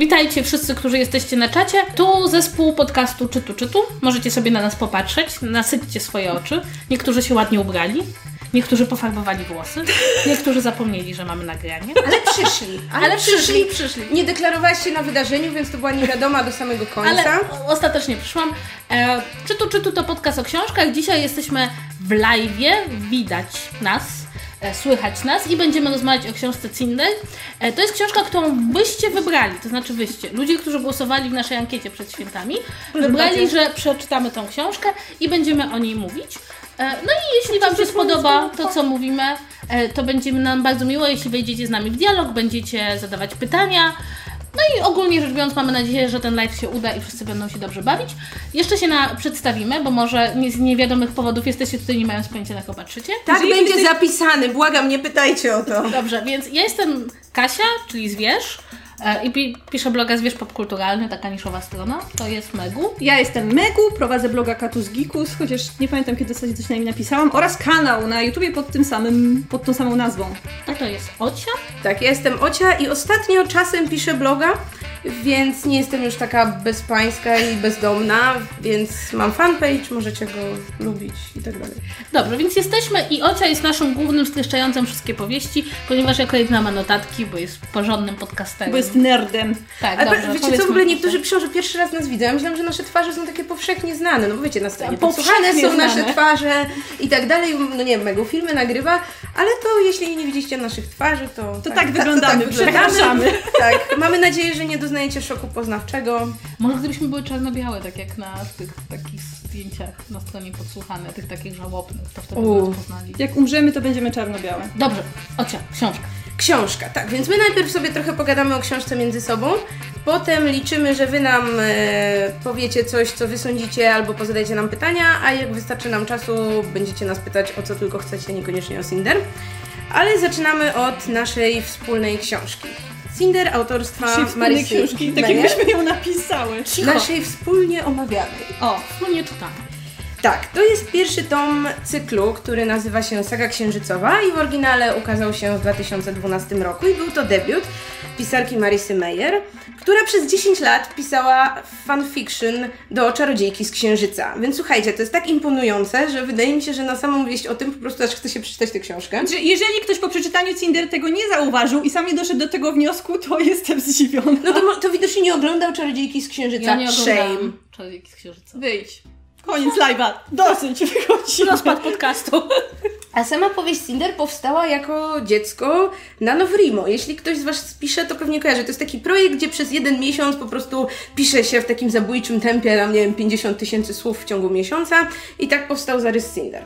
Witajcie wszyscy, którzy jesteście na czacie. Tu zespół podcastu Czytu Czytu. Możecie sobie na nas popatrzeć, nasyćcie swoje oczy. Niektórzy się ładnie ubrali. Niektórzy pofarbowali włosy, niektórzy zapomnieli, że mamy nagranie. Ale przyszli. Ale, Ale przyszli. przyszli. Nie deklarowałaś się na wydarzeniu, więc to była niewiadoma do samego końca. Ale ostatecznie przyszłam. E, czytu, czytu to podcast o książkach. Dzisiaj jesteśmy w live, widać nas, słychać nas i będziemy rozmawiać o książce Cinder. E, to jest książka, którą byście wybrali, to znaczy wyście, ludzie, którzy głosowali w naszej ankiecie przed świętami, wybrali, że przeczytamy tą książkę i będziemy o niej mówić. E, no i jeśli Wam się spodoba to, co mówimy, e, to będzie nam bardzo miło, jeśli wejdziecie z nami w dialog, będziecie zadawać pytania. No i ogólnie rzecz biorąc, mamy nadzieję, że ten live się uda i wszyscy będą się dobrze bawić. Jeszcze się na, przedstawimy, bo może nie, z niewiadomych powodów jesteście tutaj, nie mając pojęcia, na kogo patrzycie. tak Jeżeli będzie jesteś- zapisany, błagam, nie pytajcie o to. Dobrze, więc ja jestem Kasia, czyli Zwierz. E, I pi- piszę bloga Zwierz Popkulturalny, taka niszowa strona. To jest Megu. Ja jestem Megu, prowadzę bloga Katus Gikus, chociaż nie pamiętam kiedy ostatnio coś na nim napisałam, oraz kanał na YouTubie pod tym samym, pod tą samą nazwą. A to jest Ocia. Tak, ja jestem Ocia i ostatnio czasem piszę bloga, więc nie jestem już taka bezpańska i bezdomna, więc mam fanpage, możecie go lubić i tak dalej. Dobrze, więc jesteśmy i Ocia jest naszym głównym streszczającym wszystkie powieści, ponieważ jako jedyna ma notatki, bo jest porządnym podcasterem. Bo jest nerdem. Tak, Ale dobrze, wiecie co, w ogóle to. niektórzy piszą, że pierwszy raz nas widzą. Ja myślałam, że nasze twarze są takie powszechnie znane. No bo wiecie, na stronie podsłuchane są nasze znane. twarze i tak dalej. No nie wiem, Megu filmy nagrywa, ale to jeśli nie widzieliście naszych twarzy, to... To tak wyglądamy, wyglądamy. przepraszamy. Tak, mamy nadzieję, że nie doznajecie szoku poznawczego. Może gdybyśmy były czarno-białe, tak jak na tych takich zdjęciach na stronie podsłuchane, tych takich żałobnych, to wtedy by U. nas poznali. Jak umrzemy, to będziemy czarno-białe. Dobrze, Ocia, książka. Książka, tak, więc my najpierw sobie trochę pogadamy o książce między sobą, potem liczymy, że Wy nam e, powiecie coś, co Wy sądzicie, albo pozadajcie nam pytania, a jak wystarczy nam czasu, będziecie nas pytać o co tylko chcecie, niekoniecznie o Cinder. Ale zaczynamy od naszej wspólnej książki. Cinder autorstwa Marysy książki, tak Meyer, jakbyśmy ją napisały. Naszej wspólnie omawianej. O, No nie czytamy. Tak, to jest pierwszy tom cyklu, który nazywa się Saga Księżycowa i w oryginale ukazał się w 2012 roku i był to debiut pisarki Marysy Meyer, która przez 10 lat pisała fanfiction do Czarodziejki z Księżyca. Więc słuchajcie, to jest tak imponujące, że wydaje mi się, że na samą wieść o tym po prostu aż chce się przeczytać tę książkę. Że jeżeli ktoś po przeczytaniu Cinder tego nie zauważył i sam nie doszedł do tego wniosku, to jestem zdziwiona. No to, to widocznie nie oglądał Czarodziejki z Księżyca. Ja nie Shame. oglądałam Czarodziejki z Księżyca. Wyjdź. Koniec live'a. Dosyć, wychodzimy. Rozpad podcastu. A sama powieść Cinder powstała jako dziecko na Nowrimo. Jeśli ktoś z Was pisze, to pewnie kojarzy. To jest taki projekt, gdzie przez jeden miesiąc po prostu pisze się w takim zabójczym tempie, tam nie wiem, 50 tysięcy słów w ciągu miesiąca i tak powstał zarys Cinder.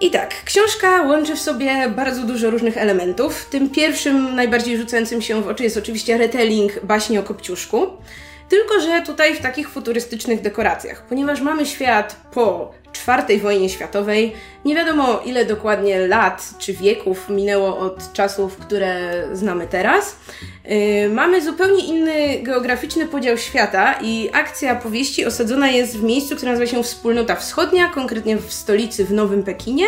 I tak, książka łączy w sobie bardzo dużo różnych elementów. Tym pierwszym, najbardziej rzucającym się w oczy jest oczywiście retelling baśni o Kopciuszku. Tylko, że tutaj w takich futurystycznych dekoracjach, ponieważ mamy świat po czwartej wojnie światowej, nie wiadomo ile dokładnie lat czy wieków minęło od czasów, które znamy teraz. Yy, mamy zupełnie inny geograficzny podział świata i akcja powieści osadzona jest w miejscu, które nazywa się Wspólnota Wschodnia, konkretnie w stolicy w Nowym Pekinie.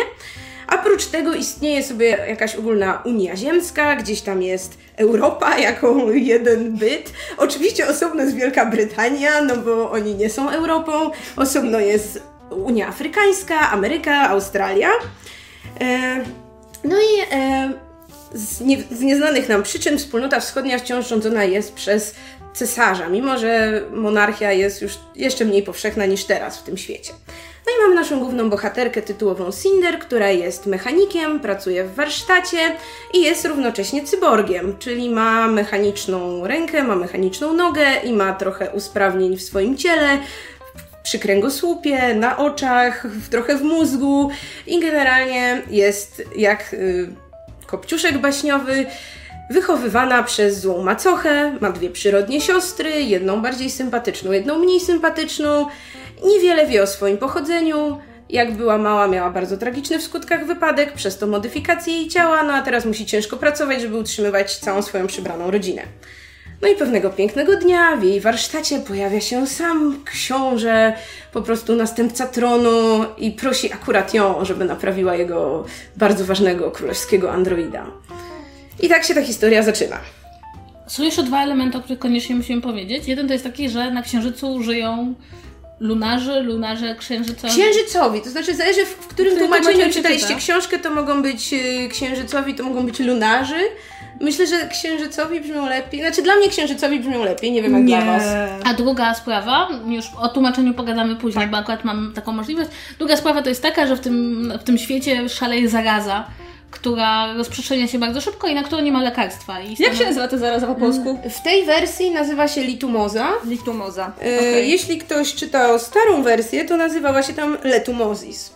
A tego istnieje sobie jakaś ogólna Unia Ziemska, gdzieś tam jest Europa jako jeden byt. Oczywiście osobno jest Wielka Brytania, no bo oni nie są Europą. Osobno jest Unia Afrykańska, Ameryka, Australia. E, no i e, z, nie, z nieznanych nam przyczyn wspólnota wschodnia wciąż rządzona jest przez cesarza, mimo że monarchia jest już jeszcze mniej powszechna niż teraz w tym świecie. No i mamy naszą główną bohaterkę tytułową Cinder, która jest mechanikiem, pracuje w warsztacie i jest równocześnie cyborgiem, czyli ma mechaniczną rękę, ma mechaniczną nogę i ma trochę usprawnień w swoim ciele, przy kręgosłupie, na oczach, trochę w mózgu i generalnie jest jak y, kopciuszek baśniowy, wychowywana przez złą macochę, ma dwie przyrodnie siostry, jedną bardziej sympatyczną, jedną mniej sympatyczną, niewiele wie o swoim pochodzeniu. Jak była mała, miała bardzo tragiczny w skutkach wypadek, przez to modyfikację jej ciała, no a teraz musi ciężko pracować, żeby utrzymywać całą swoją przybraną rodzinę. No i pewnego pięknego dnia w jej warsztacie pojawia się sam książę, po prostu następca tronu i prosi akurat ją, żeby naprawiła jego bardzo ważnego królewskiego androida. I tak się ta historia zaczyna. są jeszcze dwa elementy, o których koniecznie musimy powiedzieć. Jeden to jest taki, że na Księżycu żyją lunarzy, lunarze księżycowi. Księżycowi, to znaczy zależy w, w którym W którym tłumaczeniu czytaliście czyta. książkę, to mogą być y, księżycowi, to mogą być lunarzy. Myślę, że księżycowi brzmią lepiej. Znaczy dla mnie księżycowi brzmią lepiej, nie wiem jak dla was. A druga sprawa, już o tłumaczeniu pogadamy później, bo akurat mam taką możliwość. Druga sprawa to jest taka, że w tym, w tym świecie szaleje zaraza, która rozprzestrzenia się bardzo szybko i na którą nie ma lekarstwa. I Jak się nazywa to zaraza po polsku? W tej wersji nazywa się litumoza. Lichtumoza. Y, Okej. Jeśli ktoś czytał starą wersję, to nazywała się tam letumozis.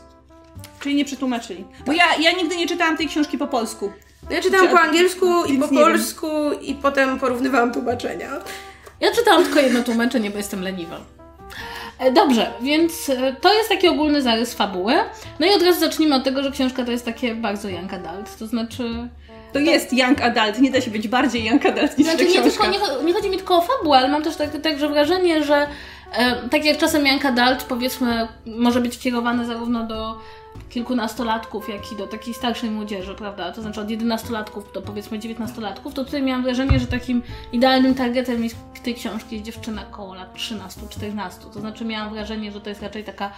Czyli nie przetłumaczyli. Bo ja, ja nigdy nie czytałam tej książki po polsku. Ja czytałam Czy- po angielsku i po polsku i potem porównywałam tłumaczenia. Ja czytałam tylko jedno tłumaczenie, bo jestem leniwa. E, Dobrze, więc e, to jest taki ogólny zarys fabuły. No i od razu zacznijmy od tego, że książka to jest takie bardzo young adult, to znaczy... To jest young adult, nie da się być bardziej young adult niż Znaczy nie, tylko, nie, nie chodzi mi tylko o fabułę, ale mam też tak, także wrażenie, że e, tak jak czasem young adult powiedzmy może być kierowany zarówno do kilkunastolatków, jak i do takiej starszej młodzieży, prawda? To znaczy od 11-latków do powiedzmy 19-latków, to tutaj miałam wrażenie, że takim idealnym targetem jest- tej książki jest dziewczyna koło lat 13-14. To znaczy miałam wrażenie, że to jest raczej taka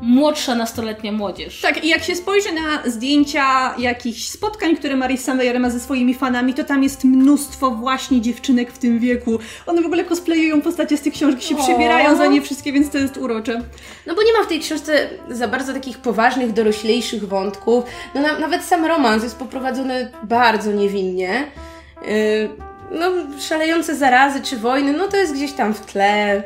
młodsza nastoletnia młodzież. Tak, i jak się spojrzy na zdjęcia jakichś spotkań, które Marissa Meyer ma ze swoimi fanami, to tam jest mnóstwo właśnie dziewczynek w tym wieku. One w ogóle cosplayują postacie z tych książek, się O. przebierają za nie wszystkie, więc to jest urocze. No bo nie ma w tej książce za bardzo takich poważnych, doroślejszych wątków. No na, nawet sam romans jest poprowadzony bardzo niewinnie. Yy, no szalejące zarazy czy wojny, no to jest gdzieś tam w tle.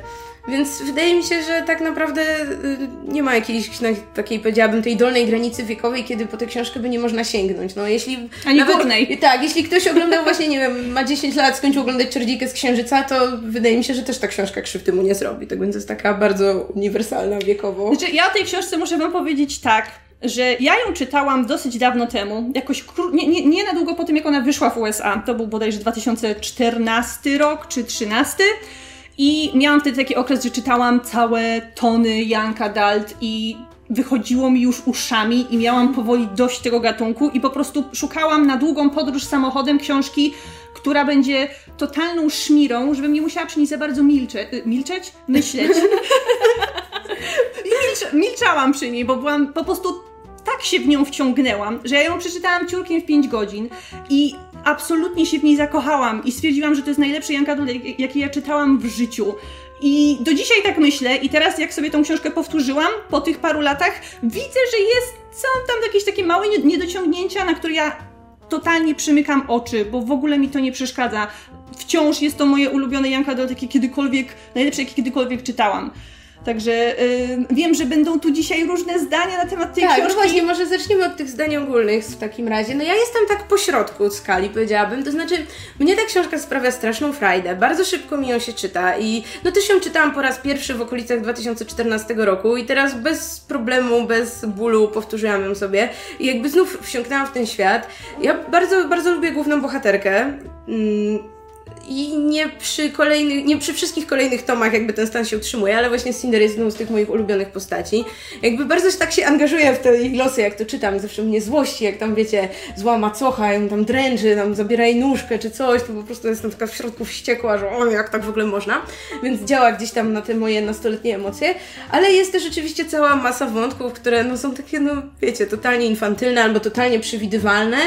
Więc wydaje mi się, że tak naprawdę y, nie ma jakiejś takiej, powiedziałabym, tej dolnej granicy wiekowej, kiedy po tę książkę by nie można sięgnąć. No jeśli... Ani górnej. Tak, jeśli ktoś oglądał właśnie, nie wiem, ma 10 lat, skończył oglądać Czerdzikę z Księżyca, to wydaje mi się, że też ta książka krzywdy mu nie zrobi. Tak więc jest taka bardzo uniwersalna wiekowo. Znaczy, ja o tej książce muszę Wam powiedzieć tak, że ja ją czytałam dosyć dawno temu, jakoś nie, nie, nie na długo po tym, jak ona wyszła w USA. To był bodajże 2014 rok czy 13. I miałam wtedy taki okres, że czytałam całe tony Young Adult i wychodziło mi już uszami i miałam powoli dość tego gatunku i po prostu szukałam na długą podróż samochodem książki, która będzie totalną szmirą, żebym nie musiała przy niej za bardzo milcze- y, milczeć, myśleć. I milcza, milczałam przy niej, bo byłam po prostu tak się w nią wciągnęłam, że ja ją przeczytałam ciurkiem w 5 godzin i absolutnie się w niej zakochałam i stwierdziłam, że to jest najlepszy Adult, jak- jaki ja czytałam w życiu. I do dzisiaj tak myślę i teraz jak sobie tą książkę powtórzyłam po tych paru latach, widzę, że jest, są tam jakieś takie małe nie- niedociągnięcia, na które ja totalnie przymykam oczy, bo w ogóle mi to nie przeszkadza. Wciąż jest to moje ulubione Young Adult, jakie kiedykolwiek, najlepsze jakie kiedykolwiek czytałam. Także y, wiem, że będą tu dzisiaj różne zdania na temat tej Tak, no książki. właśnie, może zacznijmy od tych zdań ogólnych w takim razie. No ja jestem tak po środku skali, powiedziałabym. To znaczy, mnie ta książka sprawia straszną frajdę. Bardzo szybko mi ją się czyta i no też ją czytałam po raz pierwszy w okolicach 2014 roku i teraz bez problemu, bez bólu powtórzyłam ją sobie i jakby znów wsiąknęłam w ten świat. Ja bardzo, bardzo lubię główną bohaterkę. Mm, i nie przy kolejnych, nie przy wszystkich kolejnych tomach jakby ten stan się utrzymuje, ale właśnie Cinder jest jedną z tych moich ulubionych postaci. Jakby bardzo tak się angażuję w te ich losy, jak to czytam, zawsze mnie złości, jak tam wiecie, zła macocha, ją tam dręczy, tam zabiera jej nóżkę czy coś, to po prostu jestem taka w środku wściekła, że o, jak tak w ogóle można. Więc działa gdzieś tam na te moje nastoletnie emocje, ale jest też oczywiście cała masa wątków, które no są takie, no wiecie, totalnie infantylne albo totalnie przewidywalne,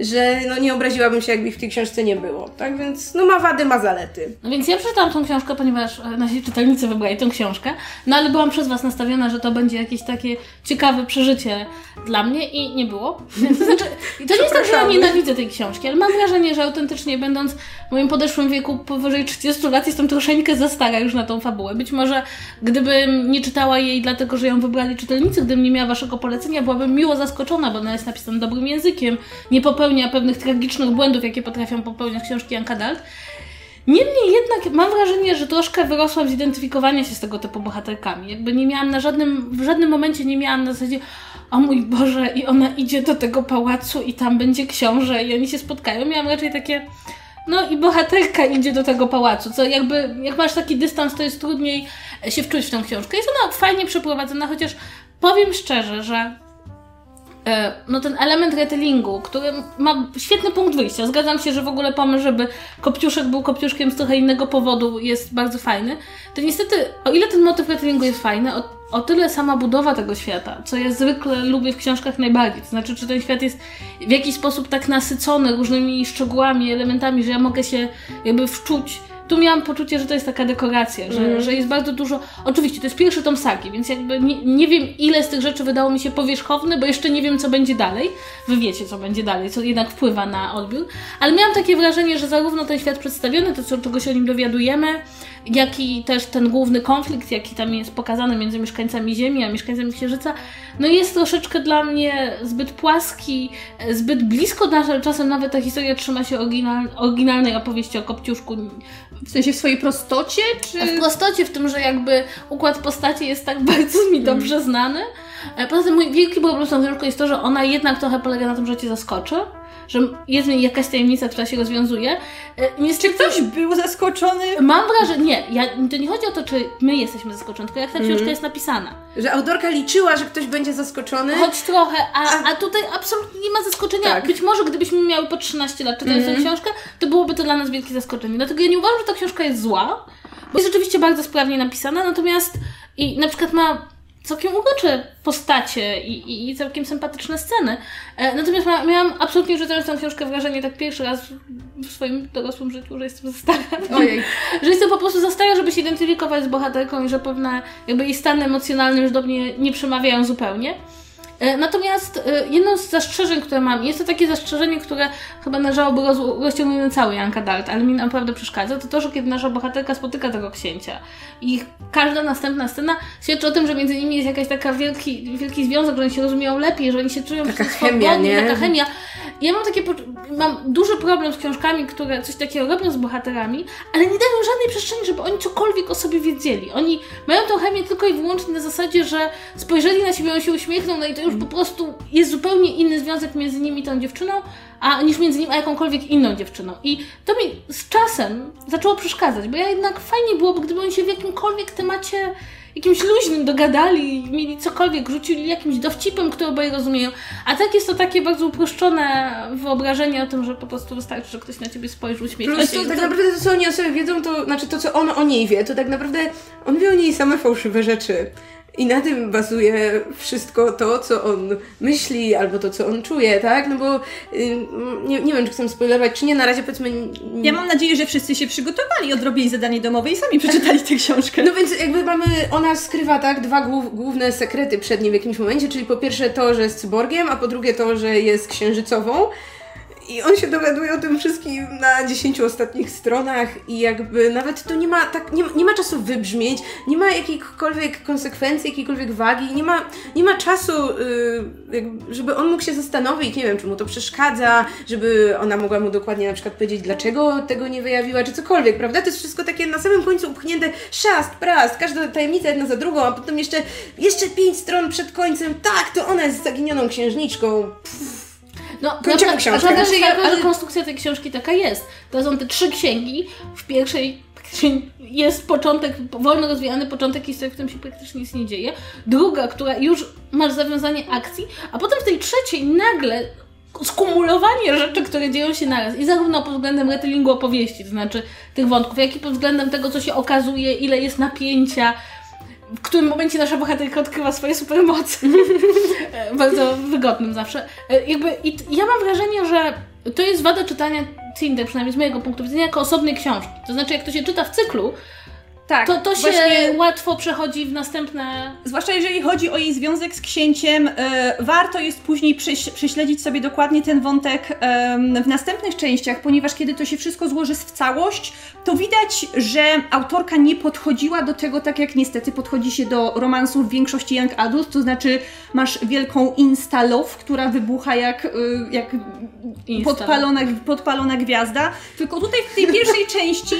że no nie obraziłabym się, jakby ich w tej książce nie było. Tak więc, no ma wady, ma zalety. No więc ja przeczytałam tą książkę, ponieważ e, nasi czytelnicy wybrali tą książkę, no ale byłam przez Was nastawiona, że to będzie jakieś takie ciekawe przeżycie dla mnie i nie było. To znaczy, to nie jest tak, że ja nienawidzę tej książki, ale mam wrażenie, że autentycznie będąc w moim podeszłym wieku powyżej 30 lat jestem troszeczkę za stara już na tą fabułę. Być może gdybym nie czytała jej dlatego, że ją wybrali czytelnicy, gdybym nie miała Waszego polecenia, byłabym miło zaskoczona, bo ona jest napisana dobrym językiem, nie popełnia pewnych tragicznych błędów, jakie potrafią popełniać książki Young Adult. Niemniej jednak mam wrażenie, że troszkę wyrosłam z identyfikowania się z tego typu bohaterkami. Jakby nie miałam na żadnym, w żadnym momencie nie miałam na zasadzie o mój Boże, i ona idzie do tego pałacu i tam będzie książę i oni się spotkają. Miałam raczej takie, no i bohaterka idzie do tego pałacu, co jakby, jak masz taki dystans, to jest trudniej się wczuć w tę książkę. Jest ona fajnie przeprowadzona, chociaż powiem szczerze, że no ten element retellingu, który ma świetny punkt wyjścia. Zgadzam się, że w ogóle pomysł, żeby Kopciuszek był Kopciuszkiem z trochę innego powodu jest bardzo fajny. To niestety, o ile ten motyw retellingu jest fajny, o, o tyle sama budowa tego świata, co ja zwykle lubię w książkach najbardziej. To znaczy, czy ten świat jest w jakiś sposób tak nasycony różnymi szczegółami, elementami, że ja mogę się jakby wczuć tu miałam poczucie, że to jest taka dekoracja, że, Mhm. że jest bardzo dużo. Oczywiście, to jest pierwszy tom sagi, więc jakby nie, nie wiem, ile z tych rzeczy wydało mi się powierzchowne, bo jeszcze nie wiem, co będzie dalej. Wy wiecie, co będzie dalej, co jednak wpływa na odbiór. Ale miałam takie wrażenie, że zarówno ten świat przedstawiony, to co, czego się o nim dowiadujemy, jak i też ten główny konflikt, jaki tam jest pokazany między mieszkańcami Ziemi a mieszkańcami Księżyca, no jest troszeczkę dla mnie zbyt płaski, zbyt blisko nas, ale czasem nawet ta historia trzyma się oryginal, oryginalnej opowieści o Kopciuszku. W sensie w swojej prostocie, czy... W prostocie w tym, że jakby układ postaci jest tak bardzo mi dobrze znany. E, Poza tym mój wielki problem z tą książką jest to, że ona jednak trochę polega na tym, że cię zaskoczy. Że jest jakaś tajemnica, która się rozwiązuje. E, Niestety, Ktoś był zaskoczony. Mam wrażenie, nie, ja, to nie chodzi o to, czy my jesteśmy zaskoczeni, tylko jak ta książka jest napisana. Że autorka liczyła, że ktoś będzie zaskoczony. Choć trochę, a, a tutaj absolutnie nie ma zaskoczenia. Tak. Być może gdybyśmy miały po 13 lat czytając tę książkę, to byłoby to dla nas wielkie zaskoczenie. Dlatego ja nie uważam, że ta książka jest zła, bo jest rzeczywiście bardzo sprawnie napisana, natomiast i na przykład ma całkiem urocze postacie i, i, i całkiem sympatyczne sceny. E, natomiast ma, miałam absolutnie czytając tę książkę wrażenie tak pierwszy raz w swoim dorosłym życiu, że jestem za stara. Ojej. że jestem po prostu za stara, żeby się identyfikować z bohaterką i że pewne jakby jej stany emocjonalne już do mnie nie przemawiają zupełnie. E, Natomiast e, jedno z zastrzeżeń, które mam, jest to takie zastrzeżenie, które chyba należałoby roz, rozciągnąć na cały Janka Dart, ale mi naprawdę przeszkadza, to to, że kiedy nasza bohaterka spotyka tego księcia i każda następna scena świadczy o tym, że między nimi jest jakaś taka wielki, wielki związek, że oni się rozumieją lepiej, że oni się czują Taka swobodnie, chemia, nie? taka chemia. Ja mam takie, mam duży problem z książkami, które coś takiego robią z bohaterami, ale nie dają żadnej przestrzeni, żeby oni cokolwiek o sobie wiedzieli. Oni mają tą chemię tylko i wyłącznie na zasadzie, że spojrzeli na siebie, on się uśmiechnął, no i to już po prostu jest zupełnie inny związek między nimi tą dziewczyną, a niż między nim a jakąkolwiek inną dziewczyną. I to mi z czasem zaczęło przeszkadzać, bo ja jednak fajnie byłoby, gdyby oni się w jakimkolwiek temacie jakimś luźnym dogadali, mieli cokolwiek, rzucili jakimś dowcipem, który oboje rozumieją. A tak jest to takie bardzo uproszczone wyobrażenie o tym, że po prostu wystarczy, że ktoś na ciebie spojrzy, uśmiechnie Plus się. to tak naprawdę to, co oni o sobie wiedzą, to znaczy to, co on o niej wie, to tak naprawdę on wie o niej same fałszywe rzeczy. I na tym bazuje wszystko to, co on myśli, albo to, co on czuje, tak? No bo y, nie, nie wiem, czy chcę spoilerować, czy nie, na razie powiedzmy... Ja mam nadzieję, że wszyscy się przygotowali, odrobili zadanie domowe i sami przeczytali tę książkę. No więc jakby mamy, ona skrywa tak dwa głów, główne sekrety przed nim w jakimś momencie, czyli po pierwsze to, że jest cyborgiem, a po drugie to, że jest księżycową. I on się dowiaduje o tym wszystkim na 10 ostatnich stronach i jakby nawet to nie ma tak, nie, nie ma czasu wybrzmieć, nie ma jakichkolwiek konsekwencji, jakiejkolwiek wagi, nie ma, nie ma czasu, y, jakby, żeby on mógł się zastanowić, nie wiem, czy mu to przeszkadza, żeby ona mogła mu dokładnie na przykład powiedzieć, dlaczego tego nie wyjawiła, czy cokolwiek, prawda? To jest wszystko takie na samym końcu upchnięte szast, prast, każda tajemnica jedna za drugą, a potem jeszcze, jeszcze pięć stron przed końcem, tak, to ona jest zaginioną księżniczką. No, Kończymy książkę. Prawda Znaczy, ja- ale- konstrukcja tej książki taka jest. To są te trzy księgi. W pierwszej jest początek, wolno rozwijany początek historii, w którym się praktycznie nic nie dzieje. Druga, która już masz zawiązanie akcji, a potem w tej trzeciej nagle skumulowanie rzeczy, które dzieją się naraz. I zarówno pod względem retellingu opowieści, to znaczy tych wątków, jak i pod względem tego, co się okazuje, ile jest napięcia, w którym momencie nasza bohaterka odkrywa swoje supermoce. E, Bardzo wygodnym zawsze. E, Jakby, i ja mam wrażenie, że to jest wada czytania Cinder, przynajmniej z mojego punktu widzenia, jako osobnej książki. To znaczy, jak to się czyta w cyklu, tak, to, to się właśnie- łatwo przechodzi w następne... Zwłaszcza jeżeli chodzi o jej związek z księciem, e, warto jest później prześ- prześledzić sobie dokładnie ten wątek em, w następnych częściach, ponieważ kiedy to się wszystko złoży w całość, to widać, że autorka nie podchodziła do tego tak jak niestety podchodzi się do romansów w większości young adult, to znaczy masz wielką insta love, która wybucha jak, y, jak podpalona, podpalona gwiazda, tylko tutaj w tej pierwszej części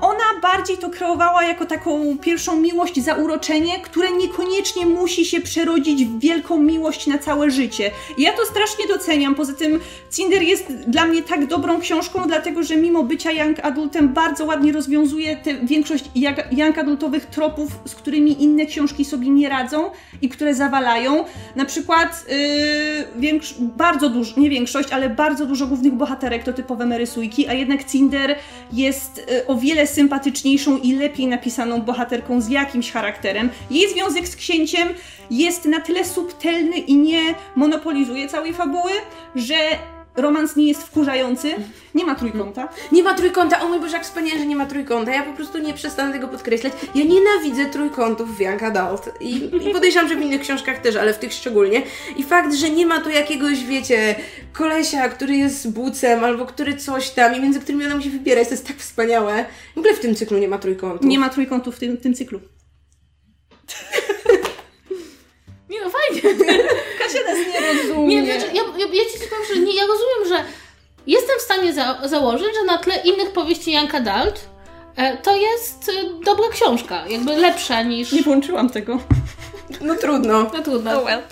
ona bardziej to kreowała jako taką pierwszą miłość, zauroczenie, które niekoniecznie musi się przerodzić w wielką miłość na całe życie. I ja to strasznie doceniam. Poza tym Cinder jest dla mnie tak dobrą książką, dlatego że mimo bycia young adultem bardzo ładnie rozwiązuje tę większość young- adultowych tropów, z którymi inne książki sobie nie radzą i które zawalają. Na przykład yy, bardzo dużo, nie większość, ale bardzo dużo głównych bohaterek to typowe merysujki, a jednak Cinder jest y, o wiele sympatyczniejszą i lepiej napisaną bohaterką z jakimś charakterem. Jej związek z księciem jest na tyle subtelny i nie monopolizuje całej fabuły, że romans nie jest wkurzający. Nie ma trójkąta. Nie ma trójkąta, o mój Boże, jak wspaniale, że nie ma trójkąta. Ja po prostu nie przestanę tego podkreślać. Ja nienawidzę trójkątów w Young Adult. I, I podejrzewam, że w innych książkach też, ale w tych szczególnie. I fakt, że nie ma tu jakiegoś, wiecie, kolesia, który jest bucem, albo który coś tam, i między którymi ona musi wybierać, to jest tak wspaniałe. W ogóle w tym cyklu nie ma trójkątów. Nie ma trójkątów w tym, w tym cyklu. No, fajnie. Kasia nas nie rozumie. Nie, znaczy, ja, ja, ja ci powiem, że nie, ja rozumiem, że jestem w stanie za, założyć, że na tle innych powieści Young Adult e, to jest e, dobra książka, jakby lepsza niż... Nie włączyłam tego. No trudno. No trudno. Oh well.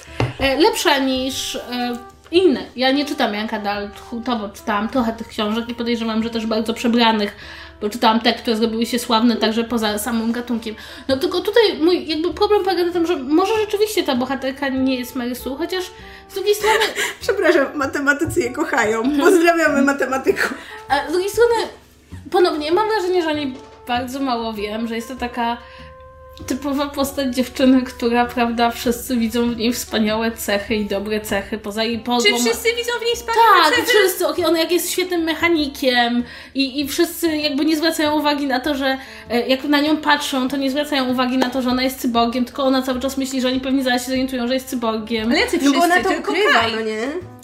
E, lepsza niż e, inne. Ja nie czytam Young Adult hurtowo, czytałam trochę tych książek i podejrzewam, że też bardzo przebranych, bo czytałam te, które zrobiły się sławne także poza samym gatunkiem. No tylko tutaj mój jakby problem polega na tym, że może rzeczywiście ta bohaterka nie jest Mary Sue, chociaż z drugiej strony Przepraszam, matematycy je kochają. Pozdrawiamy matematyków. A z drugiej strony, ponownie mam wrażenie, że o niej bardzo mało wiem, że jest to taka typowa postać dziewczyny, która, prawda, wszyscy widzą w niej wspaniałe cechy i dobre cechy, poza jej pozą. Czy wszyscy widzą w niej wspaniałe Tak, cechy? wszyscy, okej, on jak jest świetnym mechanikiem i, i wszyscy jakby nie zwracają uwagi na to, że e, jak na nią patrzą, to nie zwracają uwagi na to, że ona jest cyborgiem, tylko ona cały czas myśli, że oni pewnie zaraz się zorientują, że jest cyborgiem. Ale jacy No wszyscy, bo ona to ukrywa, no nie?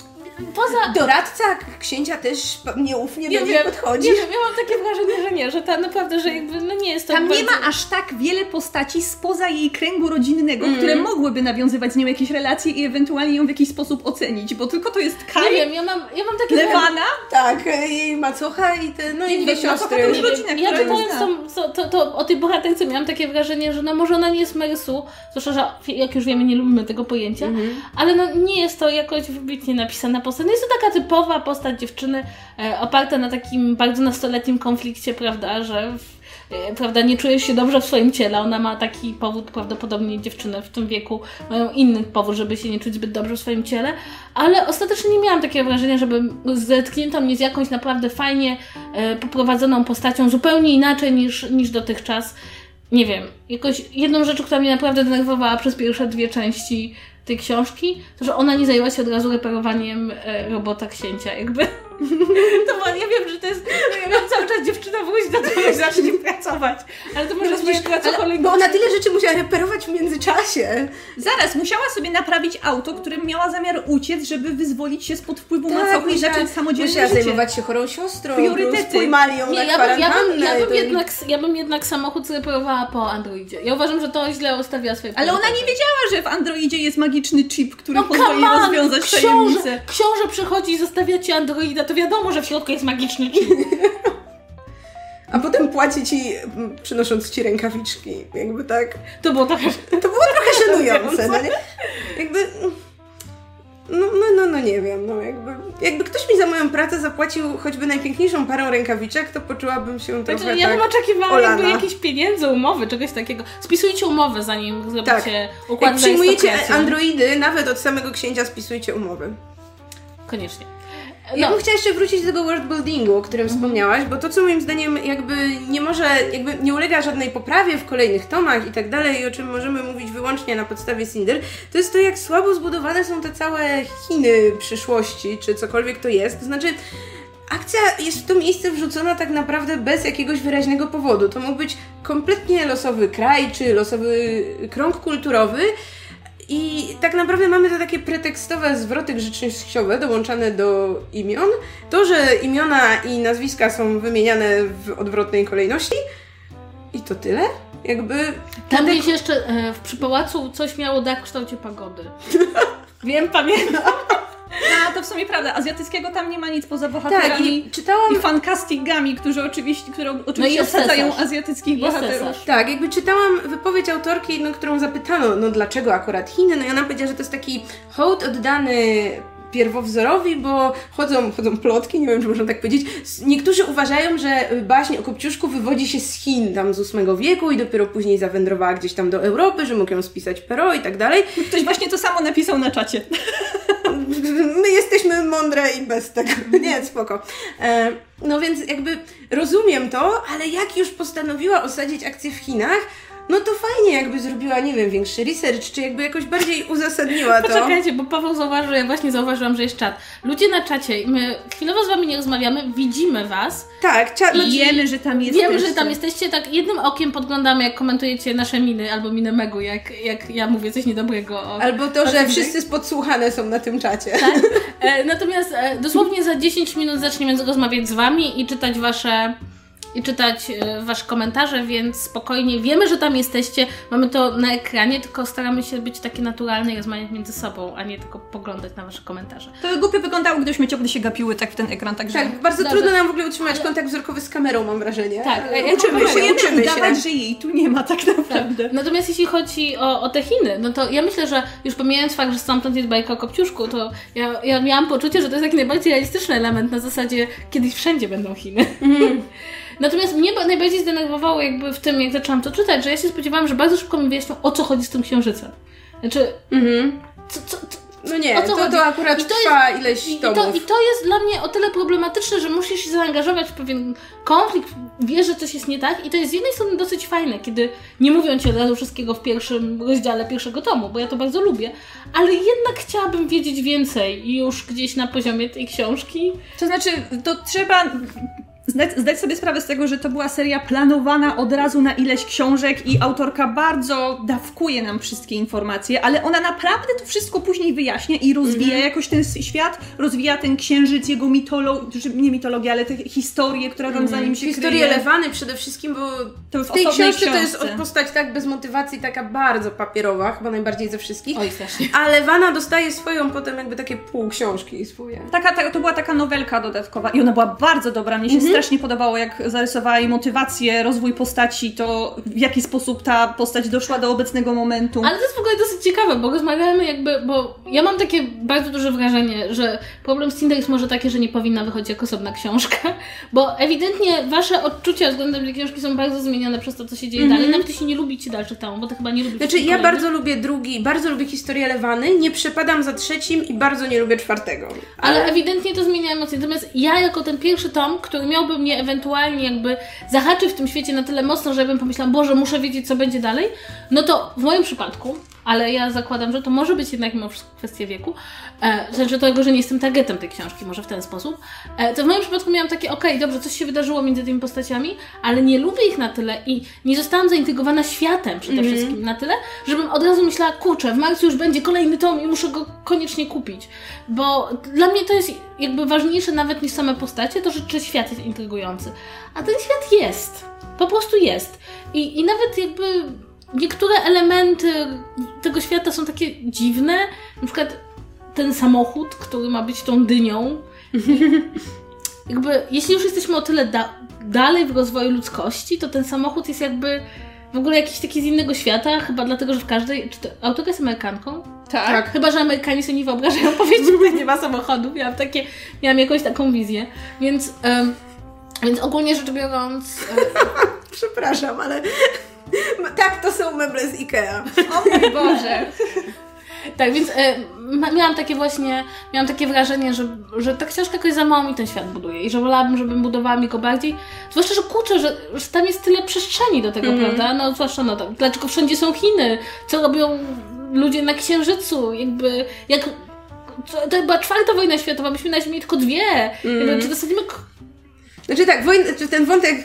Poza... Doradca księcia też nieufnie Nie do niej podchodzi. nie wiem, ja mam takie wrażenie, że nie, że ta naprawdę, że jakby, no nie jest to Tam nie bardzo... ma aż tak wiele postaci spoza jej kręgu rodzinnego, Mm. które mogłyby nawiązywać z nią jakieś relacje i ewentualnie ją w jakiś sposób ocenić, bo tylko to jest Nie Kai, wiem, ja mam, ja mam takie Lewana, Tak, jej macocha i te, no i Nie dwie siostry. to Nie już rodzina, ja czytając to, to, to, o tej bohaterce miałam takie wrażenie, że no może ona nie jest Mary Sue, zwłaszcza, że jak już wiemy, nie lubimy tego pojęcia, ale no nie jest to jakoś wybitnie napisana postać. No jest to taka typowa postać dziewczyny e, oparta na takim bardzo nastoletnim konflikcie, prawda, że w, e, prawda, nie czujesz się dobrze w swoim ciele. Ona ma taki powód, prawdopodobnie dziewczyny w tym wieku mają inny powód, żeby się nie czuć zbyt dobrze w swoim ciele, ale ostatecznie nie miałam takiego wrażenia, żeby zetknięto mnie z jakąś naprawdę fajnie e, poprowadzoną postacią, zupełnie inaczej niż, niż dotychczas. Nie wiem, jakoś jedną rzecz, która mnie naprawdę denerwowała przez pierwsze dwie części tej książki, to że ona nie zajęła się od razu reperowaniem e, robota księcia, jakby. To bo ja wiem, że to jest. Ja wiem, cały czas dziewczyna wróci do tego zacznie pracować. Ale to może jest moja pracoholika. Bo ona tyle rzeczy musiała reperować w międzyczasie. Zaraz, musiała sobie naprawić auto, którym miała zamiar uciec, żeby wyzwolić się spod wpływu Tak, macochy i zacząć samodzielne Musiała życie. zajmować się chorą siostrą. Priorytety. Pojmali ją Nie, na ja bym, ja, bym, ja, jednak, ja bym jednak samochód zreperowała po Androidzie. Ja uważam, że to źle ustawia swoje Ale ona nie wiedziała, że w Androidzie jest magiczny chip, który No pozwoli on! rozwiązać książę, tajemnicę. książę przychodzi i zostawia ci Androida, to wiadomo, że w środku jest magiczny chip. A potem płaci ci, m, przynosząc ci rękawiczki. Jakby tak. To było trochę... To było trochę żenujące, no nie? Jakby. No, no, no, no nie wiem, no jakby, jakby ktoś mi za moją pracę zapłacił choćby najpiękniejszą parę rękawiczek, to poczułabym się trochę Znaczy, ja tak bym oczekiwała olana. jakby jakichś pieniędzy, umowy, czegoś takiego. Spisujcie umowę, zanim zrobicie Tak. układ Jak przyjmujecie androidy, nawet od samego księcia spisujcie umowy. Koniecznie. Ja No, bym chciała jeszcze wrócić do tego worldbuildingu, o którym wspomniałaś, bo to, co moim zdaniem jakby nie może, jakby nie ulega żadnej poprawie w kolejnych tomach i tak dalej, i o czym możemy mówić wyłącznie na podstawie Cinder, to jest to, jak słabo zbudowane są te całe Chiny przyszłości, czy cokolwiek to jest. To znaczy, akcja jest w to miejsce wrzucona tak naprawdę bez jakiegoś wyraźnego powodu. To mógł być kompletnie losowy kraj, czy losowy krąg kulturowy, i tak naprawdę mamy te takie pretekstowe zwroty grzecznościowe dołączane do imion. To, że imiona i nazwiska są wymieniane w odwrotnej kolejności. I to tyle? Jakby. tam gdzieś jeszcze e, w, przy pałacu coś miało dach w kształcie pagody. Wiem, pamiętam. A, to w sumie prawda. Azjatyckiego tam nie ma nic poza Tak, bohaterami i czytałam i fancastingami, którzy oczywiście, które oczywiście No osadzają cesarz. azjatyckich Jest bohaterów. cesarz. Tak, jakby czytałam wypowiedź autorki, no, którą zapytano, no dlaczego akurat Chiny, no i ona powiedziała, że to jest taki hołd oddany pierwowzorowi, bo chodzą, chodzą plotki, nie wiem, czy można tak powiedzieć. Niektórzy uważają, że baśń o Kopciuszku wywodzi się z Chin, tam z VIII wieku i dopiero później zawędrowała gdzieś tam do Europy, że mógł ją spisać Perrault i tak dalej. Ktoś właśnie to samo napisał na czacie. My jesteśmy mądre i bez tego. Nie, spoko. E, no więc jakby rozumiem to, ale jak już postanowiła osadzić akcję w Chinach, no to fajnie jakby zrobiła, nie wiem, większy research, czy jakby jakoś bardziej uzasadniła to. Poczekajcie, bo Paweł zauważył, ja właśnie zauważyłam, że jest czat. Ludzie na czacie, my chwilowo z wami nie rozmawiamy, widzimy was. Tak, cza- I wiemy, że tam jesteście. Wiemy, że tam jesteście, tak jednym okiem podglądamy, jak komentujecie nasze miny, albo minę Megu, jak, jak ja mówię coś niedobrego o... Albo to, że wszyscy podsłuchane są na tym czacie. E, natomiast e, dosłownie za 10 minut zaczniemy rozmawiać z wami i czytać wasze i czytać e, wasze komentarze, więc spokojnie wiemy, że tam jesteście. Mamy to na ekranie, tylko staramy się być takie naturalne i rozmawiać między sobą, a nie tylko poglądać na wasze komentarze. To by głupio wyglądało, gdybyśmy ciągle się gapiły tak w ten ekran, także... Tak, bardzo Dobrze. trudno nam w ogóle utrzymać kontakt wzrokowy z kamerą, mam wrażenie. Tak, Ale ja uczymy się, uczymy udawać, się. że jej tu nie ma tak naprawdę. Natomiast jeśli chodzi o, o te Chiny, no to ja myślę, że już pomijając fakt, że stamtąd jest bajka o Kopciuszku, to ja, ja miałam poczucie, że to jest taki najbardziej realistyczny element na zasadzie kiedyś wszędzie będą Chiny. Natomiast mnie ba- najbardziej zdenerwowało jakby w tym, jak zaczęłam to czytać, że ja się spodziewałam, że bardzo szybko mi wyjaśnią, o co chodzi z tym księżycem. Znaczy, Mhm. co, co, co, No nie, to, chodzi? to akurat I to trwa ileś i, i, to, I to jest dla mnie o tyle problematyczne, że musisz się zaangażować w pewien konflikt, wiesz, że coś jest nie tak i to jest z jednej strony dosyć fajne, kiedy nie mówią ci od razu wszystkiego w pierwszym rozdziale pierwszego tomu, bo ja to bardzo lubię, ale jednak chciałabym wiedzieć więcej już gdzieś na poziomie tej książki. To znaczy, to trzeba zdać, zdać sobie sprawę z tego, że to była seria planowana od razu na ileś książek i autorka bardzo dawkuje nam wszystkie informacje, ale ona naprawdę to wszystko później wyjaśnia i rozwija jakoś ten świat, rozwija ten księżyc, jego mitologię, nie mitologię, ale tę historię, która tam za nim się Historię kryje. Lewany przede wszystkim, bo To w tej osobnej książce to jest książce. postać tak bez motywacji, taka bardzo papierowa, chyba najbardziej ze wszystkich. Oj, strasznie. A Lewana dostaje swoją potem jakby takie pół książki swoje. Taka, ta, to była taka nowelka dodatkowa i ona była bardzo dobra. Mnie się Mhm. Strasznie podobało, jak zarysowała jej motywację, rozwój postaci, to w jaki sposób ta postać doszła do obecnego momentu. Ale to jest w ogóle dosyć ciekawe, bo rozmawiamy jakby, bo ja mam takie bardzo duże wrażenie, że problem z Tinder jest może takie, że nie powinna wychodzić jako osobna książka, bo ewidentnie wasze odczucia względem tej książki są bardzo zmienione przez to, co się dzieje dalej, nawet jeśli nie lubicie dalszych tomów, bo ty chyba nie lubisz Znaczy, ja kolejnych. bardzo lubię drugi, bardzo lubię historię Lewany, nie przepadam za trzecim i bardzo nie lubię czwartego. Ale ewidentnie to zmienia emocje. Natomiast ja jako ten pierwszy tom, który miałby mnie ewentualnie jakby zahaczyć w tym świecie na tyle mocno, żebym pomyślała, Boże, muszę wiedzieć, co będzie dalej, no to w moim przypadku, ale ja zakładam, że to może być jednak mimo wszystko kwestia wieku, e, znaczy tego, że nie jestem targetem tej książki, może w ten sposób, e, to w moim przypadku miałam takie, okej, dobrze, coś się wydarzyło między tymi postaciami, ale nie lubię ich na tyle i nie zostałam zaintrygowana światem przede wszystkim na tyle, żebym od razu myślała, kurczę, w marcu już będzie kolejny tom i muszę go koniecznie kupić. Bo dla mnie to jest jakby ważniejsze nawet niż same postacie, to, że czy świat jest intrygujący. A ten świat jest. Po prostu jest. I, i nawet jakby niektóre elementy tego świata są takie dziwne. Na przykład ten samochód, który ma być tą dynią. jakby, jeśli już jesteśmy o tyle da- dalej w rozwoju ludzkości, to ten samochód jest jakby w ogóle jakiś taki z innego świata, chyba dlatego, że w każdej... Czy to, autorka jest Amerykanką? tak. Chyba, że Amerykanie sobie nie wyobrażają powiedzieć, że nie ma samochodów. Miałam, takie, miałam jakąś taką wizję. Więc, em, więc ogólnie rzecz biorąc... em, Przepraszam, ale tak to są meble z Ikea. O mój Boże. tak, więc ma- miałam takie właśnie, miałam takie wrażenie, że, że ta książka jakoś za mało mi ten świat buduje i że wolałabym, żebym budowała mi go bardziej. Zwłaszcza, że kurczę, że, że tam jest tyle przestrzeni do tego, prawda? No zwłaszcza, no tak, dlaczego wszędzie są Chiny? Co robią ludzie na Księżycu? Jakby, jak... To, to była czwarta wojna światowa, myśmy na Ziemi tylko dwie. Jakby, czy dostaniemy k- Znaczy tak, wojna, czy ten wątek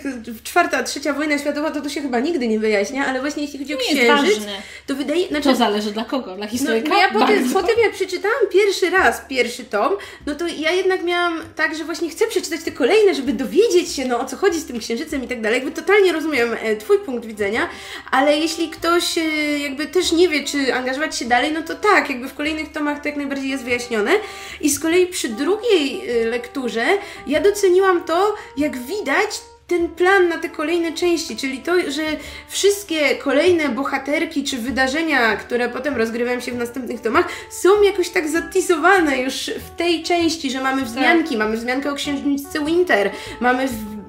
czwarta, trzecia wojna światowa, to to się chyba nigdy nie wyjaśnia, ale właśnie jeśli chodzi o Nie księżyc, to wydaje, znaczy, To zależy dla kogo? Dla no, historyka? no ja potem, potem jak przeczytałam pierwszy raz pierwszy tom, no to ja jednak miałam tak, że właśnie chcę przeczytać te kolejne, żeby dowiedzieć się, no o co chodzi z tym księżycem i tak dalej. Jakby totalnie rozumiem e, Twój punkt widzenia, ale jeśli ktoś e, jakby też nie wie, czy angażować się dalej, no to tak, jakby w kolejnych tomach to jak najbardziej jest wyjaśnione. I z kolei przy drugiej e, lekturze ja doceniłam to, jak widać ten plan na te kolejne części, czyli to, że wszystkie kolejne bohaterki czy wydarzenia, które potem rozgrywają się w następnych tomach, są jakoś tak zatisowane już w tej części, że mamy wzmianki, mamy wzmiankę o księżniczce Winter, mamy w,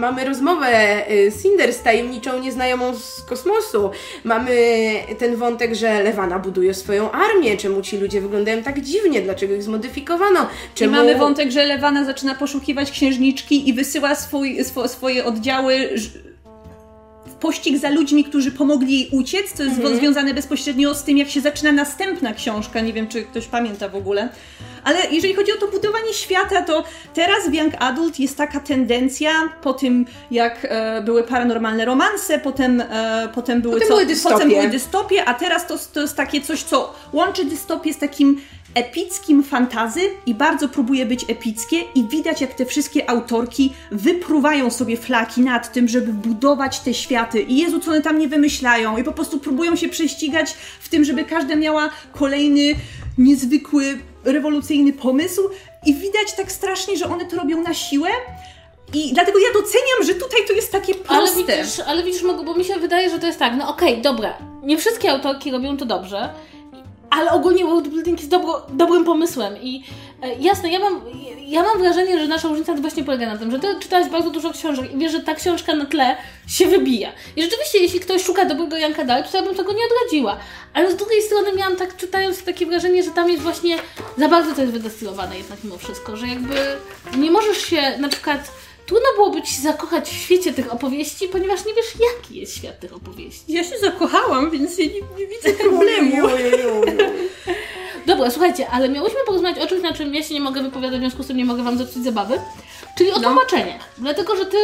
Mamy rozmowę y, Cinder z tajemniczą nieznajomą z kosmosu. Mamy ten wątek, że Lewana buduje swoją armię. Czemu ci ludzie wyglądają tak dziwnie? Dlaczego ich zmodyfikowano? I Czemu... mamy wątek, że Lewana zaczyna poszukiwać księżniczki i wysyła swój, swo, swoje oddziały pościg za ludźmi, którzy pomogli jej uciec, co jest Mhm. związane bezpośrednio z tym, jak się zaczyna następna książka. Nie wiem, czy ktoś pamięta w ogóle. Ale jeżeli chodzi o to budowanie świata, to teraz w Young Adult jest taka tendencja, po tym jak e, były paranormalne romanse, potem, e, potem były Potem co, były dystopie. potem były dystopie, a teraz to, to jest takie coś, co łączy dystopię z takim epickim fantazy i bardzo próbuje być epickie i widać jak te wszystkie autorki wypruwają sobie flaki nad tym, żeby budować te światy. I Jezu, co one tam nie wymyślają? I po prostu próbują się prześcigać w tym, żeby każda miała kolejny niezwykły, rewolucyjny pomysł. I widać tak strasznie, że one to robią na siłę. I dlatego ja doceniam, że tutaj to jest takie Ale proste. widzisz, ale widzisz, Mogu, bo mi się wydaje, że to jest tak, no okej, dobra, nie wszystkie autorki robią to dobrze, ale ogólnie worldbuilding jest dobro, dobrym pomysłem i e, jasne, ja mam, ja mam wrażenie, że nasza różnica właśnie polega na tym, że ty czytałaś bardzo dużo książek i wiesz, że ta książka na tle się wybija. I rzeczywiście, jeśli ktoś szuka dobrego Janka Dalej, to ja bym tego nie odradziła. Ale z drugiej strony miałam tak, czytając takie wrażenie, że tam jest właśnie za bardzo to jest wydestylowane jednak mimo wszystko, że jakby nie możesz się na przykład Trudno byłoby ci się zakochać w świecie tych opowieści, ponieważ nie wiesz, jaki jest świat tych opowieści. Ja się zakochałam, więc ja nie, nie widzę problemu. Dobra, słuchajcie, ale miałyśmy porozmawiać o czymś, na czym ja się nie mogę wypowiadać, w związku z tym nie mogę Wam zepsuć zabawy, czyli o No. tłumaczenie. Dlatego, że Ty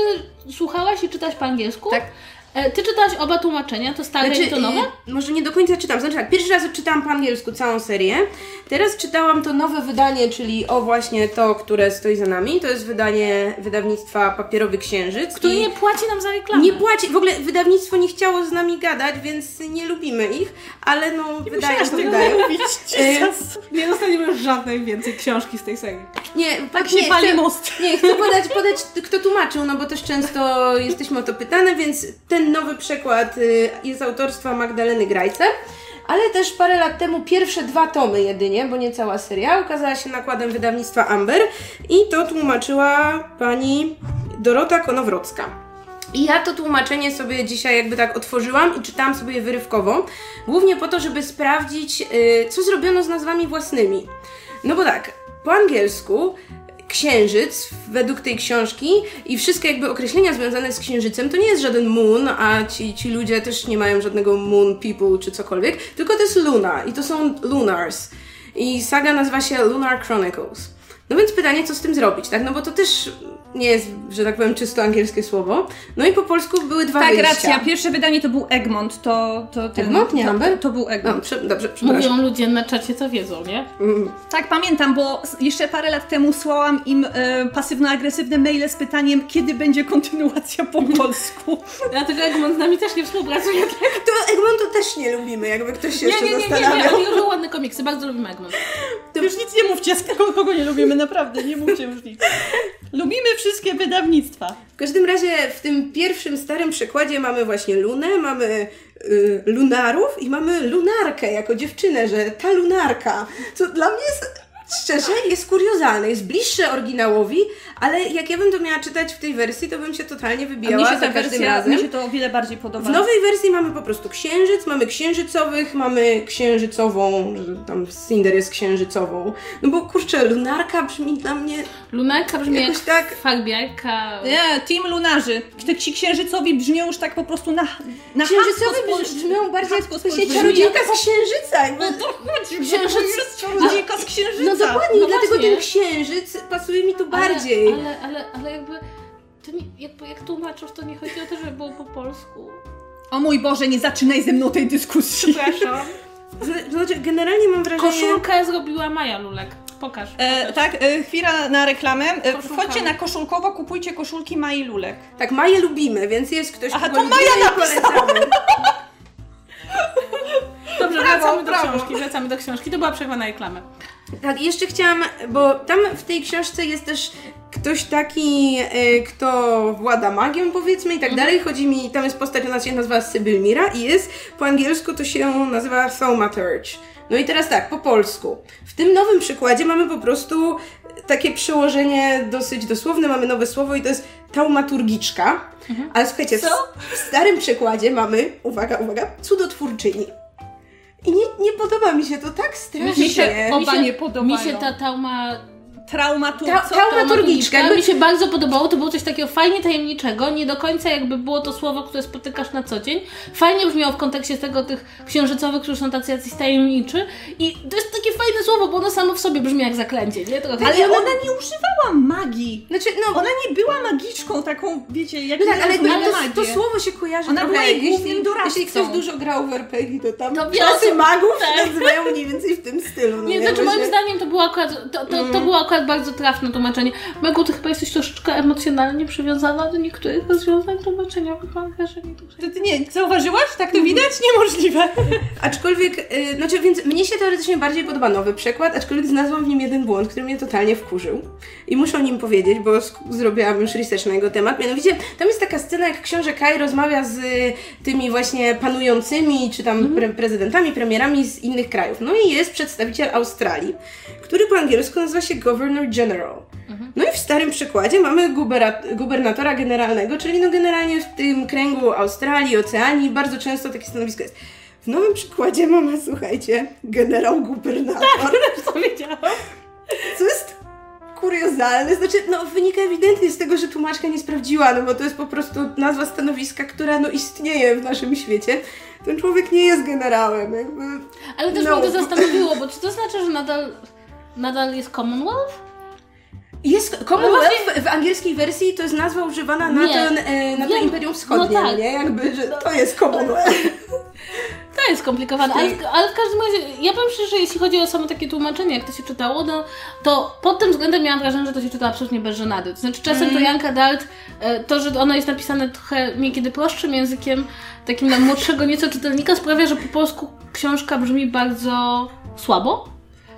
słuchałaś i czytałaś po angielsku. Tak. E, Ty czytałaś oba tłumaczenia, to stare i to nowe? y, może nie do końca czytam. Znaczy tak, pierwszy raz odczytałam po angielsku całą serię. Teraz czytałam to nowe wydanie, czyli o właśnie to, które stoi za nami. To jest wydanie wydawnictwa Papierowy Księżyc. Który i nie płaci nam za reklamę. nie płaci. W ogóle wydawnictwo nie chciało z nami gadać, więc nie lubimy ich, ale no wydają musiałaś to tego wydają. mówić. Y, Nie dostaniemy żadnej więcej książki z tej serii. Nie, Tak nie, się pali chcę- most. Nie, chcę podać, podać, kto tłumaczył, no bo też często jesteśmy o to pytane, więc ten nowy przekład y, jest autorstwa Magdaleny Grajce, ale też parę lat temu pierwsze dwa tomy jedynie, bo nie cała seria, ukazała się nakładem wydawnictwa Amber i to tłumaczyła pani Dorota Konowrocka. I ja to tłumaczenie sobie dzisiaj jakby tak otworzyłam i czytałam sobie wyrywkowo, głównie po to, żeby sprawdzić, y, co zrobiono z nazwami własnymi. No bo tak, po angielsku księżyc według tej książki i wszystkie jakby określenia związane z księżycem to nie jest żaden moon, a ci, ci ludzie też nie mają żadnego moon people czy cokolwiek, tylko to jest luna i to są lunars. I saga nazywa się Lunar Chronicles. No więc pytanie, co z tym zrobić, tak? No bo to też nie jest, że tak powiem, czysto angielskie słowo. No i po polsku były dwa Tak, wyjścia. racja. Pierwsze wydanie to był Egmont. To, to ten, Egmont, nie to, Amber? To był Egmont. No, prze, dobrze, przepraszam. Mówią ludzie na czacie, co wiedzą, nie? Mm. Tak, pamiętam, bo jeszcze parę lat temu słałam im e, pasywno-agresywne maile z pytaniem, kiedy będzie kontynuacja po polsku. Dlatego Egmont z nami też nie współpracuje. To Egmontu też nie lubimy, jakby ktoś się Nie, jeszcze nie, nie, nie, nie, zastanawiał. oni ładne komiksy, bardzo lubimy Egmont. Już nic nie mówcie, z kogo, kogo nie lubimy, naprawdę, nie mówcie już nic. Lubimy wszystkie wydawnictwa. W każdym razie w tym pierwszym starym przykładzie mamy właśnie Lunę, mamy y, lunarów i mamy lunarkę jako dziewczynę, że ta lunarka, co dla mnie jest, szczerze, jest kuriozalne, jest bliższe oryginałowi, ale jak ja bym to miała czytać w tej wersji, to bym się totalnie A wybijała mnie się za ta każdym wersja, razem. mi się to o wiele bardziej podoba. W nowej wersji mamy po prostu księżyc, mamy księżycowych, mamy księżycową, że tam Cinder jest księżycową. No bo kurczę, lunarka brzmi dla mnie Lunarka brzmi Jakoś jak tak- farbiarka. Nie, Team Lunarzy. Ci księżycowi brzmią już tak po prostu na, na brzmi- brzmią bardziej jak czarodziejka z księżyca. No to chodzi, Księżyc- Księżyc, czarodziejka z księżyca. No dokładnie, No dlatego właśnie. ten księżyc pasuje mi tu bardziej. Ale, ale, ale, ale jakby, to nie, jakby jak tłumaczysz, to nie chodzi o to, żeby było po polsku. O mój Boże, nie zaczynaj ze mną tej dyskusji. Przepraszam. Zna- Znaczy, generalnie mam wrażenie... Koszulkę zrobiła Maja Lulek. Pokaż. E, tak, e, chwila na reklamę. E, wchodźcie na koszulkowo, kupujcie koszulki Mai Lulek. Tak, Maję lubimy, więc jest ktoś, Aha, kogo to Maja napisała. polecamy. Dobrze, brawo, wracamy do brawo. książki, wracamy do książki. To była przerwa na reklamę. Tak, i jeszcze chciałam, bo tam w tej książce jest też ktoś taki, e, kto włada magią, powiedzmy, i tak dalej. Chodzi mi, tam jest postać, ona się nazywa Sybil Mira i jest, po angielsku to się nazywa Thaumaturge. No i teraz tak, po polsku. W tym nowym przykładzie mamy po prostu takie przełożenie dosyć dosłowne, mamy nowe słowo i to jest taumaturgiczka. Ale słuchajcie, w starym przykładzie mamy, uwaga, uwaga, cudotwórczyni. I nie, nie podoba mi się to tak strasznie. Mi się oba mi się, nie podobają. Mi się ta tauma... Traumatu... Ta- jakby- mi się bardzo podobało, to było coś takiego fajnie tajemniczego, nie do końca jakby było to słowo, które spotykasz na co dzień. Fajnie brzmiało w kontekście tego tych księżycowych, którzy są tacy jacyś tajemniczy i to jest takie fajne słowo, bo ono samo w sobie brzmi jak zaklęcie, nie? Trochę. Ale ona nie używała magii. Znaczy, no, Ona nie była magiczką taką, wiecie, jak no tak, ale rozumiemy to, to słowo się kojarzy Ona była jej jeśli, głównym doradcą. jeśli ktoś dużo grał w RPG, to tam To czasy magów tak. się nazywają mniej więcej w tym stylu. No Nie, znaczy Bo moim zdaniem to było akurat, to, to, to było akurat bardzo trafne tłumaczenie. Megu, ty chyba jesteś troszeczkę emocjonalnie przywiązana do niektórych rozwiązań tłumaczeniowych, mam wrażenie. To ty nie, zauważyłaś? Tak to widać? Niemożliwe. Aczkolwiek, y, znaczy, więc mnie się teoretycznie bardziej podoba nowy przekład, aczkolwiek znalazłam w nim jeden błąd, który mnie totalnie wkurzył. I muszę o nim powiedzieć, bo zrobiłam już research na jego temat. Mianowicie, tam jest taka scena, jak książę Kai rozmawia z y, tymi właśnie panującymi, czy tam pre- prezydentami, premierami z innych krajów. No i jest przedstawiciel Australii, który po angielsku nazywa się Governor General. No i w starym przykładzie mamy gubernatora generalnego, czyli no generalnie w tym kręgu Australii, Oceanii bardzo często takie stanowisko jest. W nowym przykładzie mamy, słuchajcie, generał gubernator, To wiedziałam. co jest kuriozalne, znaczy, no wynika ewidentnie z tego, że tłumaczka nie sprawdziła, no bo to jest po prostu nazwa stanowiska, która no istnieje w naszym świecie. Ten człowiek nie jest generałem, jakby... Ale też No. mnie to zastanowiło, bo czy to znaczy, że nadal, nadal jest Commonwealth? Jest Commonwealth w angielskiej wersji to jest nazwa używana na, Nie. ten, e, na to Wiem. Imperium Wschodnie, No tak. nie? Jakby, że to jest Commonwealth. To jest skomplikowane, ale, w- ale w każdym razie, ja powiem szczerze, że jeśli chodzi o samo takie tłumaczenie, jak to się czytało, no, to pod tym względem miałam wrażenie, że to się czyta absolutnie bez żenady. To znaczy czasem to Janka Dalt, e, to, że ono jest napisane trochę niekiedy prostszym językiem, takim dla młodszego nieco czytelnika, sprawia, że po polsku książka brzmi bardzo słabo.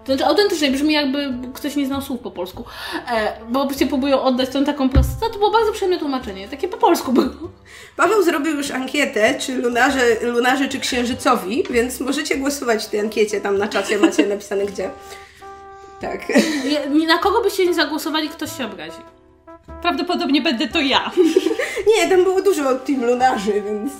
To znaczy autentycznie brzmi jakby ktoś nie znał słów po polsku. E, bo się próbują oddać tą taką prostotę. To było bardzo przyjemne tłumaczenie. Takie po polsku było. Paweł zrobił już ankietę, czy lunarze, lunarze czy księżycowi, więc możecie głosować w tej ankiecie, tam na czacie macie napisane gdzie. Tak. Na kogo byście nie zagłosowali, ktoś się obrazi. Prawdopodobnie będę to ja. Nie, tam było dużo team lunarzy, więc...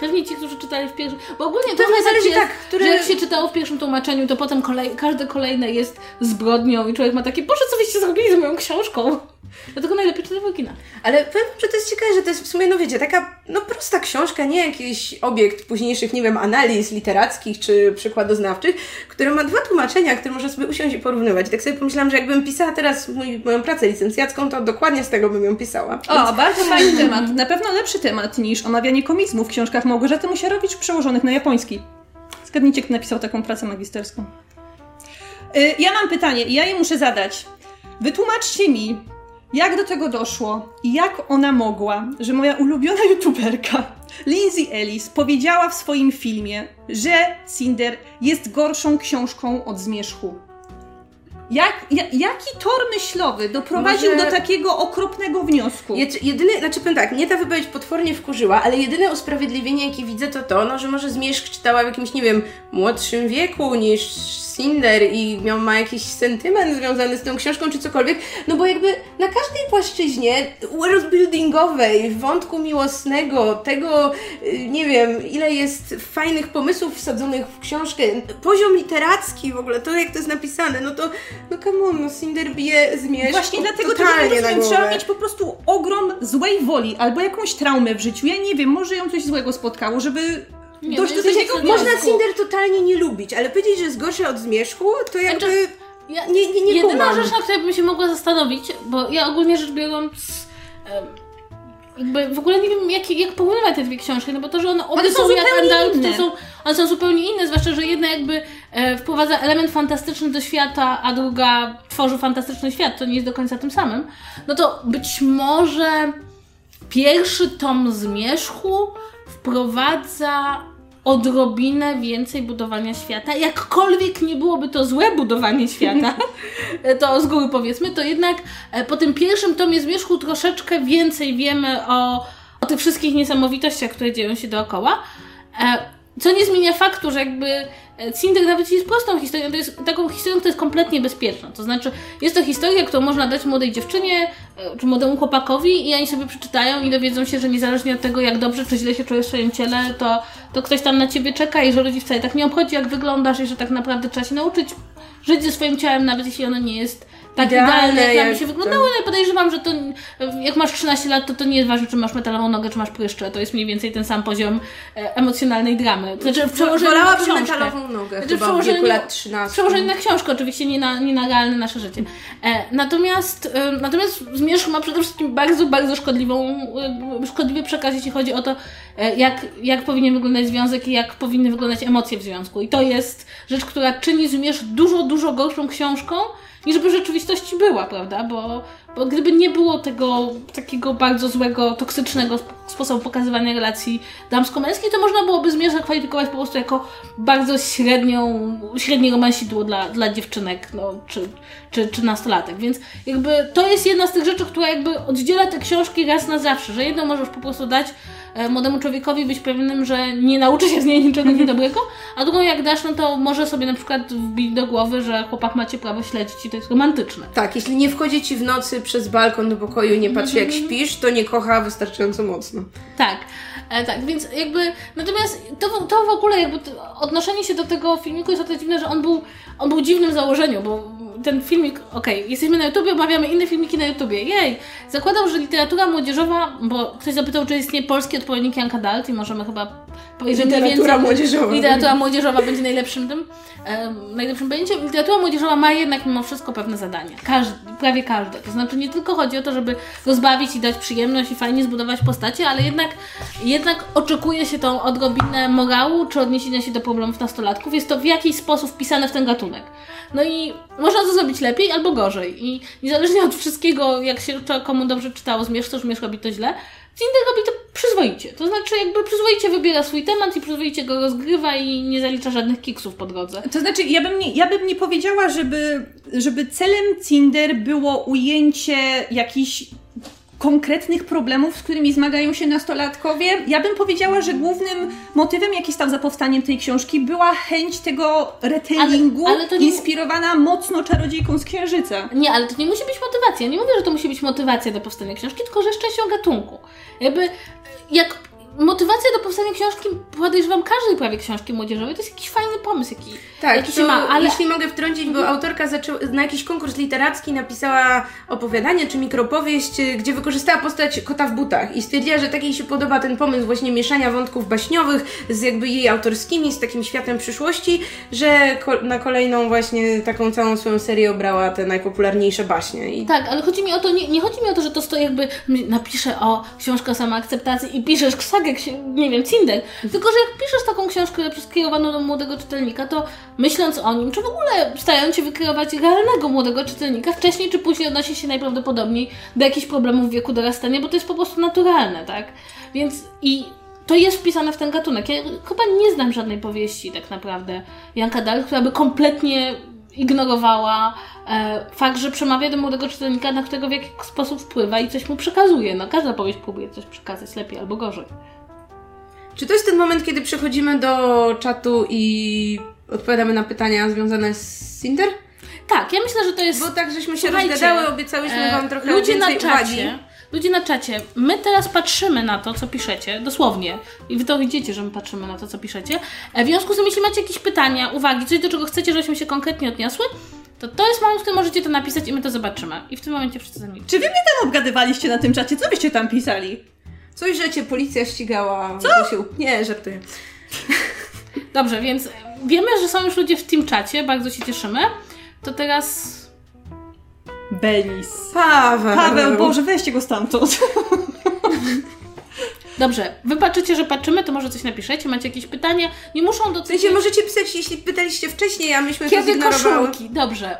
Pewnie ci, którzy czytali w pierwszym. Bo ogólnie To trochę zależy tak jest, tak, który- że jak się czytało w pierwszym tłumaczeniu, to potem kolej, każde kolejne jest zbrodnią i człowiek ma takie, Boże, co wyście zrobili z moją książką? Dlatego najlepiej czytać Wokina. Ale powiem, że to jest ciekawe, że to jest w sumie, no wiecie, taka no prosta książka, nie jakiś obiekt późniejszych, nie wiem, analiz literackich czy przykładoznawczych, która ma dwa tłumaczenia, które można sobie usiąść i porównywać. I tak sobie pomyślałam, że jakbym pisała teraz mój, moją pracę licencjacką, to dokładnie z tego bym ją pisała. O, bardzo fajny temat. Na pewno lepszy temat niż omawianie komizmu w książkach Małgorzaty Musierowicz przełożonych na japoński. Zgadnijcie, kto napisał taką pracę magisterską. Y, Ja mam pytanie i ja je muszę zadać. Wytłumaczcie mi, jak do tego doszło i jak ona mogła, że moja ulubiona youtuberka Lindsay Ellis powiedziała w swoim filmie, że Cinder jest gorszą książką od zmierzchu. Jak, ja, jaki tor myślowy doprowadził Może- do takiego okropnego wniosku? Jed- Jedyny, znaczy powiem tak, mnie ta wypowiedź potwornie wkurzyła, ale jedyne usprawiedliwienie, jakie widzę, to to, no, że może Zmierzch czytała w jakimś, nie wiem, młodszym wieku niż Cinder i miał, ma jakiś sentyment związany z tą książką, czy cokolwiek, no bo jakby na każdej płaszczyźnie worldbuildingowej, wątku miłosnego, tego, y, nie wiem, ile jest fajnych pomysłów wsadzonych w książkę, poziom literacki w ogóle, to jak to jest napisane, no to, no come on, no Cinder bije Zmierzch Właśnie dlatego tego totalnie nie na rozumiem. głowę. Trzeba mieć po prostu ogrom złej woli albo jakąś traumę w życiu. Ja nie wiem, może ją coś złego spotkało, żeby Nie, dojść no do takiego Można. Cinder totalnie nie lubić, ale powiedzieć, że jest gorsza od zmierzchu, to jakby... Znaczy, Ja, Nie, nie, nie jedyna kumam. rzecz, na której bym się mogła zastanowić, bo ja ogólnie rzecz biorąc em, jakby w ogóle nie wiem jak, jak porównywać te dwie książki, no bo to, że one obie One są są jak inne. to są, one są zupełnie inne, zwłaszcza, że jedna jakby e, wprowadza element fantastyczny do świata, a druga tworzy fantastyczny świat, to nie jest do końca tym samym, no to być może pierwszy tom Zmierzchu wprowadza odrobinę więcej budowania świata. Jakkolwiek nie byłoby to złe budowanie świata, to z góry powiedzmy, to jednak e, po tym pierwszym tomie Zmierzchu troszeczkę więcej wiemy o, o tych wszystkich niesamowitościach, które dzieją się dookoła. E, Co nie zmienia faktu, że jakby e, Cinder nawet jest prostą historią, to jest taką historią, która jest kompletnie bezpieczna. To znaczy, jest to historia, którą można dać młodej dziewczynie e, czy młodemu chłopakowi i oni sobie przeczytają i dowiedzą się, że niezależnie od tego, jak dobrze czy źle się czujesz w swoim ciele, to, to ktoś tam na ciebie czeka i że ludzi wcale tak nie obchodzi, jak wyglądasz i że tak naprawdę trzeba się nauczyć żyć ze swoim ciałem, nawet jeśli ono nie jest tak Idealne, jak, jak się wyglądało. I podejrzewam, że to jak masz 13 lat, to to nie jest ważne, czy masz metalową nogę, czy masz pryszcze. To jest mniej więcej ten sam poziom e, emocjonalnej dramy. To znaczy w przełożeniu na Wolałabym książkę. metalową nogę Znaczy, chyba w wieku lat 13. Przełożenie na książkę, oczywiście nie na, nie na realne nasze życie. E, natomiast, e, natomiast Zmierzch ma przede wszystkim bardzo, bardzo szkodliwą, e, szkodliwy przekaz, jeśli chodzi o to, e, jak, jak powinien wyglądać związek i jak powinny wyglądać emocje w związku. I to jest rzecz, która czyni Zmierzch dużo, dużo gorszą książką, niż by w rzeczywistości była, prawda? Bo, bo gdyby nie było tego takiego bardzo złego, toksycznego sp- sposobu pokazywania relacji damsko-męskiej, to można byłoby Zmierzch zakwalifikować po prostu jako bardzo średnią, średnie romansidło dla, dla dziewczynek, no, czy, czy, czy nastolatek. Więc jakby to jest jedna z tych rzeczy, która jakby oddziela te książki raz na zawsze, że jedną możesz po prostu dać e, młodemu człowiekowi być pewnym, że nie nauczy się z niej niczego niedobrego, a drugą jak dasz, no to może sobie na przykład wbić do głowy, że chłopak macie prawo śledzić i to jest romantyczne. Tak, jeśli nie wchodzi ci w nocy przez balkon do pokoju i nie patrzy jak Mhm. śpisz, to nie kocha wystarczająco mocno. Tak, e, tak, więc jakby, natomiast to, to w ogóle jakby odnoszenie się do tego filmiku jest o tyle dziwne, że on był, on był dziwnym założeniu, bo ten filmik, okej, jesteśmy na YouTubie, omawiamy inne filmiki na YouTubie, jej, zakładał, że literatura młodzieżowa, bo ktoś zapytał, czy istnieje polski odpowiednik Janka Dalt i możemy chyba Literatura więcej- młodzieżowa. Literatura młodzieżowa będzie najlepszym tym, em, najlepszym pojęciem. Literatura młodzieżowa ma jednak mimo wszystko pewne zadania. Każdy, prawie każde. To znaczy nie tylko chodzi o to, żeby rozbawić i dać przyjemność i fajnie zbudować postacie, ale jednak, jednak oczekuje się tą odrobinę morału czy odniesienia się do problemów nastolatków. Jest to w jakiś sposób wpisane w ten gatunek. No i można to zrobić lepiej albo gorzej. I niezależnie od wszystkiego, jak się komu dobrze czytało, zmierz to, zmierz robi to źle, Cinder robi to przyzwoicie. To znaczy jakby przyzwoicie wybiera swój temat i przyzwoicie go rozgrywa i nie zalicza żadnych kiksów po drodze. To znaczy, ja bym nie, ja bym nie powiedziała, żeby, żeby celem Cinder było ujęcie jakichś konkretnych problemów, z którymi zmagają się nastolatkowie. Ja bym powiedziała, że głównym motywem, jaki stał za powstaniem tej książki, była chęć tego retellingu, Ale- ale nie- inspirowana mocno czarodziejką z Księżyca. Nie, ale to nie musi być motywacja. Nie mówię, że to musi być motywacja do powstania książki, tylko że jest częścią gatunku. Jakby jak motywacja do powstania książki, podejrzewam każdej prawie książki młodzieżowej, to jest jakiś fajny pomysł, jaki, Tak, jaki się ma, ale jeśli mogę wtrącić, bo autorka zaczęła, na jakiś konkurs literacki napisała opowiadanie czy mikropowieść, y, gdzie wykorzystała postać kota w butach i stwierdziła, że tak jej się podoba ten pomysł właśnie mieszania wątków baśniowych z jakby jej autorskimi, z takim światem przyszłości, że ko- na kolejną właśnie taką całą swoją serię obrała te najpopularniejsze baśnie. I Tak, ale chodzi mi o to, nie, nie chodzi mi o to, że to stoi jakby, napiszę o książkę o samoakceptacji i piszesz ksagę, ksi- nie wiem, Cinder, tylko że jak piszesz taką książkę skierowaną do młodego czytelnika, to myśląc o nim, czy w ogóle starając się wykreować realnego młodego czytelnika, wcześniej czy później odnosi się najprawdopodobniej do jakichś problemów w wieku dorastania, bo to jest po prostu naturalne, tak? Więc i to jest wpisane w ten gatunek. Ja chyba nie znam żadnej powieści tak naprawdę Janka Dal, która by kompletnie ignorowała e, fakt, że przemawia do młodego czytelnika, na którego w jakiś sposób wpływa i coś mu przekazuje. No, każda powieść próbuje coś przekazać lepiej albo gorzej. Czy to jest ten moment, kiedy przechodzimy do czatu i odpowiadamy na pytania związane z Cinder? Tak, ja myślę, że to jest... Bo tak żeśmy się Słuchajcie, rozgadały, obiecałyśmy e, Wam trochę ludzie na więcej czacie, uwagi. Ludzie na czacie, my teraz patrzymy na to, co piszecie, dosłownie. I wy to widzicie, że my patrzymy na to, co piszecie. E, W związku z tym, jeśli macie jakieś pytania, uwagi, coś do czego chcecie, żebyśmy się konkretnie odniosły, to to jest moment, w którym możecie to napisać i my to zobaczymy. I w tym momencie wszyscy zamilczą. Czy wy mnie tam obgadywaliście na tym czacie? Co byście tam pisali? Coś, że cię policja ścigała. Co? Się... Nie, żartuję. Dobrze, więc wiemy, że są już ludzie w tym czacie, bardzo się cieszymy. to teraz Belis. Paweł. Paweł, Boże, weźcie go stamtąd. Dobrze, wy patrzycie, że patrzymy, to może coś napiszecie, macie jakieś pytanie, nie muszą do W sensie możecie pisać, jeśli pytaliście wcześniej, a myśmy to Kiedy zignorowały. koszulki? Dobrze.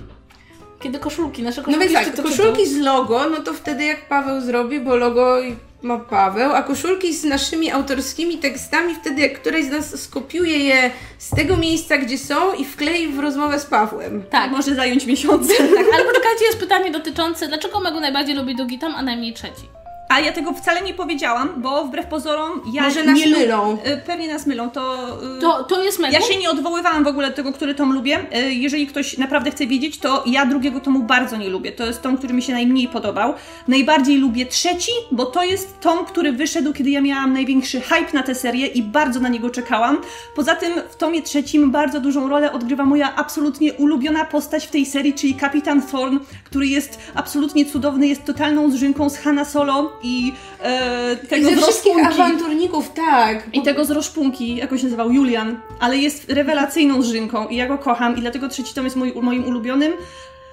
Kiedy koszulki? Nasze No koszulki więc jeszcze tak, to koszulki z logo, no to wtedy jak Paweł zrobi, bo logo i- ma Paweł, a koszulki z naszymi autorskimi tekstami, wtedy jak któraś z nas skopiuje je z tego miejsca, gdzie są i wklei w rozmowę z Pawłem. Tak, Może zająć miesiące. tak, ale poczekajcie, jest pytanie dotyczące, dlaczego Megu najbardziej lubi drugi tom, a najmniej trzeci? A ja tego wcale nie powiedziałam, bo wbrew pozorom ja Może nas nie lu- mylą. Y, Pewnie nas mylą, to... y, To, to jest Megu? Ja się nie odwoływałam w ogóle do tego, który tom lubię. Y, Jeżeli ktoś naprawdę chce wiedzieć, to ja drugiego tomu bardzo nie lubię. To jest tom, który mi się najmniej podobał. Najbardziej lubię trzeci, bo to jest tom, który wyszedł, kiedy ja miałam największy hype na tę serię i bardzo na niego czekałam. Poza tym w tomie trzecim bardzo dużą rolę odgrywa moja absolutnie ulubiona postać w tej serii, czyli Kapitan Thorn, który jest absolutnie cudowny, jest totalną zżynką z Hanna Solo i e, I tego ze z wszystkich awanturników, tak. I tego z Roszpunki, jak się nazywał, Julian, ale jest rewelacyjną żynką i ja go kocham i dlatego trzeci tom jest moim ulubionym.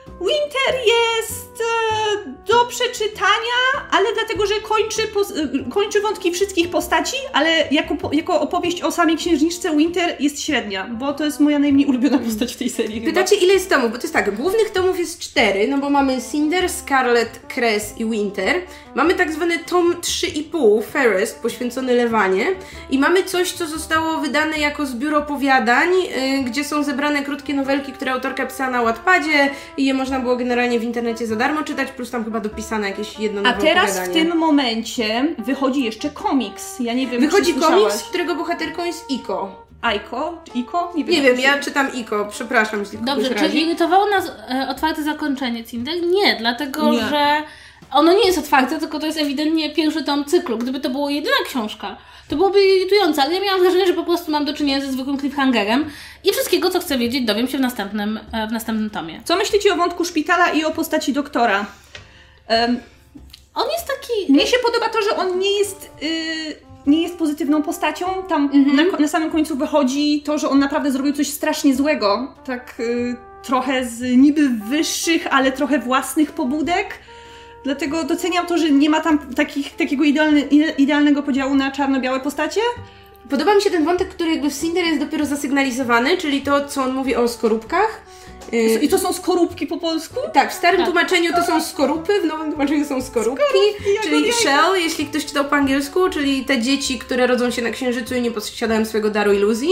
Winter jest e, do przeczytania, ale dlatego, że kończy, e, kończy wątki wszystkich postaci, ale jako, jako opowieść o samej księżniczce Winter jest średnia, bo to jest moja najmniej ulubiona postać w tej serii. chyba. Pytacie, ile jest tomów? Bo to jest tak, głównych tomów jest cztery, no bo mamy Cinder, Scarlet, Cress i Winter. Mamy tak zwany tom 3,5, Ferris, poświęcony Lewanie. I mamy coś, co zostało wydane jako zbiór opowiadań, y, gdzie są zebrane krótkie nowelki, które autorka pisała na Wattpadzie i je można było generalnie w internecie za darmo czytać, plus tam chyba dopisane jakieś jedno A teraz w tym momencie wychodzi jeszcze komiks. Ja nie wiem, Wychodzi czy komiks, którego bohaterką jest Iko. Aiko? Iko? Nie wiem. Nie wiem, ja czytam Iko, przepraszam, jeśli Dobrze, czy razi. irytowało nas e, otwarte zakończenie Cinder? Nie, dlatego Nie. że ono nie jest otwarte, tylko to jest ewidentnie pierwszy tom cyklu. Gdyby to była jedyna książka, to byłoby irytujące, ale ja miałam wrażenie, że po prostu mam do czynienia ze zwykłym cliffhangerem i wszystkiego, co chcę wiedzieć, dowiem się w następnym, e, w następnym tomie. Co myślicie o wątku szpitala i o postaci doktora? Em, On jest taki... mnie się podoba to, że on nie jest, y, nie jest pozytywną postacią. Tam Mhm. na, na samym końcu wychodzi to, że on naprawdę zrobił coś strasznie złego. Tak y, trochę z niby wyższych, ale trochę własnych pobudek. Dlatego doceniam to, że nie ma tam takich, takiego idealny, ide- idealnego podziału na czarno-białe postacie. Podoba mi się ten wątek, który jakby w Cinder jest dopiero zasygnalizowany, czyli to, co on mówi o skorupkach. Yy, I to są skorupki po polsku? tak, w starym Tak. tłumaczeniu to są skorupy, w nowym tłumaczeniu są skorupki, czyli jajka. shell, jeśli ktoś czytał po angielsku, czyli te dzieci, które rodzą się na Księżycu i nie posiadają swojego daru iluzji.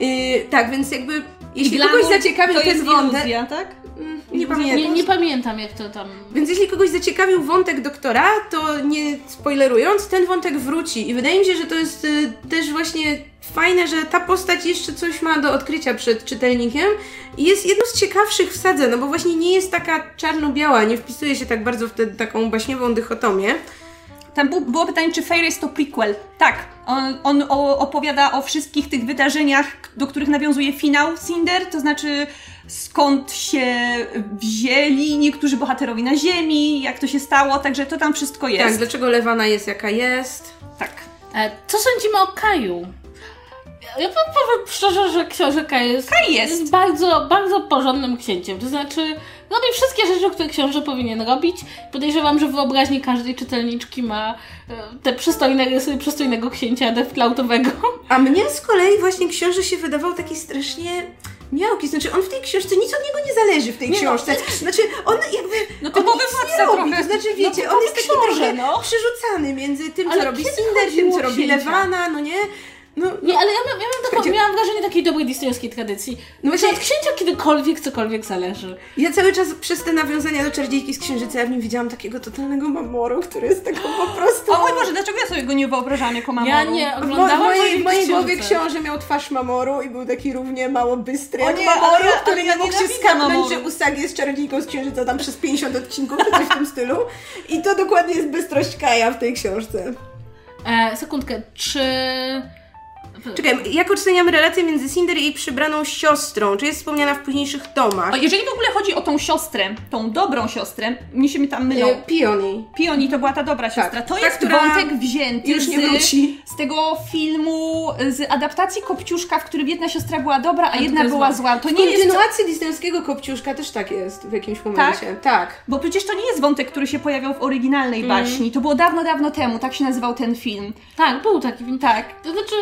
Yy, tak, więc jakby jeśli kogoś Glamour zaciekawił ten jest wątek... iluzja, tak? Nie Nie, pamiętam. nie pamiętam, jak to tam... Więc jeśli kogoś zaciekawił wątek doktora, to nie spoilerując, ten wątek wróci. I wydaje mi się, że to jest y, też właśnie fajne, że ta postać jeszcze coś ma do odkrycia przed czytelnikiem i jest jedną z ciekawszych w sadze, no bo właśnie nie jest taka czarno-biała, nie wpisuje się tak bardzo w tę taką baśniową dychotomię. Tam było pytanie, czy Fairy jest to prequel. Tak, on, on opowiada o wszystkich tych wydarzeniach, do których nawiązuje finał Cinder, to znaczy skąd się wzięli niektórzy bohaterowie na Ziemi, jak to się stało, także to tam wszystko Tak, jest. dlaczego Lewana jest jaka jest. Tak. E, co sądzimy o Kaju? Ja powiem szczerze, że książę Kaj jest, Kaj jest. bardzo, bardzo porządnym księciem. To znaczy, robi wszystkie rzeczy, które książę powinien robić. Podejrzewam, że w wyobraźni każdej czytelniczki ma e, te przystojne rysy przystojnego księcia deftlautowego. A mnie z kolei właśnie książę się wydawał taki strasznie miałki, znaczy on w tej książce, nic od niego nie zależy w tej Nie no, książce. Znaczy on jakby... No on typowy nic nie robi, to znaczy No wiecie, on typowy jest taki książę, trochę no. przerzucany między tym, co Ale robi Cinder, tym, co robi? Lewana, no nie? No, Nie, ale ja, miałam, ja taką, miałam wrażenie takiej dobrej disneyowskiej tradycji. No No właśnie- od księcia kiedykolwiek cokolwiek zależy. ja cały czas przez te nawiązania do Czardziejki z Księżyca ja w nim widziałam takiego totalnego mamoru, który jest taką po prostu... O mój Boże, dlaczego ja sobie go nie wyobrażam jako mamą? Ja nie W, mo- w oglądałam mojej, w mojej głowie książę miał twarz mamoru i był taki równie mało bystry jak nie, mamoru, ja- który nie ja mógł się skapnąć, Mamoru. że Usagi jest czarownicą z Księżyca tam przez 50 odcinków czy coś w tym stylu. I to dokładnie jest bystrość Kaja w tej książce. E, sekundkę, czy Czekaj, jak oceniamy relację między Cinder i jej przybraną siostrą? Czy jest wspomniana w późniejszych tomach? O, jeżeli w ogóle chodzi o tą siostrę, tą dobrą siostrę, mi się mi tam mylą. E, Pioni. Pioni to była ta dobra siostra. to ta, jest która wątek wzięty już nie z, wróci. z tego filmu, z adaptacji Kopciuszka, w którym jedna siostra była dobra, a, to jedna jest była zła. zła. To W nie jest... kontynuacji disneyowskiego Kopciuszka też tak jest w jakimś momencie. Tak. Bo przecież to nie jest wątek, który się pojawiał w oryginalnej Mhm. baśni. To było dawno, dawno temu. Tak się nazywał ten film. Tak, był taki film. Tak. To znaczy,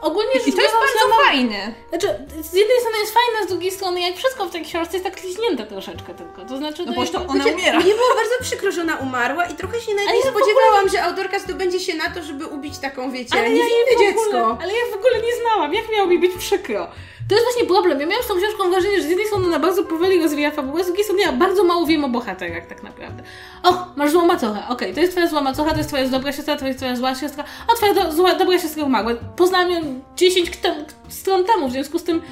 ogólnie I to jest bardzo fajne. Znaczy, z jednej strony jest fajne, z drugiej strony, jak wszystko w tej książce jest tak kliźnięte troszeczkę tylko. To znaczy, No bo to ona Znaczy, umiera. Mnie było bardzo przykro, że ona umarła i trochę się nawet Ale nie ja spodziewałam, że autorka zdobędzie się na to, żeby ubić taką, wiecie, Ale ja w ogóle, dziecko. ale ja w ogóle nie znałam. Jak miało mi być przykro? To jest właśnie problem. Ja miałam z tą książką wrażenie, że z jednej strony ona bardzo powoli rozwija fabułę, z drugiej strony ja bardzo mało wiem o bohaterach tak naprawdę. O, masz złą macochę. Okej, to jest twoja zła macocha, to jest twoja dobra siostra, to jest twoja zła siostra. O, twoja do, zła, dobra siostra umarła. Poznałam ją 10 k- stron temu, w związku z tym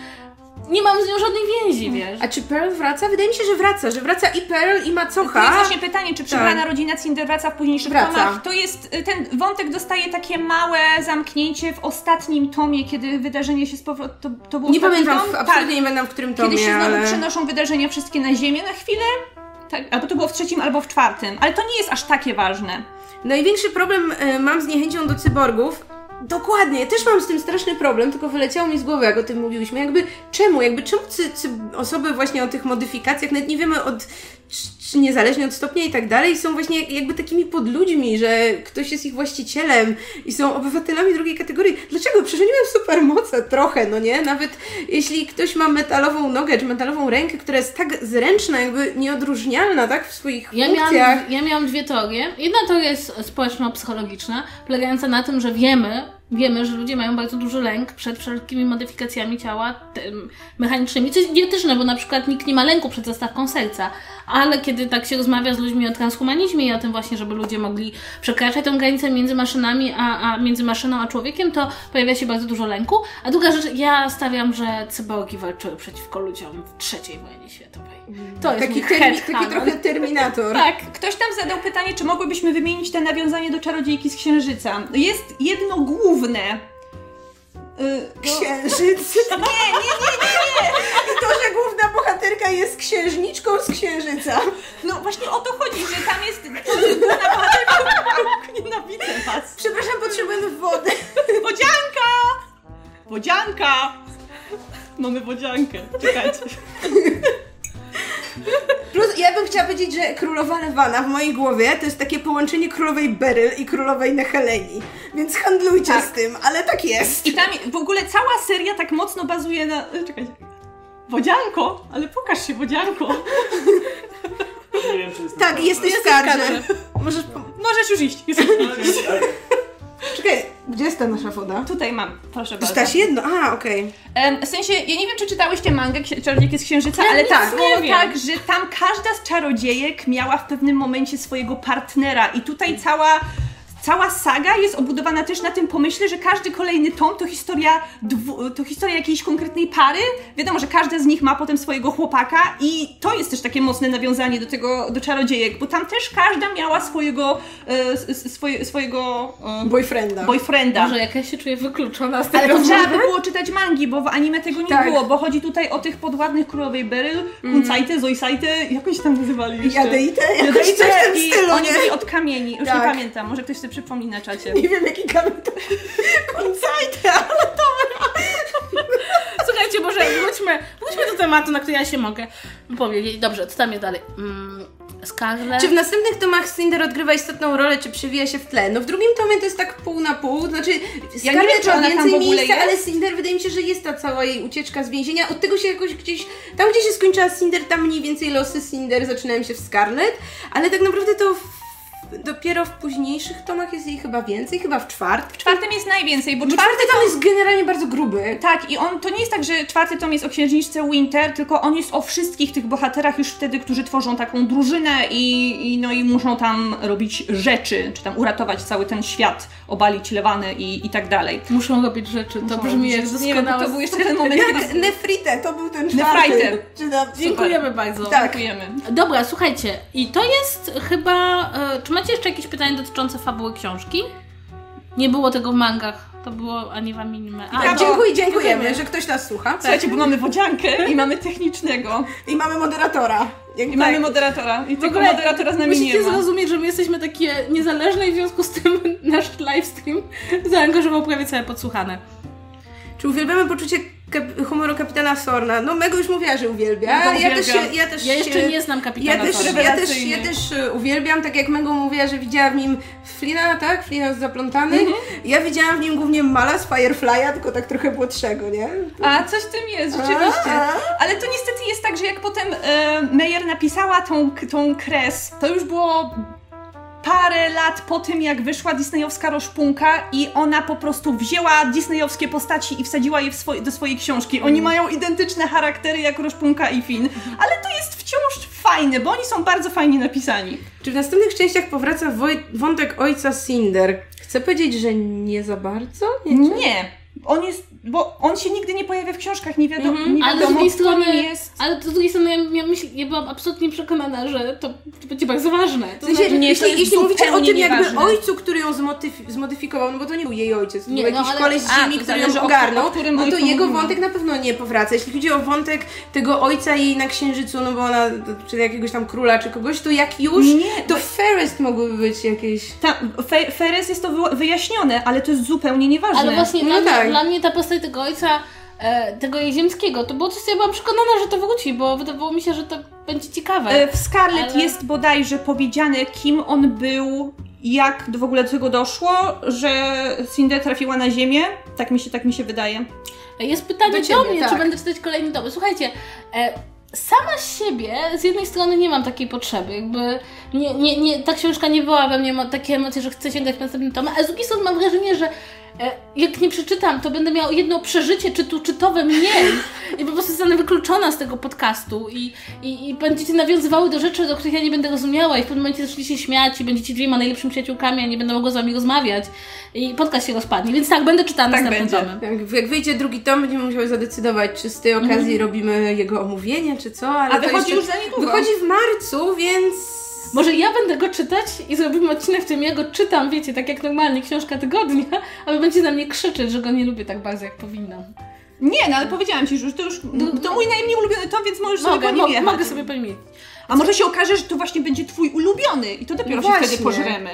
nie mam z nią żadnej więzi, wiesz. A czy Pearl wraca? Wydaje mi się, że wraca, że wraca i Pearl i Macocha. To jest właśnie pytanie, czy przybrana rodzina Cinder wraca w późniejszych Tak. Wraca. tomach. To jest, y, ten wątek dostaje takie małe zamknięcie w ostatnim tomie, kiedy wydarzenie się z powrotem, to, to był Nie pamiętam, tom? w- absolutnie Tak. nie pamiętam w którym tomie, Kiedy się znowu ale... przenoszą wydarzenia wszystkie na ziemię na chwilę. Tak, albo to było w trzecim, albo w czwartym. Ale to nie jest aż takie ważne. Największy problem e, mam z niechęcią do cyborgów. Dokładnie, też mam z tym straszny problem, tylko wyleciało mi z głowy, jak o tym mówiłyśmy. Jakby czemu? Jakby czemu cy, cy, osoby właśnie o tych modyfikacjach, nawet nie wiemy od, czy, niezależnie od stopnia i tak dalej, są właśnie jakby takimi podludźmi, że ktoś jest ich właścicielem i są obywatelami drugiej kategorii. Dlaczego? Mają supermoce trochę, no nie? Nawet jeśli ktoś ma metalową nogę czy metalową rękę, która jest tak zręczna, jakby nieodróżnialna, tak? W swoich Ja funkcjach. miałam, ja miałam dwie teorie. Jedna teoria jest społeczno-psychologiczna, polegająca na tym, że wiemy, wiemy, że ludzie mają bardzo duży lęk przed wszelkimi modyfikacjami ciała mechanicznymi, co jest idiotyczne, bo na przykład nikt nie ma lęku przed zastawką serca, ale kiedy tak się rozmawia z ludźmi o transhumanizmie i o tym właśnie, żeby ludzie mogli przekraczać tę granicę między maszynami, a, a między maszyną a człowiekiem, to pojawia się bardzo dużo lęku. A druga rzecz, ja stawiam, że cyborgi walczyły przeciwko ludziom w trzeciej wojnie światowej. To jest Taki, termi, taki trochę terminator. Tak. Ktoś tam zadał pytanie, czy mogłybyśmy wymienić te nawiązanie do czarodziejki z księżyca. Jest jedno główne. Y, no- Księżyc. Nie, nie, nie, nie, nie. To, że główna bohaterka jest księżniczką z księżyca. No właśnie o to chodzi, że tam jest to, że główna bohaterka... Nienawidzę was. Przepraszam, potrzebujemy wody. Wodzianka! Wodzianka! Mamy wodziankę. Czekajcie. Plus ja bym chciała powiedzieć, że królowa Lewana w mojej głowie to jest takie połączenie królowej Beryl i królowej Neheleni. Więc handlujcie Tak. z tym, ale tak jest. I tam w ogóle cała seria tak mocno bazuje na... e, Czekajcie. Wodzianko? Ale pokaż się, wodzianko. Nie wiem, czy jest Tak, jesteś w. Możesz... Po... Możesz już iść. Już iść. Czekaj, gdzie jest ta nasza woda? Tutaj mam, proszę bardzo. Staś jedno? A, okej. Em, W sensie, ja nie wiem, czy czytałyście mangę Ksi- Czarodziejki z Księżyca, Ja ale nic tak, nie było wiem. tak, że tam każda z czarodziejek miała w pewnym momencie swojego partnera i tutaj cała cała saga jest obudowana też na tym pomyśle, że każdy kolejny tom to historia, dwu, to historia jakiejś konkretnej pary. Wiadomo, że każda z nich ma potem swojego chłopaka i to jest też takie mocne nawiązanie do tego, do czarodziejek, bo tam też każda miała swojego, e, swoje, swojego e, Boyfrienda. boyfrienda. Może jakaś się czuję wykluczona z Ale tego to trzeba by było czytać mangi, bo w anime tego nie Tak. było, bo chodzi tutaj o tych podładnych królowej Beryl, Kuncajte, Zoisajte, jak oni się tam nazywali jeszcze? Jadeite? Jakoś Jadeite coś w tym i stylu, oni nie? byli od kamieni, już Tak. nie pamiętam, może ktoś sobie przypomni na czacie. Nie wiem, jaki kamień to... Koncajte, ale to... Słuchajcie, może wróćmy, wróćmy do tematu, na który ja się mogę powiedzieć. Dobrze, co tam jest dalej? Mm, Scarlett. Czy w następnych tomach Cinder odgrywa istotną rolę, czy przewija się w tle? No w drugim tomie to jest tak pół na pół, znaczy Ja Scarlett czy ma więcej miejsca, jest. ale Cinder wydaje mi się, że jest ta cała jej ucieczka z więzienia. Od tego się jakoś gdzieś, tam gdzie się skończyła Cinder, tam mniej więcej losy Cinder zaczynają się w Scarlett, ale tak naprawdę to dopiero w późniejszych tomach jest jej chyba więcej, chyba w czwartym. W czwartym jest najwięcej, bo Bo czwarty czwarty tom jest generalnie bardzo gruby. Tak, i on to nie jest tak, że czwarty tom jest o księżniczce Winter, tylko on jest o wszystkich tych bohaterach już wtedy, którzy tworzą taką drużynę i, i, no, i muszą tam robić rzeczy, czy tam uratować cały ten świat, obalić lewany i, i tak dalej. Muszą robić rzeczy, to brzmi jak Nie wiem, bo doskonałe. to był jeszcze ten moment, Jak kiedy Nefrite, to był ten czwarty. Nefrite. Tam, Dziękujemy bardzo. Tak. dziękujemy. Dobra, słuchajcie, i to jest chyba. E, czy macie jeszcze jakieś pytania dotyczące fabuły książki? Nie było tego w mangach. To było ani w anime. A, Brawo. Dziękuję, dziękujemy, że ktoś nas słucha. Słuchajcie, bo mamy wodziankę i mamy technicznego. I mamy moderatora. Jak I tak. mamy moderatora. I W ogóle moderatora z nami nie musicie zrozumieć, że my jesteśmy takie niezależne i w związku z tym nasz livestream zaangażował prawie całe podsłuchane. Czy uwielbiamy poczucie kap- humoru kapitana Sorna? No Mego już mówiła, że uwielbia. Ja też, ja też Ja jeszcze się- nie znam kapitana Ja też, Sorna. ja, też, ja też e, uwielbiam, tak jak Mego mówiła, że widziała w nim Flina, tak? Flina z zaplątanych. Mhm. Ja widziałam w nim głównie Mala z Firefly'a, tylko tak trochę młodszego, nie? A, coś w tym jest, rzeczywiście. A, a. Ale to niestety jest tak, że jak potem e, Meyer napisała tą, tą kres, to już było parę lat po tym, jak wyszła disneyowska rozpunka i ona po prostu wzięła disneyowskie postaci i wsadziła je do swojej książki. Oni mają identyczne charaktery jak rozpunka i Finn, ale to jest wciąż fajne, bo oni są bardzo fajnie napisani. Czy w następnych częściach powraca wątek ojca Cinder? Chcę powiedzieć, że nie za bardzo? Nie. Nie. On jest, bo on się nigdy nie pojawia w książkach, nie wiadomo, Mhm. nie Ale z wiadomo drugiej strony, jest. ale z drugiej strony ja, ja, myśl, ja byłam absolutnie przekonana, że to, to będzie bardzo ważne. To znaczy, nie, to jeśli, jest jeśli mówicie o tym jakby nieważne. ojcu, który ją zmodyf- zmodyfikował, no bo to nie był jej ojciec, to Nie, był no, jakiś ale- koleś z A, ziemi, to który ją ogarnął, o którym no to jego mówimy. wątek na pewno nie powraca. Jeśli chodzi o wątek tego ojca jej na księżycu, no bo ona, czy jakiegoś tam króla, czy kogoś, to jak już, Nie, to Ferris mogłyby być jakieś... Ta, Fe, Feres jest to wy- wyjaśnione, ale to jest zupełnie nieważne. Ale właśnie No dla, mnie, tak. dla mnie ta postać tego ojca, e, tego jej ziemskiego, to było coś, co ja byłam przekonana, że to wróci, bo wydawało mi się, że to będzie ciekawe. E, W Scarlet Ale- jest bodajże powiedziane, kim on był, jak w ogóle do tego doszło, że Cinder trafiła na ziemię. Tak mi się, tak mi się wydaje. Jest pytanie Do do, ciebie, mnie, tak. czy będę czytać kolejny tom. Słuchajcie, e, sama z siebie z jednej strony nie mam takiej potrzeby, jakby nie, nie, nie, ta książka nie była we mnie ma takie emocje, że chcę sięgać po następny tom, ale z drugiej strony mam wrażenie, że jak nie przeczytam, to będę miała jedno przeżycie czytu czytowe mniej i po prostu zostanę wykluczona z tego podcastu i, i, i będziecie nawiązywały do rzeczy, do których ja nie będę rozumiała i w pewnym momencie zaczniecie się śmiać i będziecie dwiema najlepszymi przyjaciółkami, a nie będę mogła z wami rozmawiać i podcast się rozpadnie, więc tak, będę czytała Tak następne będzie. tomy. Jak, jak wyjdzie drugi tom, będziemy musiały zadecydować, czy z tej okazji robimy jego omówienie, czy co, ale A wychodzi już za niedługo. Wychodzi w marcu, więc... Może ja będę go czytać i zrobimy odcinek, w którym ja go czytam, wiecie, tak jak normalnie, książka tygodnia, a wy będziecie na mnie krzyczeć, że go nie lubię tak bardzo, jak powinnam. Nie, no ale powiedziałam ci, że już to już to mój najmniej ulubiony tom, więc możesz sobie Mogę, po nim mogę sobie powiedzieć. A może się okaże, że to właśnie będzie twój ulubiony i to dopiero No się właśnie. wtedy pożremy.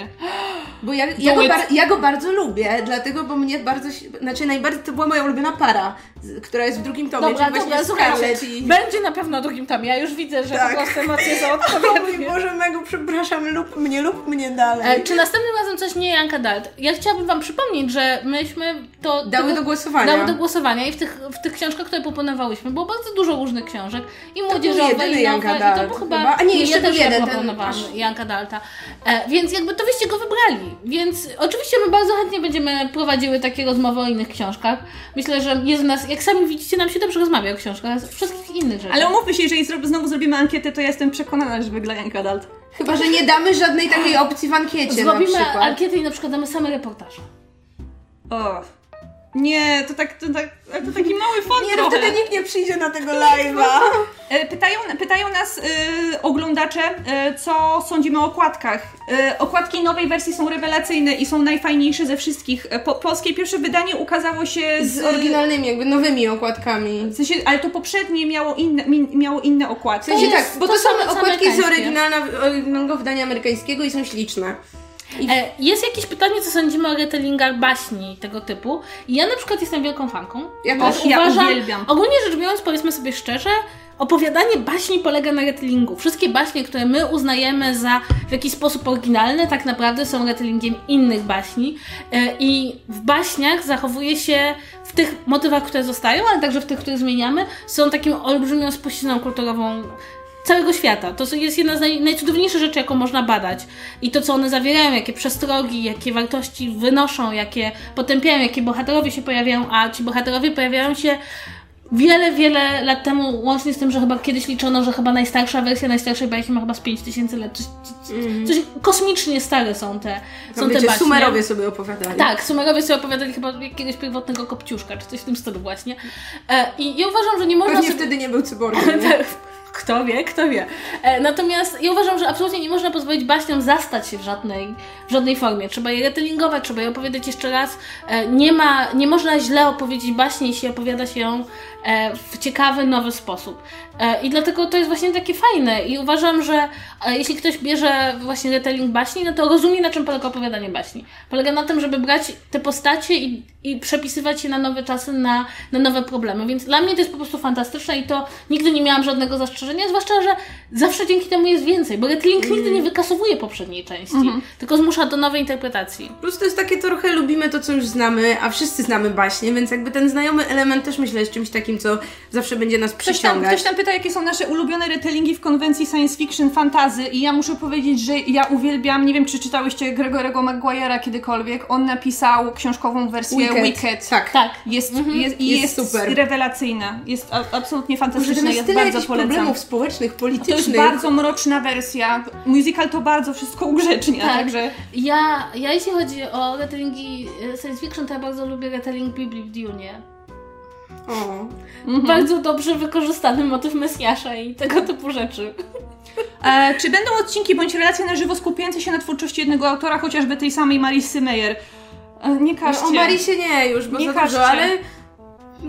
Bo ja, ja, go ja go bardzo lubię, dlatego, bo mnie bardzo, się- znaczy najbardziej to była moja ulubiona para, która jest w drugim tomie, Dobra, czyli dobra, właśnie słuchajcie, i... będzie na pewno drugim tomie, ja już widzę, że Tak. po prostu emocje są odpowiednie. Boże, Megu, przepraszam, lub mnie, lub mnie dalej. E, czy następnym razem coś nie Janka Dalt? Ja chciałabym Wam przypomnieć, że myśmy to... Dały tego- do głosowania. Dały do głosowania i w tych, w tych książkach, które proponowałyśmy, było bardzo dużo różnych książek i był młodzieżowe, i Janka nowe, i to Dalt był chyba... chyba. A nie, jeszcze ja jeden, ten proponowałam aż- Janka Dalta. E, więc jakby to wyście go wybrali. Więc oczywiście my bardzo chętnie będziemy prowadziły takie rozmowy o innych książkach. Myślę, że jest w nas, jak sami widzicie, nam się dobrze rozmawia o książkach, wszystkich innych rzeczy. Ale umówmy się, jeżeli znowu zrobimy ankietę, to ja jestem przekonana, że wygra Janka Dalt. Chyba, że nie damy żadnej takiej opcji w ankiecie Zrobimy na przykład. ankietę i na przykład damy same reportaże. O. Nie, to, tak, to, tak, to taki mały fan Nie, no trochę. wtedy nikt nie przyjdzie na tego live'a. E, Pytają, pytają nas e, oglądacze, e, co sądzimy o okładkach. Okładki nowej wersji są rewelacyjne i są najfajniejsze ze wszystkich. Po, polskie pierwsze wydanie ukazało się z, Z oryginalnymi, jakby nowymi okładkami. W sensie, ale to poprzednie miało inne, mi, miało inne W okładki. sensie jest- tak, bo to to, są okładki z oryginalnego wydania amerykańskiego i są śliczne. E, jest jakieś pytanie, co sądzimy o retellingach baśni tego typu. Ja na przykład jestem wielką fanką. Ja też. Ja uważam, uwielbiam. Ogólnie rzecz biorąc, powiedzmy sobie szczerze, opowiadanie baśni polega na retellingu. Wszystkie baśnie, które my uznajemy za w jakiś sposób oryginalne, tak naprawdę są retellingiem innych baśni. E, I w baśniach zachowuje się w tych motywach, które zostają, ale także w tych, które zmieniamy, są taką olbrzymią spuścizną kulturową całego świata. To jest jedna z naj, najcudowniejszych rzeczy, jaką można badać. I to, co one zawierają, jakie przestrogi, jakie wartości wynoszą, jakie potępiają, jakie bohaterowie się pojawiają, a ci bohaterowie pojawiają się wiele, wiele lat temu, łącznie z tym, że chyba kiedyś liczono, że chyba najstarsza wersja najstarszej bajki ma chyba z 5000 lat. Coś, coś, coś kosmicznie stare są te, są Tam te wiecie, baśnie. Sumerowie sobie opowiadali. Tak, Sumerowie sobie opowiadali chyba jakiegoś pierwotnego kopciuszka, czy coś w tym stylu właśnie. E, I ja uważam, że nie można Pewnie sobie... wtedy nie był cyborgiem. nie? Kto wie, kto wie. E, natomiast ja uważam, że absolutnie nie można pozwolić baśniom zastać się w żadnej, w żadnej formie. Trzeba je retellingować, trzeba je opowiadać jeszcze raz. E, nie, ma, nie można źle opowiedzieć baśni, jeśli opowiada się ją w ciekawy, nowy sposób. E, I dlatego to jest właśnie takie fajne. I uważam, że e, jeśli ktoś bierze właśnie retelling baśni, no to rozumie, na czym polega opowiadanie baśni. Polega na tym, żeby brać te postacie i, i przepisywać je na nowe czasy, na, na nowe problemy. Więc dla mnie to jest po prostu fantastyczne i to nigdy nie miałam żadnego zastrzeżenia, zwłaszcza, że zawsze dzięki temu jest więcej, bo retelling nigdy nie wykasowuje poprzedniej części, tylko zmusza do nowej interpretacji. Plus to jest takie trochę lubimy to, co już znamy, a wszyscy znamy baśnie, więc jakby ten znajomy element też myślę jest czymś takim, co zawsze będzie nas Ktoś tam, przyciągać. ktoś tam pyta, jakie są nasze ulubione retellingi w konwencji science fiction, fantazy i ja muszę powiedzieć, że ja uwielbiam, nie wiem czy czytałyście Gregorego Maguire'a kiedykolwiek, on napisał książkową wersję Wicked. Wicked. Tak. Tak. Jest, jest, i Jest jest, super. rewelacyjna. Jest a, absolutnie fantastyczna, jest jest tyle bardzo polecam. problemów społecznych, To politycznych. jest bardzo mroczna wersja. Musical to bardzo wszystko ugrzecznia, Tak. także... Ja, ja jeśli chodzi o retellingi e, science fiction, to ja bardzo lubię retelling Biblii w Dune. O. Bardzo dobrze wykorzystany motyw Mesjasza i tego typu rzeczy. E, czy będą odcinki bądź relacje na żywo skupiające się na twórczości jednego autora, chociażby tej samej Marissy Meyer? E, nie każcie. No, o Marisie nie już, bo Nie za każcie. dużo, ale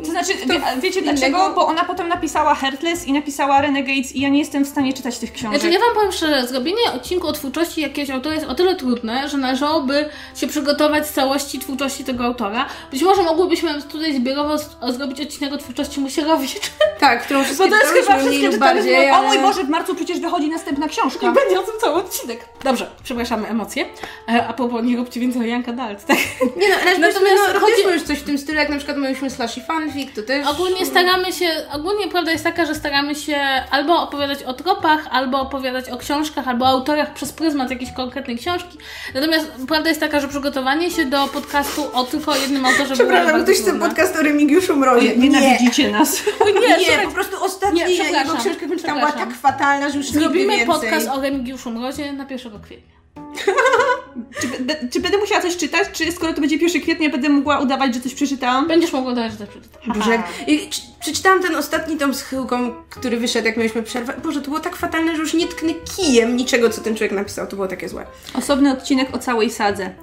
To znaczy, wie, wiecie innego? dlaczego? Bo ona potem napisała Heartless i napisała Renegades i ja nie jestem w stanie czytać tych książek. Znaczy, ja wam powiem szczerze, zrobienie odcinku o twórczości jakiegoś autora jest o tyle trudne, że należałoby się przygotować z całości twórczości tego autora. Być może mogłybyśmy tutaj zbiorowo z- o- zrobić odcinek o twórczości Musierowicz. tak, którą wszystkie Bo to jest chyba wszystkie bardziej, O ale... mój Boże, w marcu przecież wychodzi następna I książka. będzie o tym cały odcinek. Dobrze, przepraszamy emocje. E, A propos, nie róbcie więcej Janka Dalt, tak? Nie no, ale Natomiast no, chodzi- już coś w tym stylu, jak na przykład mieliśmy slashy fanfic, to też... Ogólnie staramy się, ogólnie prawda jest taka, że staramy się albo opowiadać o tropach, albo opowiadać o książkach, albo o autorach przez pryzmat jakiejś konkretnej książki. Natomiast prawda jest taka, że przygotowanie się do podcastu o tylko jednym autorze było Przepraszam, ktoś chce podcast o Remigiuszu Mrozie. Nie, Nienawidzicie nas. Nie, nie, słuchaj, po prostu ostatnia Nie, jego książka, którą czytałam, była tak fatalna, że już nigdy Zrobimy więcej. podcast o Remigiuszu Mrozie na 1 kwietnia. Czy, be- czy będę musiała coś czytać, czy skoro to będzie 1 kwietnia, będę mogła udawać, że coś przeczytałam? Będziesz mogła dać, że to przeczytam. Boże, i przeczytałam ten ostatni tom z chyłką, który wyszedł, jak mieliśmy przerwę. Boże, to było tak fatalne, że już nie tknę kijem niczego, co ten człowiek napisał. To było takie złe. Osobny odcinek o całej sadze.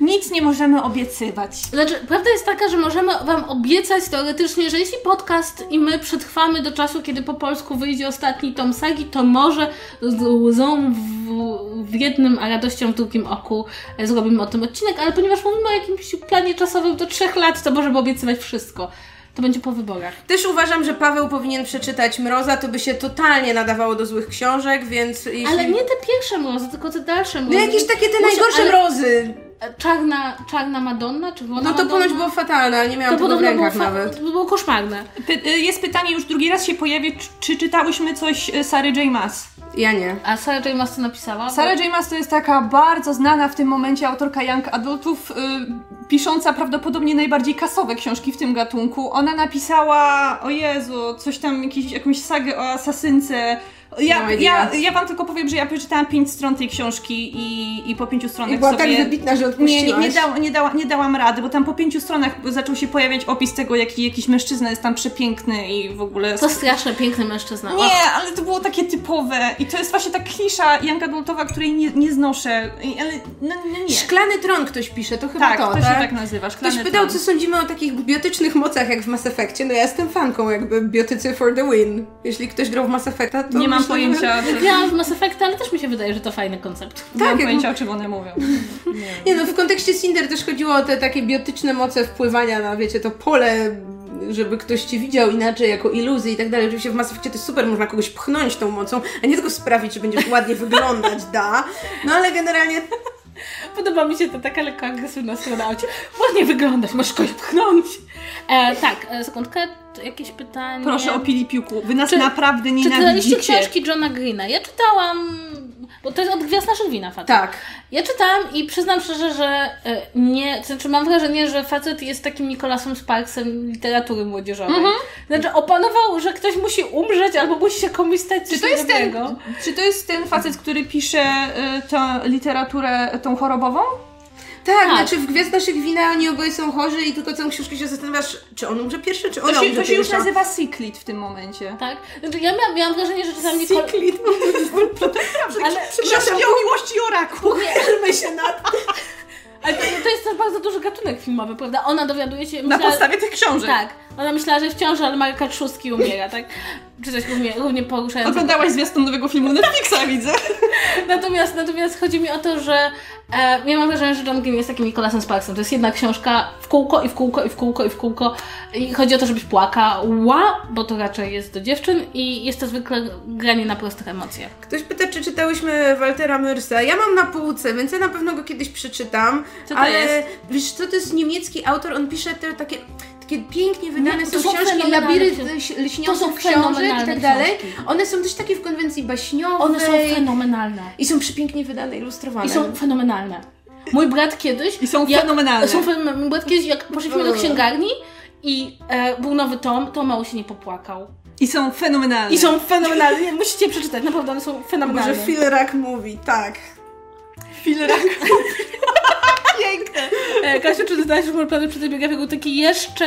Nic nie możemy obiecywać. Znaczy, prawda jest taka, że możemy Wam obiecać teoretycznie, że jeśli podcast i my przetrwamy do czasu, kiedy po polsku wyjdzie ostatni tom sagi, to może z łzą w, w jednym, a radością w drugim oku zrobimy o tym odcinek, ale ponieważ mówimy o jakimś planie czasowym do trzech lat, to możemy obiecywać wszystko. To będzie po wyborach. Też uważam, że Paweł powinien przeczytać Mroza, to by się totalnie nadawało do złych książek, więc jeśli... Ale nie te pierwsze mrozy, tylko te dalsze No mrozy. jakieś takie te Muszę- najgorsze ale- mrozy. Czarna, czarna Madonna, czy Wona No to Madonna? ponoć było fatalne, nie miałam To tego w było, rękach fa- nawet. to było koszmarne. Py- y, jest pytanie, już drugi raz się pojawi, czy, czy czytałyśmy coś y, Sary J. Maas? Ja nie. A Sarah J. Maas co napisała? Sarah J. Maas to jest taka bardzo znana w tym momencie autorka young adultów, y, pisząca prawdopodobnie najbardziej kasowe książki w tym gatunku. Ona napisała, o Jezu, coś tam, jakiś, jakąś sagę o asasynce. Ja, No idea. ja, ja wam tylko powiem, że ja przeczytałam pięć stron tej książki i, i po pięciu stronach I była sobie... tak wybitna, że Nie, odpuściłaś. nie, nie, dała, nie, dała, nie dałam rady, bo tam po pięciu stronach zaczął się pojawiać opis tego, jaki jakiś mężczyzna jest tam przepiękny i w ogóle... To straszne, piękny mężczyzna. Och. Nie, ale to było takie typowe i to jest właśnie ta klisza young adultowa, której nie, nie znoszę, I- ale no, no nie. Szklany tron ktoś pisze, to chyba Tak, to, to się tak? tak nazywa, szklany Ktoś pytał, tron. co sądzimy o takich biotycznych mocach jak w Mass Effectie. No ja jestem fanką jakby biotycy for the win. Jeśli ktoś grał w Mass Effecta, to Nie mam pojęcia. Grałam w Mass Effect, ale też mi się wydaje, że to fajny koncept. nie mam pojęcia, o czym one mówią. Nie no, w kontekście Cinder też chodziło o te takie biotyczne moce wpływania na, wiecie, to pole, żeby ktoś cię widział inaczej, jako iluzję i tak dalej. Oczywiście w Mass Effectie to jest super, można kogoś pchnąć tą mocą, a nie tylko sprawić, że będziesz ładnie wyglądać, da. No ale generalnie Podoba mi się ta taka lekko agresywna strona. Ładnie wyglądać, możesz kogoś pchnąć. E, tak, e, sekundkę, jakieś pytanie. Proszę o pili piłku, wy nas Czy- naprawdę Czy czytaliście nienawidzicie. książki Johna Greena? Ja czytałam, bo to jest od Gwiazd Naszych Wina facet. tak. Ja czytałam i przyznam szczerze, że e, nie, to znaczy mam wrażenie, że facet jest takim Nicholasem Sparksem literatury młodzieżowej. Mhm. Znaczy opanował, że ktoś musi umrzeć albo musi się komuś stać coś Czy to, jest ten, dobrego. czy to jest ten facet, który pisze y, tę literaturę, tą chorobową? Tak, Tak. znaczy w Gwiazd naszych wina oni oboje są chorzy i tylko całą książkę się zastanawiasz, czy on umrze pierwszy, czy ona To się, umrze to się już pierwsza. nazywa cyclit w tym momencie. Tak? Znaczy, ja miałam, miałam wrażenie, że czasami... kol- Cyklid. Ale, Książki o miłości i o raku. My się na... ale to, to jest też bardzo duży gatunek filmowy, prawda? Ona dowiaduje się... Na myślała- podstawie tych książek. Tak. Ona myślała, że w ciąży, ale Marka Trzustki umiera, tak? Czy coś równie, równie poruszające. Oglądałaś zwiastun nowego filmu Netflixa, widzę. Natomiast, natomiast chodzi mi o to, że e, ja mam wrażenie, że John Green jest takim Nicholasem Sparksem. To jest jedna książka w kółko i w kółko i w kółko i w kółko. I chodzi o to, żebyś płakała, bo to raczej jest do dziewczyn i jest to zwykle granie na prostych emocjach. Ktoś pyta, czy czytałyśmy Waltera Myrsa. Ja mam na półce, więc ja na pewno go kiedyś przeczytam. Co to ale jest? wiesz co, to jest niemiecki autor, on pisze te takie... Takie pięknie wydane to są są książki, labirynt lśniących są książek i tak dalej. książki. One są też takie w konwencji baśniowej. One są fenomenalne. I są przepięknie wydane, ilustrowane. I są fenomenalne. Mój brat kiedyś... I są fenomenalne. Są fenomenalne. Mój brat kiedyś, jak poszliśmy do księgarni i e, był nowy tom, to mało się nie popłakał. I są fenomenalne. I są fenomenalne. Musicie przeczytać, naprawdę one są fenomenalne. Może Phil Rack mówi, tak. Filrak. Piękne. E, Kasiu, czy czytałaś już plany przy tej biografii Gotyki? Jeszcze,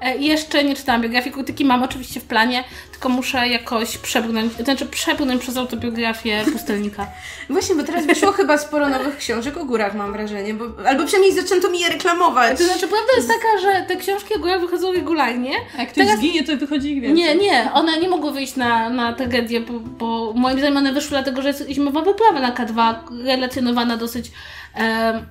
e, jeszcze nie czytałam biografii Gotyki, mam oczywiście w planie, tylko muszę jakoś przebrnąć, to znaczy przebrnąć przez autobiografię pustelnika. Właśnie, bo teraz wyszło chyba sporo nowych książek o górach, mam wrażenie, bo, albo przynajmniej zaczęto mi je reklamować. To znaczy, prawda jest taka, że te książki o górach wychodzą regularnie. Jak ktoś Teraz- zginie, to wychodzi ich więcej. Nie, nie, one nie mogły wyjść na, na tragedię, bo, bo moim zdaniem one wyszły dlatego, że jest zimowa wyprawa na K2, relacjonowana dosyć,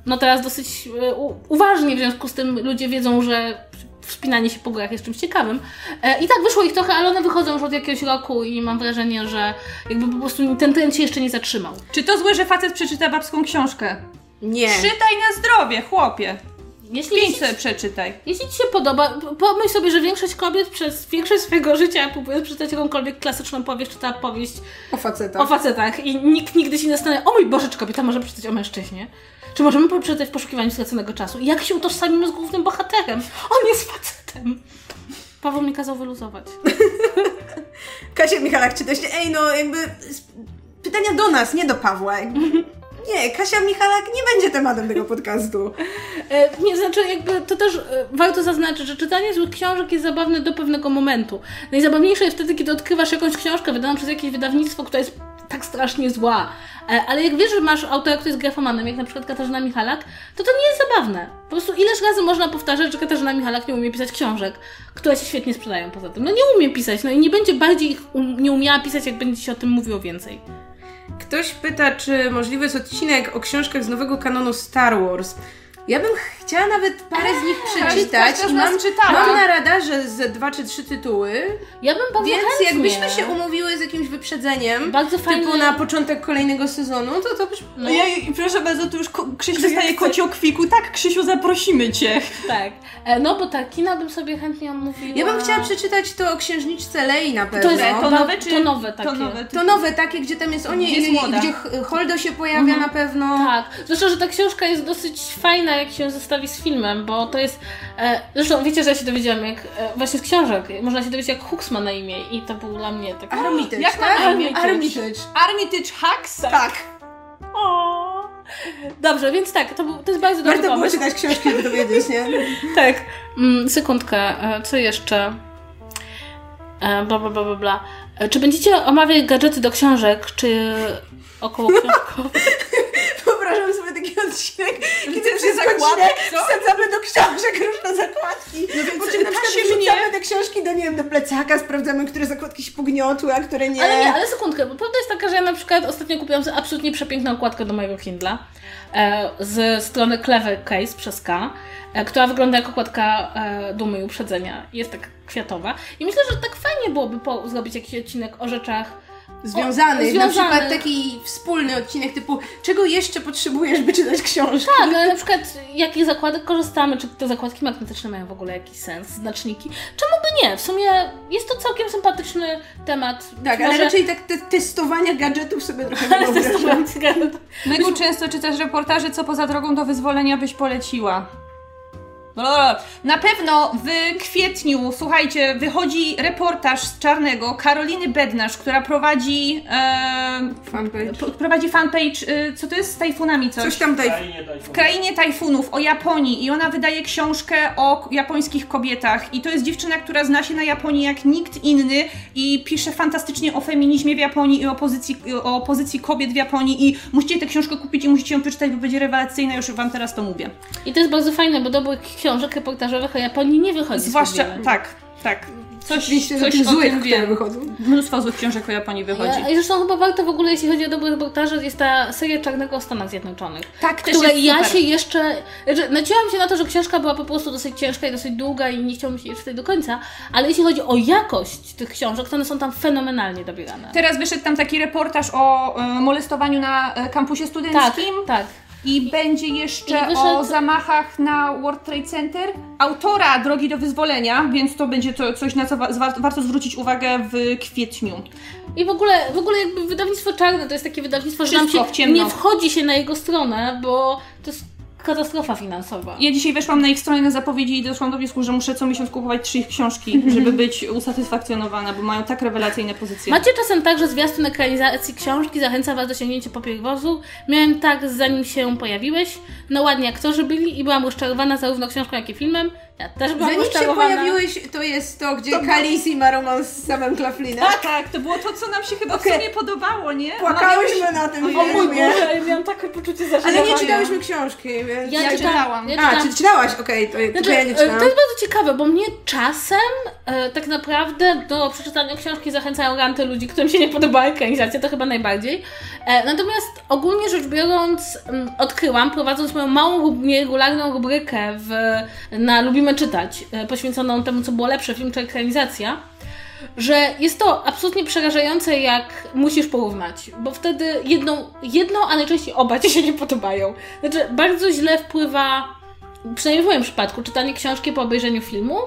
no teraz dosyć e, uważnie, w związku z tym ludzie wiedzą, że wspinanie się po górach jest czymś ciekawym. E, I tak wyszło ich trochę, ale one wychodzą już od jakiegoś roku i mam wrażenie, że jakby po prostu ten trend się jeszcze nie zatrzymał. Czy to złe, że facet przeczyta babską książkę? Nie. Czytaj na zdrowie, chłopie. Jeśli, Pięć sobie przeczytaj. jeśli Ci się podoba, pomyśl sobie, że większość kobiet przez większość swojego życia próbuje przeczytać jakąkolwiek klasyczną powieść, czyta powieść O facetach. o facetach i nikt nigdy się nie zastanawia, o mój Boże, czy kobieta może przeczytać o mężczyźnie? Czy możemy przeczytać w poszukiwaniu straconego czasu? Jak się utożsamimy z głównym bohaterem? On jest facetem. Paweł mi kazał wyluzować. Kasia Michalak, czy się... Ej, no jakby... Pytania do nas, nie do Pawła. Nie, Kasia Michalak nie będzie tematem tego podcastu. E, nie, znaczy jakby to też e, warto zaznaczyć, że czytanie złych książek jest zabawne do pewnego momentu. Najzabawniejsze jest wtedy, kiedy odkrywasz jakąś książkę wydaną przez jakieś wydawnictwo, która jest tak strasznie zła. E, ale jak wiesz, że masz autora, który jest grafomanem, jak na przykład Katarzyna Michalak, to to nie jest zabawne. Po prostu ileż razy można powtarzać, że Katarzyna Michalak nie umie pisać książek, które się świetnie sprzedają poza tym. No nie umie pisać, no i nie będzie bardziej ich um, nie umiała pisać, jak będzie się o tym mówiło więcej. Ktoś pyta, czy możliwy jest odcinek o książkach z nowego kanonu Star Wars. Ja bym chciała nawet parę z nich przeczytać każda z i mam, mam na radarze ze dwa czy trzy tytuły, Ja bym bardzo więc chętnie. jakbyśmy się umówiły z jakimś wyprzedzeniem, Bardzo typu fajnie. na początek kolejnego sezonu, to to byś... No. Ja, proszę bardzo, tu już Krzysiu dostaje kociokwiku. Tak, Krzysiu, zaprosimy cię. Tak. E, no bo tak, kina bym sobie chętnie omówiła. Ja bym chciała przeczytać to o księżniczce Lei na pewno. To jest To nowe czy- To nowe takie. To nowe. To nowe takie, gdzie tam jest o niej, Gdzie gdzie Holdo się pojawia na pewno. Tak. Zresztą, że ta książka jest dosyć fajna, jak się zestawi z filmem, bo to jest... E, zresztą wiecie, że ja się dowiedziałam jak... E, właśnie z książek. Można się dowiedzieć, jak Hooks ma na imię i to był dla mnie taki... Armitage, Jak ma tak? na imię? Armitage. Armitage Hacks? Tak. O! Dobrze, więc tak, to, był, to jest bardzo dobry Warto było pomysł. czytać książki, żeby dowiedzieć, nie? Tak. Mm, sekundkę, e, co jeszcze? E, bla, bla, bla, bla, bla. E, Czy będziecie omawiać gadżety do książek, czy około książkowych? Wyobrażam sobie taki odcinek, kiedy przez godzinę wsadzamy do książek różne zakładki. No więc po czym na przykład wrzucamy te książki do, nie wiem, do plecaka, sprawdzamy, które zakładki się pogniotły, a które nie. Ale nie, ale sekundkę, bo prawda jest taka, że ja na przykład ostatnio kupiłam sobie absolutnie przepiękną okładkę do mojego Kindla z strony Clever Case przez K, e, która wygląda jak okładka e, Dumy i Uprzedzenia. Jest tak kwiatowa. I myślę, że tak fajnie byłoby po, zrobić jakiś odcinek o rzeczach Związanych, na przykład taki wspólny odcinek typu czego jeszcze potrzebujesz, by czytać książki? Tak, ale na przykład jakich zakładek korzystamy, czy te zakładki magnetyczne mają w ogóle jakiś sens, znaczniki. Czemu by nie? W sumie jest to całkiem sympatyczny temat. Tak, Być ale może- raczej tak te testowania gadżetów sobie trochę nie wyobrażam. Megu, często czytasz reportaże, co poza drogą do wyzwolenia byś poleciła. Na pewno w kwietniu, słuchajcie, wychodzi reportaż z Czarnego Karoliny Bednarz, która prowadzi e, Fanpage. prowadzi fanpage, e, co to jest? Z tajfunami coś? Coś tam daj w krainie tajfunów o Japonii. I ona wydaje książkę o japońskich kobietach. I to jest dziewczyna, która zna się na Japonii jak nikt inny i pisze fantastycznie o feminizmie w Japonii i o pozycji, o pozycji kobiet w Japonii. I musicie tę książkę kupić i musicie ją przeczytać, bo będzie rewelacyjna, już wam teraz to mówię. I to jest bardzo fajne, bo dobrych książek reportażowych o Japonii nie wychodzi. Zwłaszcza, tak, tak. Coś, Oczywiście coś tych złych, które wychodzą. Mnóstwo złych książek o Japonii wychodzi. Ja, I zresztą chyba warto w ogóle, jeśli chodzi o dobre reportaże, jest ta seria Czarnego o Stanach Zjednoczonych. Tak, też Której jest ja super. się jeszcze. Znaczy, naciąłam się na to, że książka była po prostu dosyć ciężka i dosyć długa i nie chciałam się jej czytać do końca, ale jeśli chodzi o jakość tych książek, to one są tam fenomenalnie dobierane. Teraz wyszedł tam taki reportaż o e, molestowaniu na e, kampusie Tak, studenckim. tak. I będzie jeszcze I wyszedł- o zamachach na World Trade Center. Autora Drogi do Wyzwolenia, więc to będzie to coś, na co wa- warto zwrócić uwagę w kwietniu. I w ogóle, w ogóle jakby wydawnictwo czarne to jest takie wydawnictwo, że nam Wszystko się nie wchodzi się na jego stronę, bo to jest katastrofa finansowa. Ja dzisiaj weszłam na ich stronę na zapowiedzi i doszłam do wniosku, że muszę co miesiąc kupować trzy ich książki, żeby być usatysfakcjonowana, bo mają tak rewelacyjne pozycje. Macie czasem tak, że zwiastun ekranizacji książki zachęca Was do sięgnięcia po. Miałem tak, zanim się pojawiłeś. No ładnie aktorzy byli i byłam rozczarowana zarówno książką, jak i filmem. Ja też byłam Zanim się pojawiłeś, to jest to, gdzie Khaleesi ma romans z samym Claflinem. Tak, tak, to było to, co nam się chyba Okej. w sumie podobało, nie? Płakałyśmy na tym O O mój filmie. Boże, ja miałam takie poczucie Ale zażenowania. nie czytałyśmy książki, więc... Ja, Ja czyta- czytałam. Ja A, czy czytałaś? Okej, to, Znaczy, to ja nie e, czytałam. to jest bardzo ciekawe, bo mnie czasem e, tak naprawdę do przeczytania książki zachęcają ranty ludzi, którym się nie podoba ekranizacja, to chyba najbardziej. E, natomiast ogólnie rzecz biorąc, m, odkryłam, prowadząc moją małą, nieregularną rubrykę w, na Lubimy Czytać, e, poświęconą temu, co było lepsze, film czy ekranizacja, że jest to absolutnie przerażające, jak musisz porównać, bo wtedy jedną, jedną a najczęściej oba ci się nie podobają. Znaczy, bardzo źle wpływa, przynajmniej w moim przypadku, czytanie książki po obejrzeniu filmu,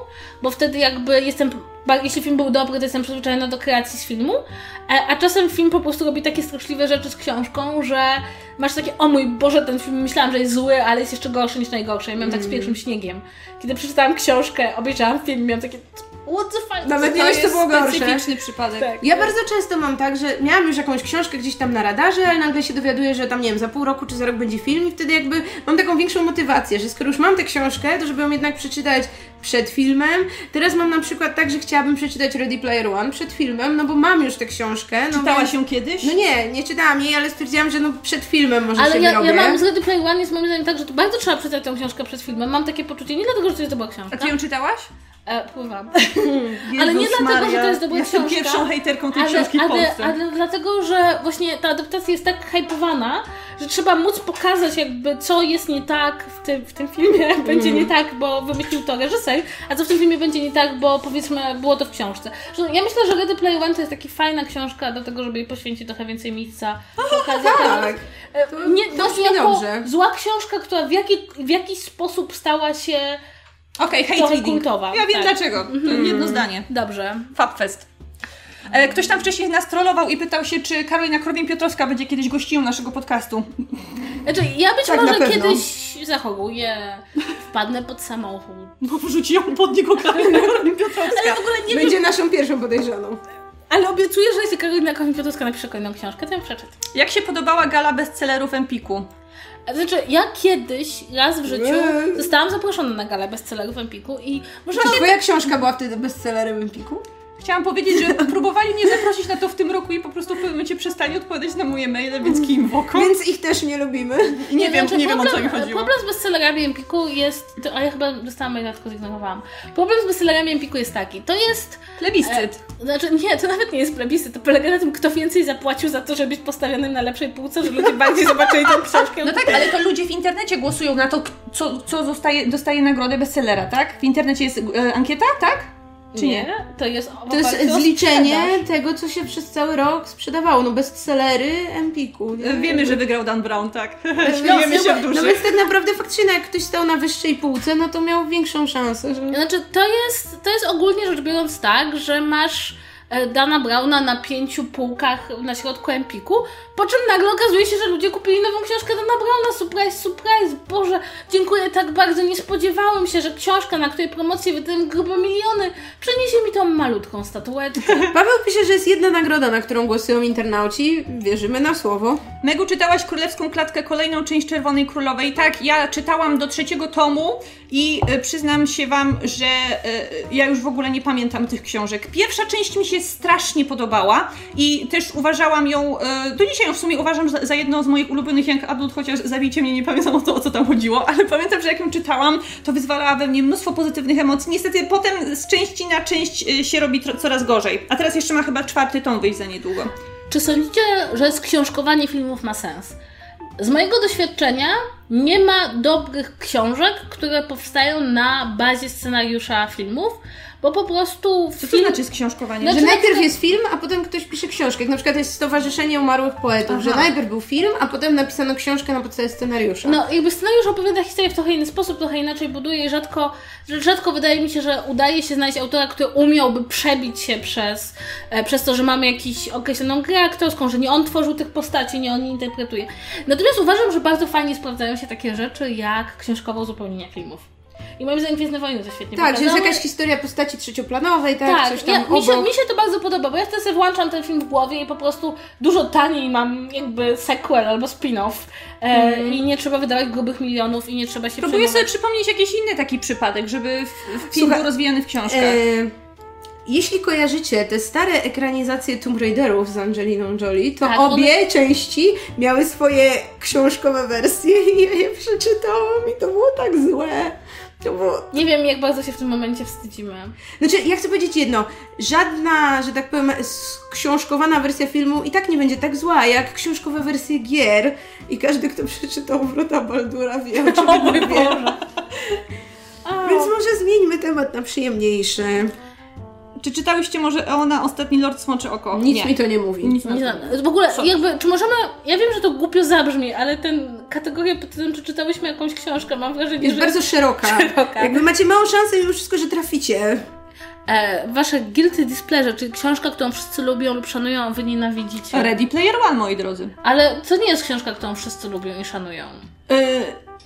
bo wtedy jakby jestem, jeśli film był dobry, to jestem przyzwyczajona do kreacji z filmu, e, a czasem film po prostu robi takie straszliwe rzeczy z książką, że masz takie, o mój Boże, ten film myślałam, że jest zły, ale jest jeszcze gorszy niż najgorszy. Ja miałam tak z pierwszym śniegiem. Kiedy przeczytałam książkę, obejrzałam film, miałam takie, what the fuck? Nawet nie To wiesz, co jest było gorsze. specyficzny przypadek. Tak. Ja bardzo często mam tak, że miałam już jakąś książkę gdzieś tam na radarze, ale nagle się dowiaduję, że tam, nie wiem, za pół roku czy za rok będzie film i wtedy jakby mam taką większą motywację, że skoro już mam tę książkę, to żeby ją jednak przeczytać przed filmem. Teraz mam na przykład tak, że chciałabym przeczytać Ready Player One przed filmem, no bo mam już tę książkę. No Czytałaś więc- ją kiedyś? No nie, nie czytałam jej, ale stwierdziłam, że no przed filmem może Ale się ja, wyrobię. ja mam z Ready Player One jest moim zdaniem tak, że to bardzo trzeba przeczytać tę książkę przed filmem. Mam takie poczucie, nie dlatego, że to jest dobra książka. A ty ją czytałaś? E, pływam. Ale nie dlatego, że to jest dobra Jestem książka. pierwszą hejterką tej Ale, książki w ale, Polsce. ale dlatego, że właśnie ta adaptacja jest tak hypowana, że trzeba móc pokazać jakby co jest nie tak w tym, w tym filmie, będzie nie tak, bo wymyślił to reżyser, a co w tym filmie będzie nie tak, bo powiedzmy było to w książce. Ja myślę, że Ready Player One to jest taka fajna książka do tego, żeby jej poświęcić trochę więcej miejsca. okazji tak. E, To- nie, to jako dobrze. zła książka, która w, jaki, w jakiś sposób stała się Okej, hate trochę reading. kultowa. Ja wiem Tak. dlaczego. To jedno zdanie. Dobrze. Fabfest. E, Ktoś tam wcześniej nas trollował i pytał się, czy Karolina Korwin-Piotrowska będzie kiedyś gościnią naszego podcastu. Znaczy, ja być Tak, może kiedyś zachoruję, wpadnę pod samochód. Bo wrzuci ją pod niego Karolina Korwin-Piotrowska. Ale w ogóle nie wiem, Będzie naszą pierwszą podejrzaną. ale obiecuję, że jeśli Karolina Kochim-Piotrowska napisze kolejną książkę, to ją przeczytam. Jak się podobała gala bestsellerów Empiku? Znaczy, ja kiedyś, raz w życiu, zostałam zaproszona na galę bestsellerów Empiku i może Czy twoja książka była wtedy bestsellerem Empiku? Chciałam powiedzieć, że próbowali mnie zaprosić na to w tym roku i po prostu w pewnym momencie przestali odpowiadać na moje maile, więc kim w oko? Więc ich też nie lubimy. Nie, wiem, znaczy, nie wiem o co mi problem, chodziło. Problem z bestsellerami Empiku jest... To, a ja chyba dostałam maila, tylko zignorowałam. Problem z bestsellerami Empiku jest taki, to jest... Plebiscyt. Znaczy, nie, to nawet nie jest plebiscyt, to polega na tym, kto więcej zapłacił za to, żeby być postawionym na lepszej półce, że ludzie bardziej zobaczyli tę książkę. No tak, ale to ludzie w internecie głosują na to, co, co zostaje, dostaje nagrodę bestsellera, tak? W internecie jest e, ankieta, tak? Czy nie? To jest To jest zliczenie sprzedaż. tego, co się przez cały rok sprzedawało. No bestsellery Empiku. nie? Wiemy, że wygrał Dan Brown, tak. No, Śmiejemy się w no duszy. więc tak naprawdę faktycznie, no jak ktoś stał na wyższej półce, no to miał większą szansę, że... Znaczy, to jest, to jest ogólnie rzecz biorąc tak, że masz Dana Browna na pięciu półkach na środku Empiku, po czym nagle okazuje się, że ludzie kupili nową książkę Dana Browna. Surprise, surprise! Boże, dziękuję tak bardzo. Nie spodziewałem się, że książka, na której promocję wydałem grube miliony, przeniesie mi tą malutką statuetkę. Paweł pisze, że jest jedna nagroda, na którą głosują internauci. Wierzymy na słowo. Megu, czytałaś Królewską Klatkę, kolejną część Czerwonej Królowej. Tak, ja czytałam do trzeciego tomu i e, przyznam się wam, że e, ja już w ogóle nie pamiętam tych książek. Pierwsza część mi się strasznie podobała i też uważałam ją, e, do dzisiaj ją w sumie uważam za, za jedną z moich ulubionych Young Adult, chociaż zabijcie mnie, nie pamiętam o to, o co tam chodziło, ale pamiętam, że jak ją czytałam, to wyzwalała we mnie mnóstwo pozytywnych emocji. Niestety potem z części na część e, się robi coraz gorzej. A teraz jeszcze ma chyba czwarty tom wyjść za niedługo. Czy sądzicie, że skrzążkowanie filmów ma sens? Z mojego doświadczenia nie ma dobrych książek, które powstają na bazie scenariusza filmów, bo po prostu Co to film... znaczy sksiążkowanie? Znaczy, Że na najpierw przykład- jest film, a potem ktoś pisze książkę. Jak na przykład jest Stowarzyszenie Umarłych Poetów, Aha. że najpierw był film, a potem napisano książkę na podstawie scenariusza. No, jakby scenariusz opowiada historię w trochę inny sposób, trochę inaczej buduje i rzadko, rzadko wydaje mi się, że udaje się znaleźć autora, który umiałby przebić się przez, e, przez to, że mamy jakąś określoną grę aktorską, że nie on tworzył tych postaci, nie on je interpretuje. Natomiast uważam, że bardzo fajnie sprawdzają się takie rzeczy jak książkowe uzupełnienia filmów. I moim zdaniem Gwiezdne Wojny to świetnie tak, że jest jakaś historia postaci trzecioplanowej, tak, Tak, coś tam ja, mi, się, mi się to bardzo podoba, bo ja wtedy sobie włączam ten film w głowie i po prostu dużo taniej mam jakby sequel albo spin-off e, Mhm. i nie trzeba wydawać grubych milionów i nie trzeba się Próbuję sobie przypomnieć jakiś inny taki przypadek, żeby w- film był rozwijany w książkach. E, jeśli kojarzycie te stare ekranizacje Tomb Raiderów z Angeliną Jolie, to Tak, obie części miały swoje książkowe wersje i ja je przeczytałam i to było tak złe. To było... Nie wiem, jak bardzo się w tym momencie wstydzimy. Znaczy, ja chcę powiedzieć jedno. Żadna, że tak powiem, książkowana wersja filmu i tak nie będzie tak zła, jak książkowe wersje gier. I każdy, kto przeczytał Wrota Baldura wie, o czym O mój. Więc może zmieńmy temat na przyjemniejszy. Czy czytałyście może ona Ostatni Lord Smoczy Oko? Nic nie. mi to nie mówi. Nic Nie znam. to W ogóle, jakby, czy możemy. Ja wiem, że to głupio zabrzmi, ale ten kategoria pod tym, czy czytałyśmy jakąś książkę, mam wrażenie, Jest że. bardzo szeroka. Szeroka. Jakby macie małą szansę mimo wszystko, że traficie. E, wasze guilty displeasure, czyli książka, którą wszyscy lubią lub szanują, a wy nienawidzicie. Ready Player One, moi drodzy. Ale to nie jest książka, którą wszyscy lubią i szanują. Yy,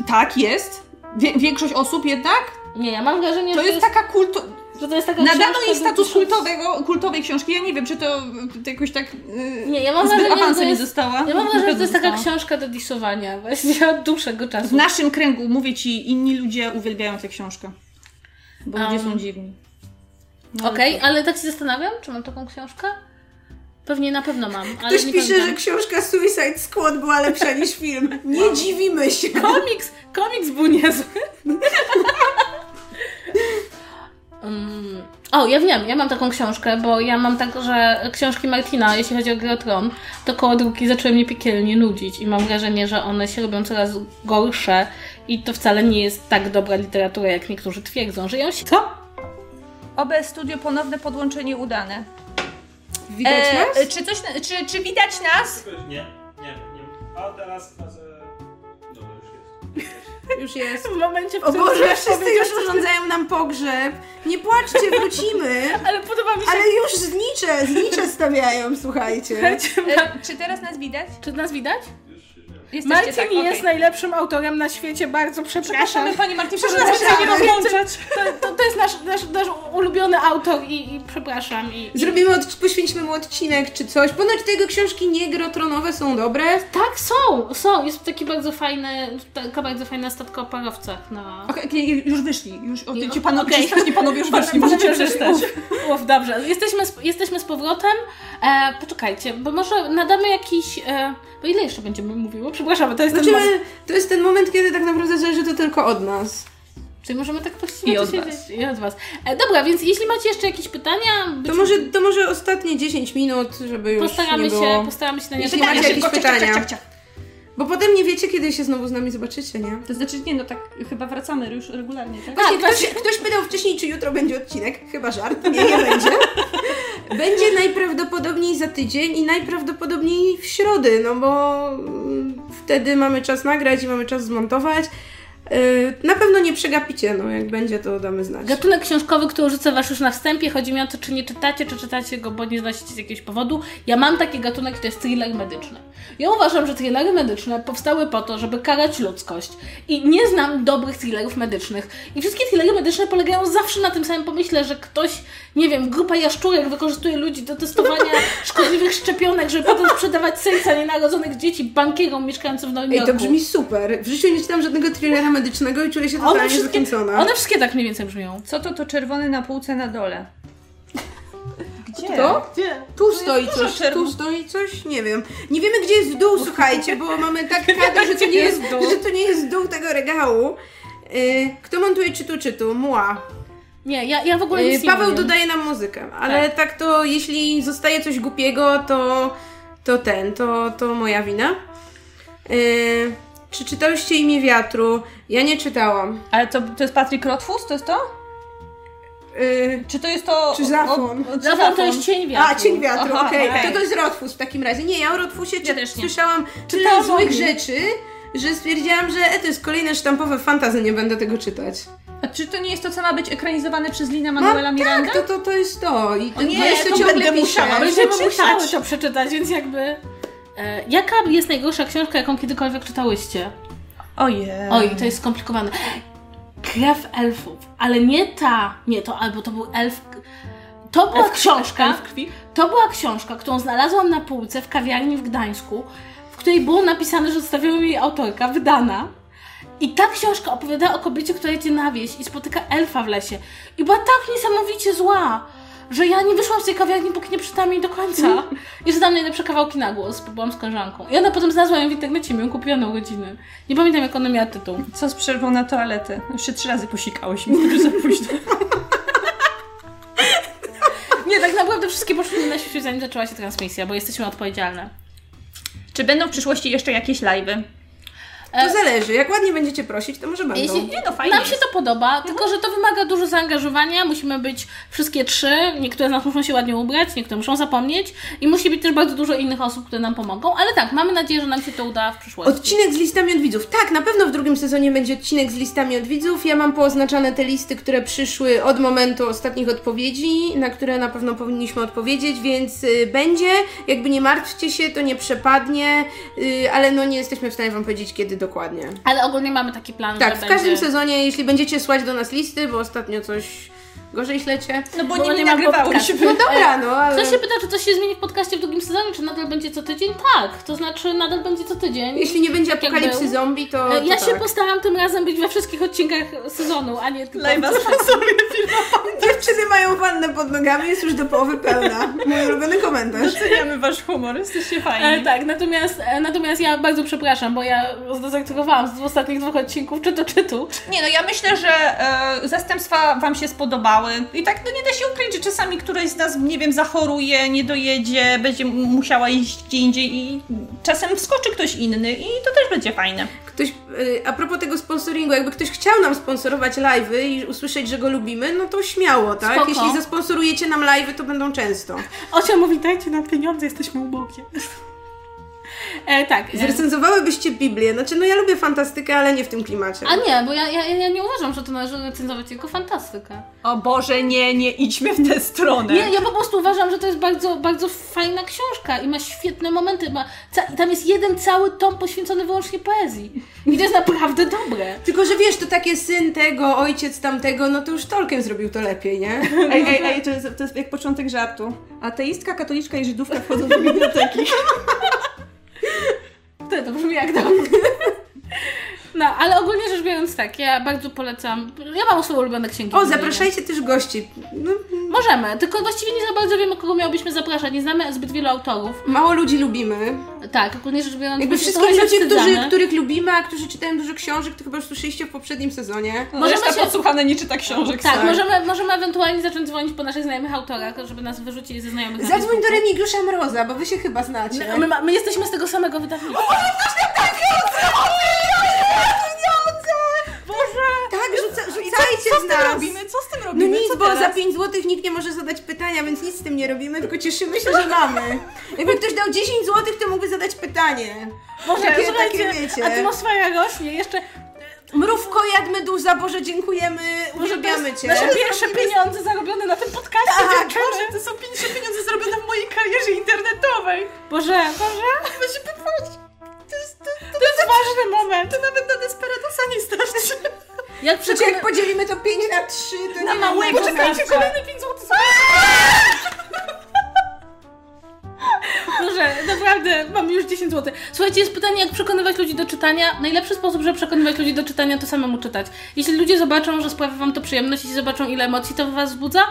tak, jest. Wie, większość osób jednak. Nie, ja mam wrażenie, To że, jest taka kulto... że to jest taka Nadano jej status kultowego, kultowej książki. Ja nie wiem, czy to, to jakoś tak... Yy, Nie, ja mam zbyt wrażenie, że nie dostała. Ja mam wrażenie, że to jest taka książka do disowania właśnie od dłuższego czasu. W naszym kręgu, mówię ci, inni ludzie uwielbiają tę książkę. Bo ludzie Um, są dziwni. No, Okej, ale tak się zastanawiam, czy mam taką książkę? Pewnie na pewno mam, ale Ktoś pisze, pamiętam. że książka Suicide Squad była lepsza niż film. Nie dziwimy się. Komiks, komiks był niezły. Um, o, ja wiem, ja mam taką książkę, bo ja mam tak, że książki Martina, jeśli chodzi o Grę o Tron, to koło drugi zaczęły mnie piekielnie nudzić i mam wrażenie, że one się robią coraz gorsze i to wcale nie jest tak dobra literatura, jak niektórzy twierdzą, że ją się... Co? OBS Studio ponowne podłączenie udane. Widać E, nas? czy, coś, czy, czy widać nas? Nie, nie, nie. A teraz... już jest. W momencie, w O którym Boże, chcesz wszyscy już urządzają nam pogrzeb. Nie płaczcie, wrócimy. Ale podoba mi się... Ale już znicze, znicze stawiają, słuchajcie. E, czy teraz nas widać? Czy nas widać? Jesteście Marcin tak, jest najlepszym autorem na świecie, bardzo przepraszam. Przepraszamy Pani Martin, proszę Przepraszam, nie rozłączać. To, to, to jest nasz, nasz, nasz ulubiony autor i, i przepraszam. I. Zrobimy, od, poświęćmy mu odcinek czy coś. Ponoć te jego książki niegrotronowe są dobre. Tak, są, są. Jest taki bardzo fajny, taka bardzo fajna statka o parowcach na... Okej, okej, już wyszli. Już, o, ci panowie, okej. strasznie panowie już wyszli, Panowie możecie. Uf, uf, dobrze. Jesteśmy z, jesteśmy z powrotem. E, poczekajcie, bo może nadamy jakiś... E, bo ile jeszcze będziemy mówiły? Przepraszam, to jest ten Znaczy, moment. to jest ten moment, kiedy tak naprawdę zależy to tylko od nas. Czyli możemy tak właściwie I od siedzieć. was. I od was. E, dobra, więc jeśli macie jeszcze jakieś pytania, To może, to może ostatnie 10 minut, żeby już postaramy nie się, było... postaramy się na nie Jeśli odpowiedzieć. macie jakieś szybko, ciach, ciach, pytania. ciach, ciach. Bo potem nie wiecie, kiedy się znowu z nami zobaczycie, nie? To znaczy, nie no tak, chyba wracamy już regularnie, tak? Właśnie, Tak, ktoś, ktoś pytał wcześniej, czy jutro będzie odcinek. Chyba żart. Nie, nie będzie. Będzie najprawdopodobniej za tydzień i najprawdopodobniej w środę, no bo mm, wtedy mamy czas nagrać i mamy czas zmontować. Yy, na pewno nie przegapicie, no jak będzie, to damy znać. Gatunek książkowy, który rzucę Was już na wstępie, chodzi mi o to, czy nie czytacie, czy czytacie go, bo nie znosicie z jakiegoś powodu. Ja mam taki gatunek, to jest thriller medyczny. Ja uważam, że thrillery medyczne powstały po to, żeby karać ludzkość. I nie znam dobrych thrillerów medycznych. I wszystkie thrillery medyczne polegają zawsze na tym samym pomyśle, że ktoś, nie wiem, grupa jaszczurek wykorzystuje ludzi do testowania szkodliwych szczepionek, żeby potem sprzedawać serca nienarodzonych dzieci bankierom mieszkającym w Nowym Ej, Jorku. to brzmi super. W życiu nie czytam żadnego thrillera medycznego i czuję się one totalnie wszystkie, zachęcona. one wszystkie tak mniej więcej brzmią. Co to to czerwone na półce na dole? Gdzie? To? Gdzie? Tu stoi dużo coś, czerw- tu stoi coś, nie wiem. Nie wiemy, gdzie jest dół, słuchajcie, bo mamy tak kadr, że to nie jest, że to nie jest dół tego regału. Yy, kto montuje czytu czytu? Mła. Nie, ja, ja w ogóle Yy, nic nie Paweł mówię. dodaje nam muzykę, ale tak. to jeśli zostaje coś głupiego, to, to ten, to, to moja wina. Yy, czy czytałyście Imię Wiatru? Ja nie czytałam. Ale to, to jest Patrick Rothfuss? To jest to? Yy, Czy to jest to... Czy Zafon? o- o- czy Zafon to jest cień wiatru. A, Cień Wiatru, okej. okej. To to jest Rotfus w takim razie. Nie, ja o czy, też nie. słyszałam tyle Czytałam o złych rzeczy, że stwierdziłam, że e, to jest kolejne sztampowe fantazy, nie będę tego czytać. A czy to nie jest to, co ma być ekranizowane przez Lina Manuela Miranda? Tak, to, to, to jest to. I to nie, bo jeszcze to ciągle będę piszę. musiała. Będziemy musiały to przeczytać, więc jakby... E, jaka jest najgorsza książka, jaką kiedykolwiek czytałyście? Ojej. Oj, to jest skomplikowane. Krew elfów, ale nie ta, nie to, albo to był elf... To była książka, Elf krwi? to była książka, którą znalazłam na półce w kawiarni w Gdańsku, w której było napisane, że zostawiła jej autorka, wydana. I ta książka opowiada o kobiecie, która jedzie na wieś i spotyka elfa w lesie. I była tak niesamowicie zła, że ja nie wyszłam z tej kawiarni, póki nie przeczytałam jej do końca. I czytałam najlepsze kawałki na głos, bo byłam z koleżanką. I ona potem znalazła ją w internecie, mi ją kupiła na urodziny. Nie pamiętam, jak ona miała tytuł. Co z przerwą na toaletę? Jeszcze trzy razy posikałyśmy, to już za późno. Nie, tak naprawdę wszystkie poszły na świecie, zanim zaczęła się transmisja, bo jesteśmy odpowiedzialne. Czy będą w przyszłości jeszcze jakieś live'y? To zależy. Jak ładnie będziecie prosić, to może będą. Jeśli, Nie, no fajnie nam się to podoba, tylko że to wymaga dużo zaangażowania, musimy być wszystkie trzy, niektóre z nas muszą się ładnie ubrać, niektóre muszą zapomnieć i musi być też bardzo dużo innych osób, które nam pomogą, ale tak, mamy nadzieję, że nam się to uda w przyszłości. Odcinek z listami od widzów. Tak, na pewno w drugim sezonie będzie odcinek z listami od widzów. Ja mam pooznaczane te listy, które przyszły od momentu ostatnich odpowiedzi, na które na pewno powinniśmy odpowiedzieć, więc y, będzie. Jakby nie martwcie się, to nie przepadnie, y, ale no nie jesteśmy w stanie Wam powiedzieć kiedy dokładnie. Ale ogólnie mamy taki plan, Tak, że w będzie... każdym sezonie, jeśli będziecie słać do nas listy, bo ostatnio coś gorzej ślecie. No bo Bo nie, nie nagrywałyśmy. No dobra, no ale... Ktoś się pyta, czy coś się zmieni w podcaście w drugim sezonie, czy nadal będzie co tydzień? Tak, to znaczy nadal będzie co tydzień. Jeśli nie będzie jak apokalipsy zombie, to, E, to Ja tak. się postaram tym razem być we wszystkich odcinkach sezonu, a nie tylko... Live'a sobie Dziewczyny mają wannę pod nogami, jest już do połowy pełna. Mój ulubiony komentarz. Doceniamy wasz humor, jesteście E, fajni. tak, natomiast, e, natomiast ja bardzo przepraszam, bo ja zdezaktuowałam z ostatnich dwóch odcinków czytu czytu. Nie no, ja myślę, że e, zastępstwa wam się spodobały. I tak, no nie da się ukryć, że czasami któraś z nas, nie wiem, zachoruje, nie dojedzie, będzie musiała iść gdzie indziej i czasem wskoczy ktoś inny i to też będzie fajne. Ktoś, y, a propos tego sponsoringu, jakby ktoś chciał nam sponsorować live'y i usłyszeć, że go lubimy, no to śmiało, tak? Spoko. Jeśli zasponsorujecie nam live'y, to będą często. Ocia mówi, dajcie nam pieniądze, jesteśmy ubogie. E, tak. E, Zrecenzowałybyście Biblię, znaczy no ja lubię fantastykę, ale nie w tym klimacie. a nie, bo ja, ja, ja nie uważam, że to należy recenzować tylko fantastykę. O Boże, nie, nie idźmy w tę stronę. Nie, ja po prostu uważam, że to jest bardzo, bardzo fajna książka i ma świetne momenty. Ma, ca- tam jest jeden cały tom poświęcony wyłącznie poezji. I to jest naprawdę dobre. Tylko, że wiesz, to takie syn tego, ojciec tamtego, no to już Tolkien zrobił to lepiej, nie? Ej, ej, ej, to jest, to jest jak początek żartu. Ateistka, katoliczka i żydówka wchodzą do biblioteki. To, to brzmi jak dobre. No, ale ogólnie rzecz biorąc tak, ja bardzo polecam. Ja mam swoje ulubione księgi. O, zapraszajcie też gości. No, Możemy, tylko właściwie nie za bardzo wiemy, kogo miałybyśmy zapraszać. Nie znamy zbyt wielu autorów. mało ludzi lubimy. Tak, ogólnie rzecz biorąc, Jakby wszystkich ludzi, którzy, których lubimy, a którzy czytają dużo książek, to chyba już słyszeliście w poprzednim sezonie. Możemy Reszta się- podsłuchane nie czyta książek. Tak, Tak. możemy, możemy ewentualnie zacząć dzwonić po naszych znajomych autorach, żeby nas wyrzucili ze znajomych na Zadzwoń do. Remigiusza Mroza, bo wy się chyba znacie. My, my, jesteśmy z tego samego wydawnictwa. Boże! Tak, rzuca, rzucajcie Co z z nas. tym robimy? Co z tym No robimy? nic, Co bo teraz? za 5 zł nikt nie może zadać pytania, więc nic z tym nie robimy, tylko cieszymy się, że mamy. Jakby ktoś dał 10 zł, to mógłby zadać pytanie. Może Takie- słuchajcie, takie atmosfera rośnie. Jeszcze Mrówko jad meduza, Boże, dziękujemy, uwielbiamy Cię. Nasze pierwsze pieniądze zarobione na tym podcaście. Tak. dziewczyny. to są pierwsze pieniądze zarobione w mojej karierze internetowej. Boże, Boże. To się popatrz. To jest, to, to, To jest ważny moment. to nawet na Desperadosa nie starczy. Jak Znaczy, przekona... jak podzielimy to 5 na 3, to Na nie małego ma Poczekajcie, kolejne 5 zł. Boże, naprawdę, mam już 10 zł. Słuchajcie, jest pytanie, jak przekonywać ludzi do czytania. Najlepszy sposób, żeby przekonywać ludzi do czytania, to samemu czytać. Jeśli ludzie zobaczą, że sprawia wam to przyjemność, jeśli zobaczą, ile emocji to w was wzbudza,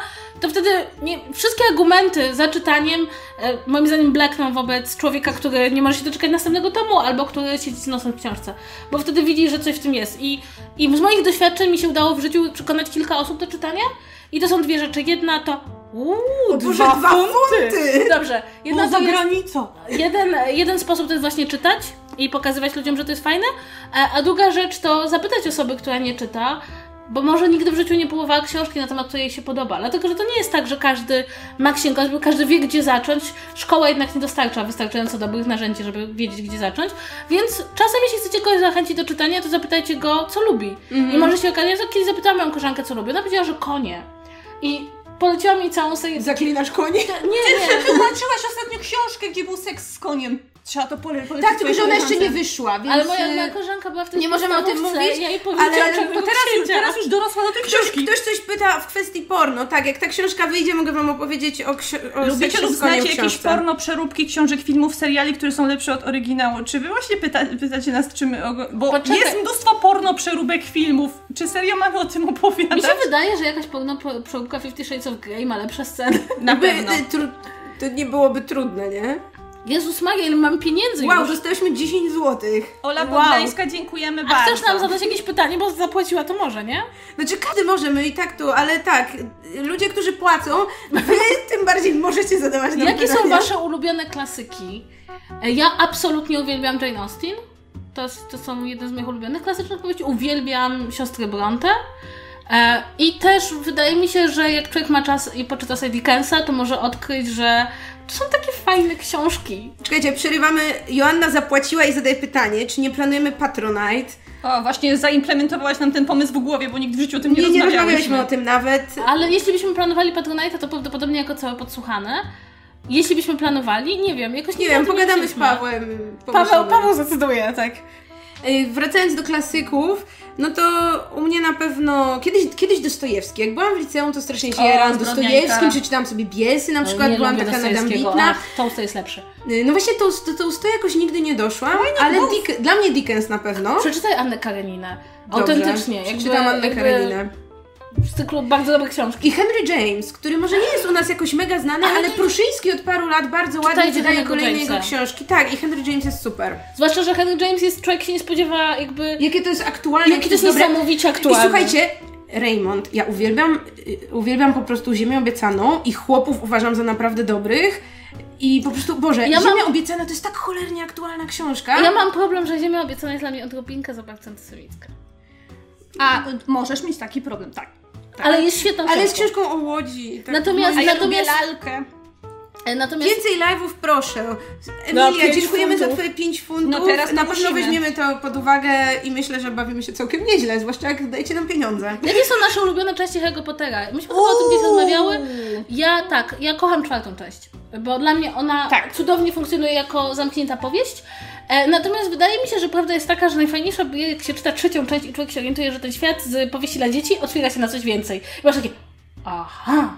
to wtedy nie, wszystkie argumenty za czytaniem, e, moim zdaniem, blekną wobec człowieka, który nie może się doczekać następnego tomu, albo który siedzi z nosem w książce. Bo wtedy widzi, że coś w tym jest. I, I z moich doświadczeń mi się udało w życiu przekonać kilka osób do czytania. I to są dwie rzeczy. Jedna to... Uuu, Boże, dwa funty! Dobrze. Jedna za to jest, granicą. jeden, jeden sposób to jest właśnie czytać i pokazywać ludziom, że to jest fajne, a, a druga rzecz to zapytać osoby, która nie czyta, bo może nigdy w życiu nie próbowała książki na temat, która jej się podoba. Dlatego, że to nie jest tak, że każdy ma księgę, bo każdy wie, gdzie zacząć. Szkoła jednak nie dostarcza wystarczająco dobrych narzędzi, żeby wiedzieć, gdzie zacząć. Więc czasem, jeśli chcecie kogoś zachęcić do czytania, to zapytajcie go, co lubi. I może się okazać, że kiedyś zapytałam moją koleżankę, co lubi. Ona powiedziała, że konie. I poleciła mi całą serię... Zaklinasz konie? Nie, nie. Tłumaczyłaś ostatnio książkę, gdzie był seks z koniem. Trzeba to pole polecić Tak, tylko że ona jeszcze nie wyszła, więc... Ale moja, e, moja koleżanka była w tej nie możemy o tym mówić, Ja jej ale To teraz, już, teraz już dorosła do tej Ktoś, książki. ktoś coś pyta w kwestii porno. Tak, jak ta książka wyjdzie, mogę wam opowiedzieć o, o Lubicie lub znacie jakieś porno, przeróbki książek, filmów, seriali, które są lepsze od oryginału? Czy wy właśnie pyta, pytacie nas, czy my... Bo Poczekaj. jest mnóstwo porno, przeróbek filmów. Czy serio mamy o tym opowiadać? Mi się wydaje, że jakaś porno po- przeróbka Fifty Shades of Grey ma lepsze sceny. Na pewno. y, to nie byłoby trudne, nie? Jezus Maria, ile mam pieniędzy Wow, już. dostałyśmy 10 złotych. Ola Wow. Podlańska, dziękujemy A bardzo. chcesz nam zadać jakieś pytanie, bo zapłaciła to może, nie? Znaczy każdy może, my i tak tu, ale tak, ludzie, którzy płacą, wy tym bardziej możecie zadawać nam Jakie są pytania. wasze ulubione klasyki? E, Ja absolutnie uwielbiam Jane Austen. To, jest, to są jedne z moich ulubionych klasycznych powieści. Uwielbiam siostry Bronte. E, I też wydaje mi się, że jak człowiek ma czas i poczyta sobie Dickensa, to może odkryć, że to są takie fajne książki. Czekajcie, przerywamy. Joanna zapłaciła i zadaje pytanie, czy nie planujemy Patronite? O, właśnie zaimplementowałaś nam ten pomysł w głowie, bo nigdy w życiu o tym nie, Nie, nie rozmawiałyśmy. rozmawialiśmy o tym nawet. Ale jeśli byśmy planowali Patronite'a, to prawdopodobnie jako całe podsłuchane. Jeśli byśmy planowali, nie wiem, jakoś Nie o wiem, pogadamy z. Pawłem. Paweł. Paweł zdecyduje, tak. Ej, Wracając do klasyków, no to u mnie na pewno kiedyś, kiedyś Dostojewski. Jak byłam w liceum, to strasznie się jarałam Dostojewskim, przeczytałam sobie Biesy, na przykład nie byłam taka nadambitna. Ach, Tolstoj jest lepszy. No właśnie to, to, to, to jakoś nigdy nie doszłam, ale Dick, dla mnie Dickens na pewno. Przeczytaj Annę Kareninę. Dobrze, Autentycznie. Jakby, Przeczytam Annę Kareninę. Z cyklu bardzo dobre książki. I Henry James, który może nie jest u nas jakoś mega znany, ale, Pruszyński od paru lat bardzo ładnie wydaje kolejne Jamesa. jego książki. Tak, i Henry James jest super. Zwłaszcza, że Henry James jest człowiek się nie spodziewa jakby... Jakie to jest aktualne, Jakie to jest dobre. niesamowicie I aktualne. słuchajcie, Raymond, ja uwielbiam, y, uwielbiam po prostu Ziemię Obiecaną i chłopów uważam za naprawdę dobrych. I po prostu, Boże, Ja Ziemia mam- Obiecana to jest tak cholernie aktualna książka. Ja mam problem, że Ziemia obiecana jest dla mnie odrobinkę za bardzo antysemicka. A, możesz mieć taki problem, tak. Ale jest świetną Ale jest książką. książką o łodzi. Tak Natomiast- A ja Natomiast- lubię lalkę. E, Natomiast Więcej live'ów proszę. No, Emilia, pięć dziękujemy za funtów. twoje 5 funtów. No teraz Na pewno weźmiemy to pod uwagę i myślę, że bawimy się całkiem nieźle, zwłaszcza jak dajecie nam pieniądze. jakie są nasze ulubione części Harry Pottera? Myśmy chyba o tym gdzieś rozmawiały. Ja tak, ja kocham czwartą część, bo dla mnie ona Tak. cudownie funkcjonuje jako zamknięta powieść. E, natomiast wydaje mi się, że prawda jest taka, że najfajniejsza jak się czyta trzecią część i człowiek się orientuje, że ten świat z powieści dla dzieci otwiera się na coś więcej. I masz takie, aha,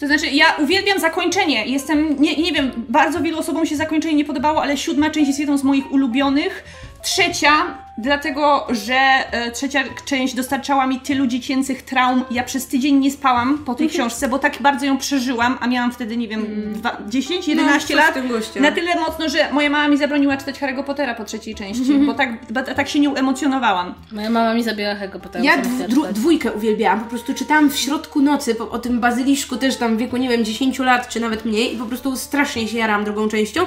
To znaczy, ja uwielbiam zakończenie. Jestem, nie, nie wiem, bardzo wielu osobom się zakończenie nie podobało, ale siódma część jest jedną z moich ulubionych. Trzecia, dlatego że e, trzecia część dostarczała mi tylu dziecięcych traum. Ja przez tydzień nie spałam po tej książce, bo tak bardzo ją przeżyłam, a miałam wtedy, nie wiem, dwa, 10, 11 No, lat. Na tyle mocno, że moja mama mi zabroniła czytać Harry'ego Pottera po trzeciej części, bo, tak, bo tak się nie emocjonowałam. moja mama mi zabiera Harry Pottera. Ja dru- dwójkę uwielbiałam, po prostu czytałam w środku nocy po, o tym bazyliszku też tam w wieku, nie wiem, 10 lat czy nawet mniej i po prostu strasznie się jarałam drugą częścią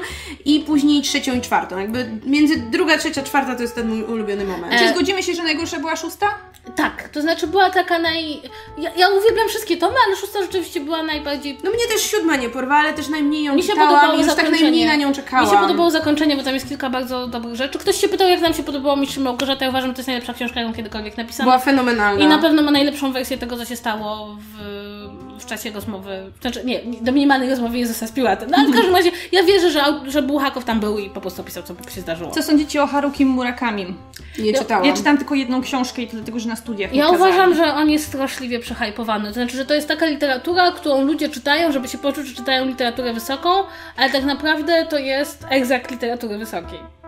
i później trzecią i czwartą. Jakby między druga, trzecia, czwarta to jest ten mój ulubiony moment. E, Czy zgodzimy się, że najgorsza była szósta? Tak, to znaczy była taka naj... Ja, ja uwielbiam wszystkie tomy, ale szósta rzeczywiście była najbardziej... No mnie też siódma nie porwała, ale też najmniej ją Mi się czytałam podobało i już tak zakończenie. najmniej na nią czekałam. Mi się podobało zakończenie, bo tam jest kilka bardzo dobrych rzeczy. Ktoś się pytał, jak nam się podobało Mistrz Małgorzata. Ja uważam, że to jest najlepsza książka, jaką kiedykolwiek napisano. Była fenomenalna. I na pewno ma najlepszą wersję tego, co się stało w, w czasie rozmowy. Znaczy, nie, do minimalnej rozmowy Jezusa z Piłatem. No ale w każdym razie, ja wierzę, że, że Bułhakow tam był i po prostu opisał, co się zdarzyło. Co sądzicie o Haruki Murakami? Nie czytałam. Ja czytam tylko jedną książkę i to dlatego, że na studiach Ja uważam, że on jest straszliwie przehypowany. To znaczy, że to jest taka literatura, którą ludzie czytają, żeby się poczuć, że czytają literaturę wysoką, ale tak naprawdę to jest egzakt literatury wysokiej.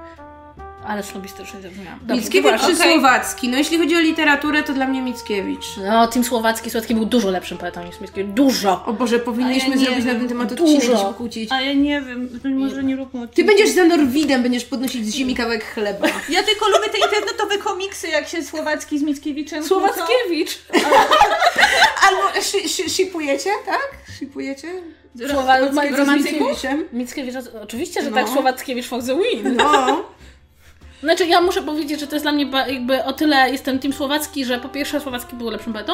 Ale sznobistycznie zrozumiałam. Dobrze, Mickiewicz czy przepraszam. Słowacki? No jeśli chodzi o literaturę, to dla mnie Mickiewicz. No, Tim Słowacki, Słowacki był dużo lepszym poetą niż Mickiewicz. Dużo! O Boże, powinniśmy ja zrobić na wiem. ten temat odcinek się pokłócić. A ja nie wiem, to może nie róbmy Ty będziesz za Norwidem, będziesz podnosić z ziemi kawałek chleba. Ja tylko lubię te internetowe komiksy, jak się Słowacki z Mickiewiczem. Słowackiewicz! Albo shipujecie, tak? Shipujecie? Słowa, Z Mickiewiczem? Mickiewicz, oczywiście, że No. tak, Słowackiewicz for the win. No. Znaczy, ja muszę powiedzieć, że to jest dla mnie jakby o tyle jestem Team Słowacki, że po pierwsze Słowacki był lepszym poetą,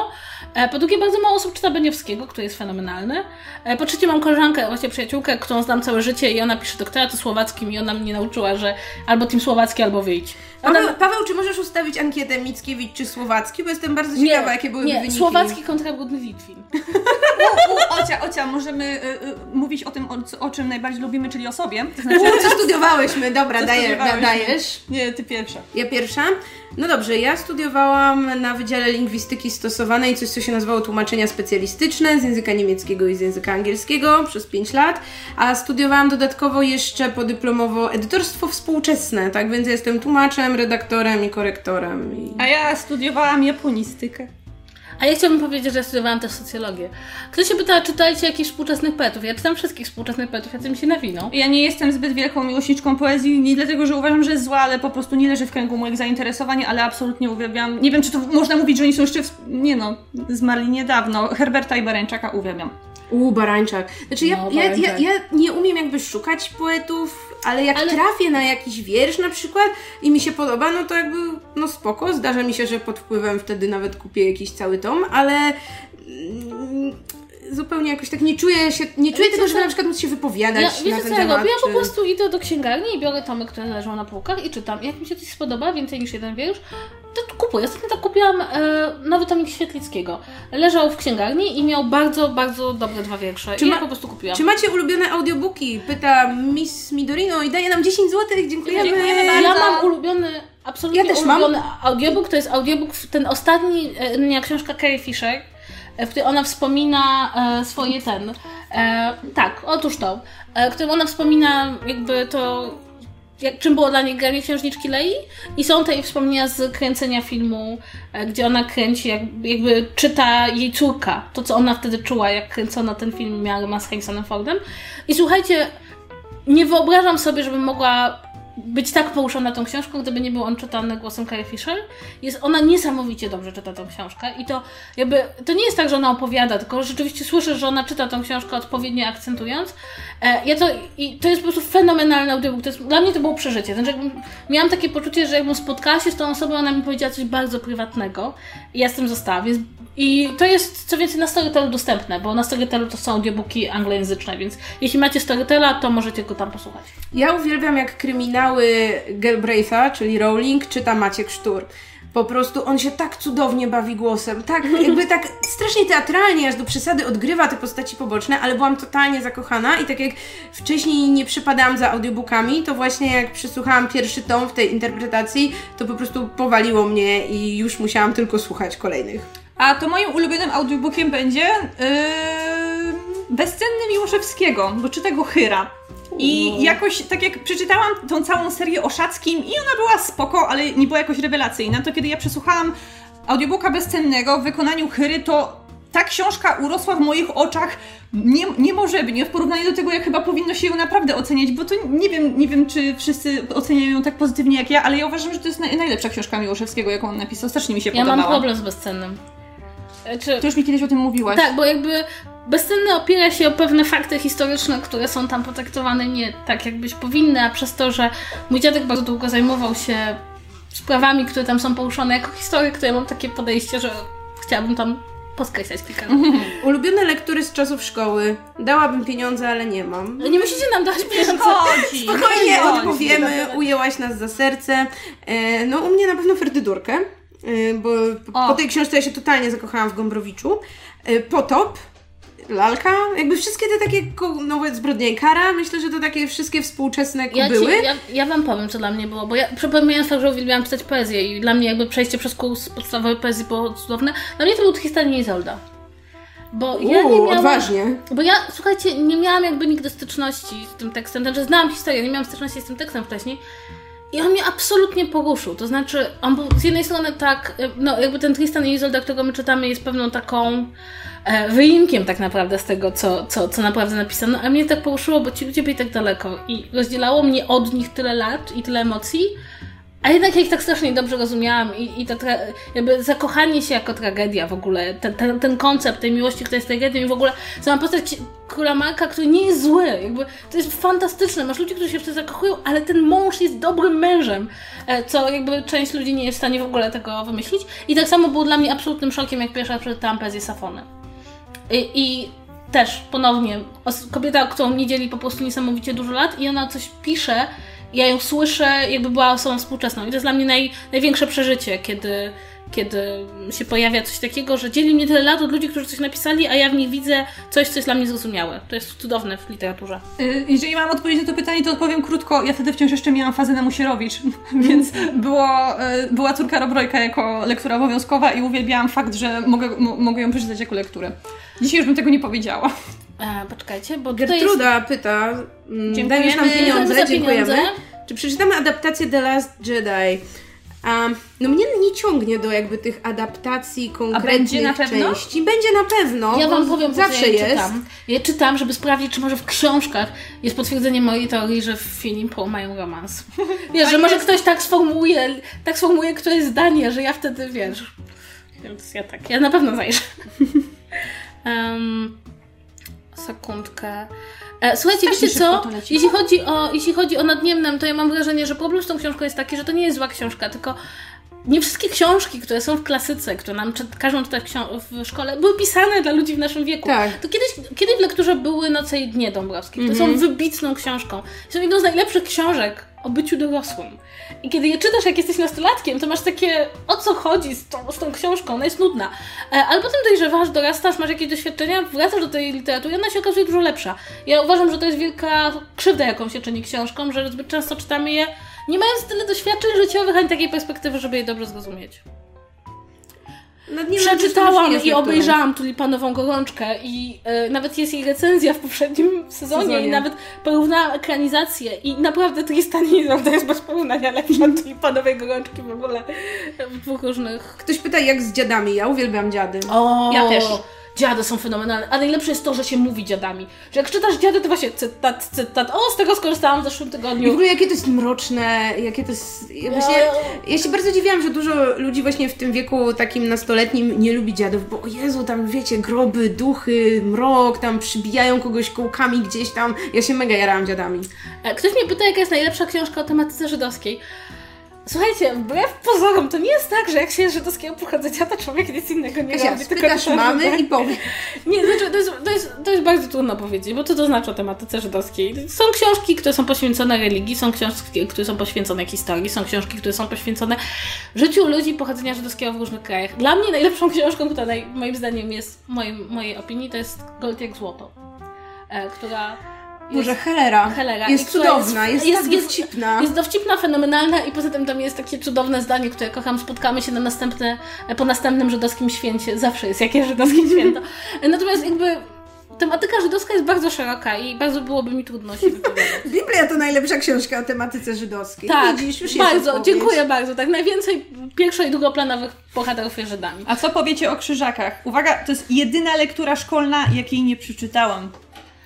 e, po drugie bardzo mało osób czyta Beniowskiego, który jest fenomenalny, e, po trzecie mam koleżankę, właśnie przyjaciółkę, którą znam całe życie i ona pisze doktorat o słowackim i ona mnie nauczyła, że albo Team Słowacki, albo wyjdź. Paweł, Paweł, czy możesz ustawić ankietę Mickiewicz czy Słowacki? Bo jestem bardzo ciekawa, jakie były nie, wyniki. Słowacki kontra Brudny Litwin. U, u, Ocia, Ocia, możemy y, y, mówić o tym, o, o czym najbardziej lubimy, czyli o sobie. To znaczy, U, co studiowałyśmy? Dobra, Co daję, da, studiowałyśmy? dajesz. nie, ty pierwsza. Ja pierwsza? No dobrze, ja studiowałam na Wydziale Lingwistyki Stosowanej coś, co się nazywało tłumaczenia specjalistyczne z języka niemieckiego i z języka angielskiego przez 5 lat, a studiowałam dodatkowo jeszcze podyplomowo edytorstwo współczesne, tak więc jestem tłumaczem, redaktorem i korektorem. I... A ja studiowałam japonistykę. A ja chciałabym powiedzieć, że ja studiowałam też socjologię. Ktoś się pyta, czytajcie jakichś współczesnych poetów. Ja czytam wszystkich współczesnych poetów, jacy mi się nawiną. Ja nie jestem zbyt wielką miłośniczką poezji, nie dlatego, że uważam, że jest zła, ale po prostu nie leży w kręgu moich zainteresowań, ale absolutnie uwielbiam. Nie wiem, czy to można mówić, że oni są jeszcze, w... nie no, zmarli niedawno. Herberta i Barańczaka uwielbiam. U, Barańczak. Znaczy ja, No, ja, ja, Barańczak. ja nie umiem jakby szukać poetów, ale jak Ale- trafię na jakiś wiersz na przykład i mi się podoba, no to jakby, no spoko. Zdarza mi się, że pod wpływem wtedy nawet kupię jakiś cały tom, ale mm, zupełnie jakoś tak nie czuję się, nie czuję Wiecie tego, żeby na przykład móc się wypowiadać Ja, na wiecie ten co ja temat. robię? Ja po czy- prostu idę do księgarni i biorę tomy, które leżą na półkach i czytam. Jak mi się coś spodoba, więcej niż jeden wiersz, to kupuję. Ostatnio tak kupiłam e, nowy tomik Świetlickiego. Leżał w księgarni i miał bardzo, bardzo dobre dwa wiersze. Czy I ma- ja po prostu kupiłam. Czy macie ulubione audiobooki? Pyta Miss Midorino i daje nam 10 zł. Dziękujemy. Dziękujemy bardzo. Ja mam ulubiony, absolutnie Ja też mam. ulubiony audiobook. To jest audiobook, ten ostatni, e, nie, książka Carrie Fisher, w której ona wspomina e, swoje ten. E, tak, otóż to. E, w którym ona wspomina jakby to. Jak, czym było dla niej granie księżniczki Lei i są te jej wspomnienia z kręcenia filmu, gdzie ona kręci, jak, jakby czyta jej córka, to co ona wtedy czuła, jak kręcono ten film miała z Harrisonem Fordem. I słuchajcie, nie wyobrażam sobie, żebym mogła być tak poruszona tą książką, gdyby nie był on czytany głosem Carrie Fisher. Jest ona niesamowicie dobrze czyta tą książkę i to jakby, to nie jest tak, że ona opowiada, tylko rzeczywiście słyszę, że ona czyta tą książkę odpowiednio akcentując. E, ja to, i to jest po prostu fenomenalny audiobook, to jest, dla mnie to było przeżycie. Znaczy, jakbym, miałam takie poczucie, że jakbym spotkała się z tą osobą, ona mi powiedziała coś bardzo prywatnego i ja z tym zostałam, więc i to jest co więcej na Storytelu dostępne, bo na Storytelu to są audiobooki anglojęzyczne, więc jeśli macie Storytela, to możecie go tam posłuchać. Ja uwielbiam jak kryminały Galbraitha, czyli Rowling, czyta Maciek Sztur. Po prostu on się tak cudownie bawi głosem, tak jakby tak strasznie teatralnie, aż do przesady odgrywa te postaci poboczne, ale byłam totalnie zakochana i tak jak wcześniej nie przypadałam za audiobookami, to właśnie jak przysłuchałam pierwszy tom w tej interpretacji, to po prostu powaliło mnie i już musiałam tylko słuchać kolejnych. A to moim ulubionym audiobookiem będzie yy, Bezcenny Miłoszewskiego, bo czyta go Hyra. I jakoś, tak jak przeczytałam tą całą serię o Szackim i ona była spoko, ale nie była jakoś rewelacyjna, to kiedy ja przesłuchałam audiobooka Bezcennego w wykonaniu Hyry, to ta książka urosła w moich oczach nie, niemożebnie w porównaniu do tego, jak chyba powinno się ją naprawdę oceniać, bo to nie wiem, nie wiem, czy wszyscy oceniają ją tak pozytywnie jak ja, ale ja uważam, że to jest naj, najlepsza książka Miłoszewskiego, jaką on napisał. Strasznie mi się Ja podobała. mam problem z bezcennym. E, Czy, To już mi kiedyś o tym mówiłaś. tak, bo jakby bezcenny opiera się o pewne fakty historyczne, które są tam potraktowane nie tak, jakbyś powinny, a przez to, że mój dziadek bardzo długo zajmował się sprawami, które tam są poruszone jako historyk, to ja mam takie podejście, że chciałabym tam poskreślać kilka. Ulubione lektury z czasów szkoły. Dałabym pieniądze, ale nie mam. Nie musicie nam dać pieniędzy. Chodzi. Spokojnie odpowiemy, ujęłaś nas za serce. E, no u mnie na pewno Ferdydurkę, bo po, O. po tej książce ja się totalnie zakochałam w Gombrowiczu. E, Potop, Lalka, jakby wszystkie te takie nowe zbrodnie i kara, myślę, że to takie wszystkie współczesne Ja, były. ja, ja wam powiem, co dla mnie było, bo ja przypominając fakt, że uwielbiałam czytać poezję i dla mnie jakby przejście przez kurs podstawowej poezji było cudowne, dla mnie to był historia Izolda. Bo ja nie Uuu, miałam... odważnie. Bo ja, słuchajcie, nie miałam jakby nigdy styczności z tym tekstem, znaczy znałam historię, nie miałam styczności z tym tekstem wcześniej. I on mnie absolutnie poruszył. To znaczy, on był z jednej strony tak, e, no jakby ten Tristan i Isolda, którego my czytamy, jest pewną taką e, wyimkiem tak naprawdę z tego, co, co, co naprawdę napisano, a mnie tak poruszyło, bo ci ludzie byli tak daleko i rozdzielało mnie od nich tyle lat i tyle emocji, a jednak ja ich tak strasznie dobrze rozumiałam i, i tra- jakby zakochanie się jako tragedia w ogóle, ten, ten, ten koncept tej miłości, która jest tragedią i w ogóle sama postać króla Marka, który nie jest zły, jakby to jest fantastyczne. Masz ludzi, którzy się w to zakochują, ale ten mąż jest dobrym mężem, e, co jakby część ludzi nie jest w stanie w ogóle tego wymyślić. I tak samo było dla mnie absolutnym szokiem, jak pierwsza przeczytałam poezję Safony. I, I też ponownie kobieta, którą nie dzieli po prostu niesamowicie dużo lat i ona coś pisze, ja ją słyszę, jakby była osobą współczesną. I to jest dla mnie naj, największe przeżycie, kiedy, kiedy się pojawia coś takiego, że dzieli mnie tyle lat od ludzi, którzy coś napisali, a ja w nich widzę coś, co jest dla mnie zrozumiałe. To jest cudowne w literaturze. Y, Jeżeli mam odpowiedzieć na to pytanie, to odpowiem krótko. Ja wtedy wciąż jeszcze miałam fazę na Musierowicz, więc było, y, była córka Robrojka jako lektura obowiązkowa i uwielbiałam fakt, że mogę, mo- mogę ją przeczytać jako lekturę. Dzisiaj już bym tego nie powiedziała. E, poczekajcie, bo tutaj jest... Gertruda pyta, mm, dajesz nam pieniądze, dziękujemy. Czy przeczytamy adaptację The Last Jedi? Um, no mnie nie ciągnie do jakby tych adaptacji konkretnych będzie na pewno? części. Będzie na pewno, Ja wam powiem, zawsze ja jest. czytam. Ja czytam, żeby sprawdzić, czy może w książkach jest potwierdzenie mojej teorii, że Finn i Poe mają romans. Wiesz, że może ktoś tak sformułuje, tak sformułuje któreś zdanie, że ja wtedy, wiesz... Więc ja tak, ja na pewno zajrzę. um, sekundkę. E, słuchajcie, Strasznie wiecie co? Jeśli chodzi, o, jeśli chodzi o Nadniemnem, to ja mam wrażenie, że problem z tą książką jest taki, że to nie jest zła książka, tylko nie wszystkie książki, które są w klasyce, które nam czy, każą czytać w szkole, były pisane dla ludzi w naszym wieku. Tak. To kiedyś, kiedyś w lekturze były Noce i Dnie Dąbrowskich. To są wybitną książką. Są jedną z najlepszych książek o byciu dorosłym. I kiedy je czytasz, jak jesteś nastolatkiem, to masz takie, o co chodzi z tą, z tą książką, ona jest nudna. E, Ale potem dojrzewasz, dorastasz, masz jakieś doświadczenia, wracasz do tej literatury, ona się okazuje dużo lepsza. Ja uważam, że to jest wielka krzywda, jaką się czyni książkom, że zbyt często czytamy je, nie mając tyle doświadczeń życiowych, ani takiej perspektywy, żeby je dobrze zrozumieć. No, nie Przeczytałam i obejrzałam Tulipanową Gorączkę i e, nawet jest jej recenzja w poprzednim sezonie, Sezonie. i nawet porównałam ekranizację i naprawdę Tristan i Isolde jest bez porównania lepsza od Tulipanowej Gorączki w ogóle w dwóch różnych... Ktoś pyta, jak z dziadami. Ja uwielbiam dziady. O, Ja też. Dziady są fenomenalne, a najlepsze jest to, że się mówi dziadami. Że jak czytasz dziady, to właśnie cytat, cytat. O, z tego skorzystałam w zeszłym I w tygodniu. ogóle jakie to jest mroczne, jakie to jest... Ja, właśnie, ja się bardzo dziwiłam, że dużo ludzi właśnie w tym wieku takim nastoletnim nie lubi dziadów, bo o Jezu, tam wiecie, groby, duchy, mrok, tam przybijają kogoś kołkami gdzieś tam. Ja się mega jarałam dziadami. E, Ktoś mnie pyta, jaka jest najlepsza książka o tematyce żydowskiej. Słuchajcie, wbrew pozorom, to nie jest tak, że jak się jest żydowskiego pochodzenia, to człowiek nic innego nie Kasia, robi. czyta mamy Żyda. i powie. Nie, znaczy, to jest, to, jest, to jest bardzo trudno powiedzieć, bo co to znaczy o tematyce żydowskiej? Są książki, które są poświęcone religii, są książki, które są poświęcone historii, są książki, które są poświęcone życiu ludzi pochodzenia żydowskiego w różnych krajach. Dla mnie najlepszą książką, która naj, moim zdaniem jest, w moim, mojej opinii, to jest Gold jak złoto, e, która Może Helera. Helera. Jest cudowna, jest, jest, tak jest, dowcipna. jest dowcipna, fenomenalna i poza tym tam jest takie cudowne zdanie, które kocham. Spotkamy się na następne, po następnym żydowskim święcie. Zawsze jest jakieś żydowskie święto. Natomiast jakby tematyka żydowska jest bardzo szeroka i bardzo byłoby mi trudno się wypowiadać. Biblia to najlepsza książka o tematyce żydowskiej. Tak, Widzisz, już bardzo, dziękuję bardzo. Tak, najwięcej pierwszo- i drugoplanowych bohaterów jest Żydami. A co powiecie o krzyżakach? Uwaga, to jest jedyna lektura szkolna, jakiej nie przeczytałam.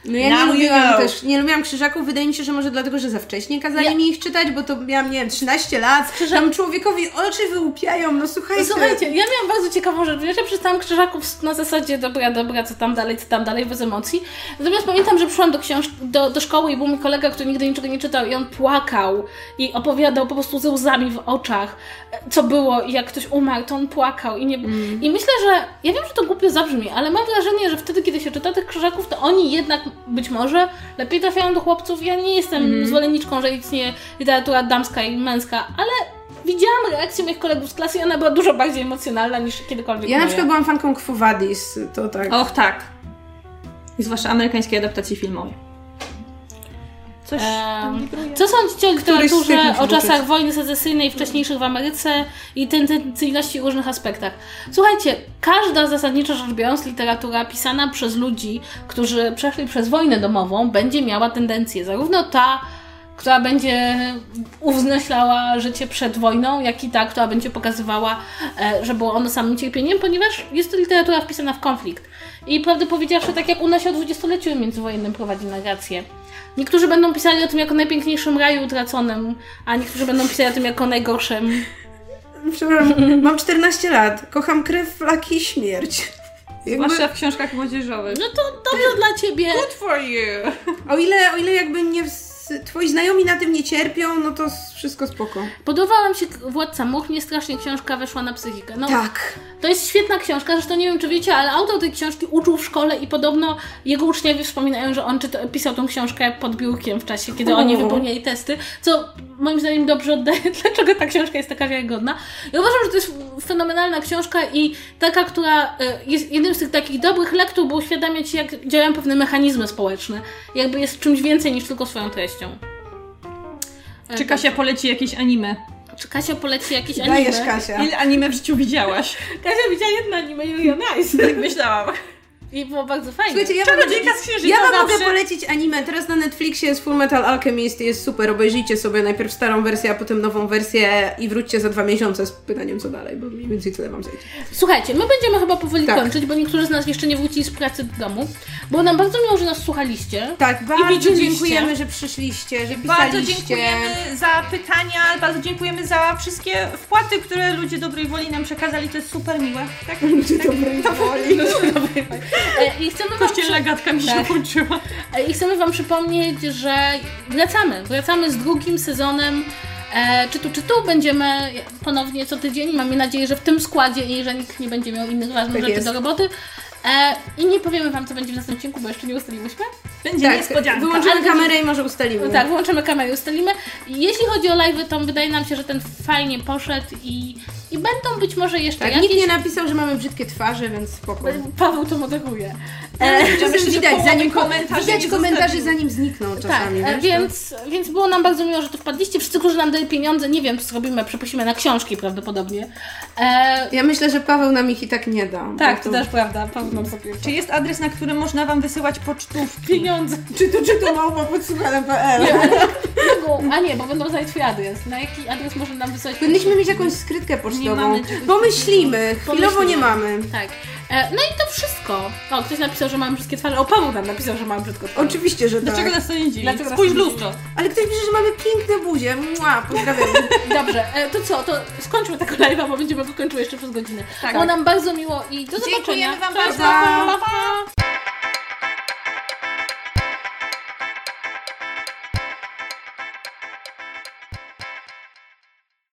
No ja Now nie lubiłam know. też, nie lubiłam krzyżaków, wydaje mi się, że może dlatego, że za wcześnie kazali Ja- mi ich czytać, bo to miałam, nie wiem, 13 lat, tam człowiekowi oczy wyłupiają, no słuchajcie. No, słuchajcie, ja miałam bardzo ciekawą rzecz. Ja przeczytałam Krzyżaków na zasadzie dobra, dobra, co tam dalej, co tam dalej, bez emocji. Natomiast pamiętam, że przyszłam do książ- do, do szkoły i był mój kolega, który nigdy niczego nie czytał i on płakał i opowiadał po prostu ze łzami w oczach, co było i jak ktoś umarł, to on płakał i nie... I myślę, że, ja wiem, że to głupio zabrzmi, ale mam wrażenie, że wtedy, kiedy się czyta tych Krzyżaków, to oni jednak być może lepiej trafiają do chłopców. Ja nie jestem zwolenniczką, że istnieje literatura damska i męska, ale widziałam reakcję moich kolegów z klasy i ona była dużo bardziej emocjonalna niż kiedykolwiek Ja na przykład byłam fanką Quo Vadis, to tak. Och tak. I zwłaszcza amerykańskiej adaptacji filmowej. Coś wibruje. co sądzicie o literaturze o czasach wojny secesyjnej wcześniejszych w Ameryce i tendencyjności w różnych aspektach? Słuchajcie, każda zasadniczo rzecz biorąc literatura pisana przez ludzi, którzy przeszli przez wojnę domową, będzie miała tendencję. Zarówno ta, która będzie uwznoślała życie przed wojną, jak i ta, która będzie pokazywała, e, że było ono samym cierpieniem, ponieważ jest to literatura wpisana w konflikt. I prawdę powiedziawszy, tak jak u nas się o dwudziestoleciu międzywojennym prowadzi narrację. Niektórzy będą pisali o tym jako najpiękniejszym raju utraconym, a niektórzy będą pisali o tym jako najgorszym. Przepraszam, mam 14 lat, kocham krew, flaki i śmierć. Jakby, Zwłaszcza w książkach młodzieżowych. No to dobrze dla ciebie. Good for you! o, ile, o ile jakby nie w, twoi znajomi na tym nie cierpią, no to wszystko spoko. Podobała mi się Władca Much, mnie strasznie książka weszła na psychikę. No, Tak. To jest świetna książka, zresztą nie wiem czy wiecie, ale autor tej książki uczył w szkole i podobno jego uczniowie wspominają, że on czyta, pisał tą książkę pod biurkiem w czasie, kiedy oni wypełniali testy, co moim zdaniem dobrze oddaje, dlaczego ta książka jest taka wiarygodna. Ja uważam, że to jest fenomenalna książka i taka, która y, jest jednym z tych takich dobrych lektur, bo uświadamia ci, jak działają pewne mechanizmy społeczne. Jakby jest czymś więcej niż tylko swoją treścią. Czy Kasia poleci jakieś anime? Czy Kasia poleci jakieś anime? Dajesz Kasia. Ile anime w życiu widziałaś? Kasia widziała jedno anime Julia Nice. Tak myślałam. I było bardzo fajne. Słuchajcie, ja wam, Czarodziejka z księżyca ja wam mogę polecić anime. Teraz na Netflixie jest Full Metal Alchemist, jest super. Obejrzyjcie sobie najpierw starą wersję, a potem nową wersję i wróćcie za dwa miesiące z pytaniem co dalej, bo mniej więcej tyle wam zejdzie. Słuchajcie, my będziemy chyba powoli Tak. kończyć, bo niektórzy z nas jeszcze nie wrócili z pracy do domu. Było nam bardzo miło, że nas słuchaliście. Tak, bardzo dziękujemy, że przyszliście, że pisaliście. Bardzo dziękujemy za pytania, bardzo dziękujemy za wszystkie wpłaty, które ludzie dobrej woli nam przekazali. To jest super miłe. Tak? Ludzie dobrej woli. E, I chcemy wam, Kościelna gadka mi się Tak. kończyła. e, I chcemy wam przypomnieć, że wracamy. Wracamy z drugim sezonem e, Czytu Czytu. Będziemy ponownie co tydzień. Mamy nadzieję, że w tym składzie i że nikt nie będzie miał innych ważnych Tak rzeczy jest. do roboty. E, I nie powiemy wam, co będzie w następnym odcinku, bo jeszcze nie ustaliłyśmy. Będzie Tak, niespodzianka. wyłączymy Ale- kamerę i może ustalimy. No tak, wyłączymy kamerę i ustalimy. Jeśli chodzi o live, to wydaje nam się, że ten fajnie poszedł i, i będą być może jeszcze Tak, jakieś... nikt nie napisał, że mamy brzydkie twarze, więc spoko. Paweł to moderuje. E, myślę, czasem widać, zanim komentarzy widać komentarze, zanim znikną Tak, czasami. e, wiesz, więc, więc było nam bardzo miło, że tu wpadliście. Wszyscy, którzy nam dali pieniądze, nie wiem, co zrobimy, przepuścimy na książki prawdopodobnie. E, to- Ja myślę, że Paweł nam ich i tak nie da. tak, bo to też prawda, Paweł nam sobie Czy jest adres, na którym można Wam wysyłać pocztówki? pieniądze. Czy to, czy to małpa podsłuchane.pl Nie, ale mogą, a nie, bo będą znać twój adres. Na jaki adres można nam wysłać? Powinniśmy mieć jakąś skrytkę pocztową. Pomyślimy, chwilowo nie mamy. Tak. E, no i to wszystko. O, ktoś napisał, że mam brzydkie twarze. O, Paweł nam napisał, że mam brzydko twarze. Oczywiście, że Dlaczego tak. nas to nie dziwi? Dlaczego Spójrz w lustro. Ale ktoś pisze, że mamy piękne buzie. Mua, pozdrawiam. Dobrze, e, to co, to skończmy tego live'a, bo będziemy go kończyły jeszcze przez godzinę. Tak. Było nam bardzo miło i do zobaczenia. Dziękujemy Wam Cześć. bardzo. Pa, pa.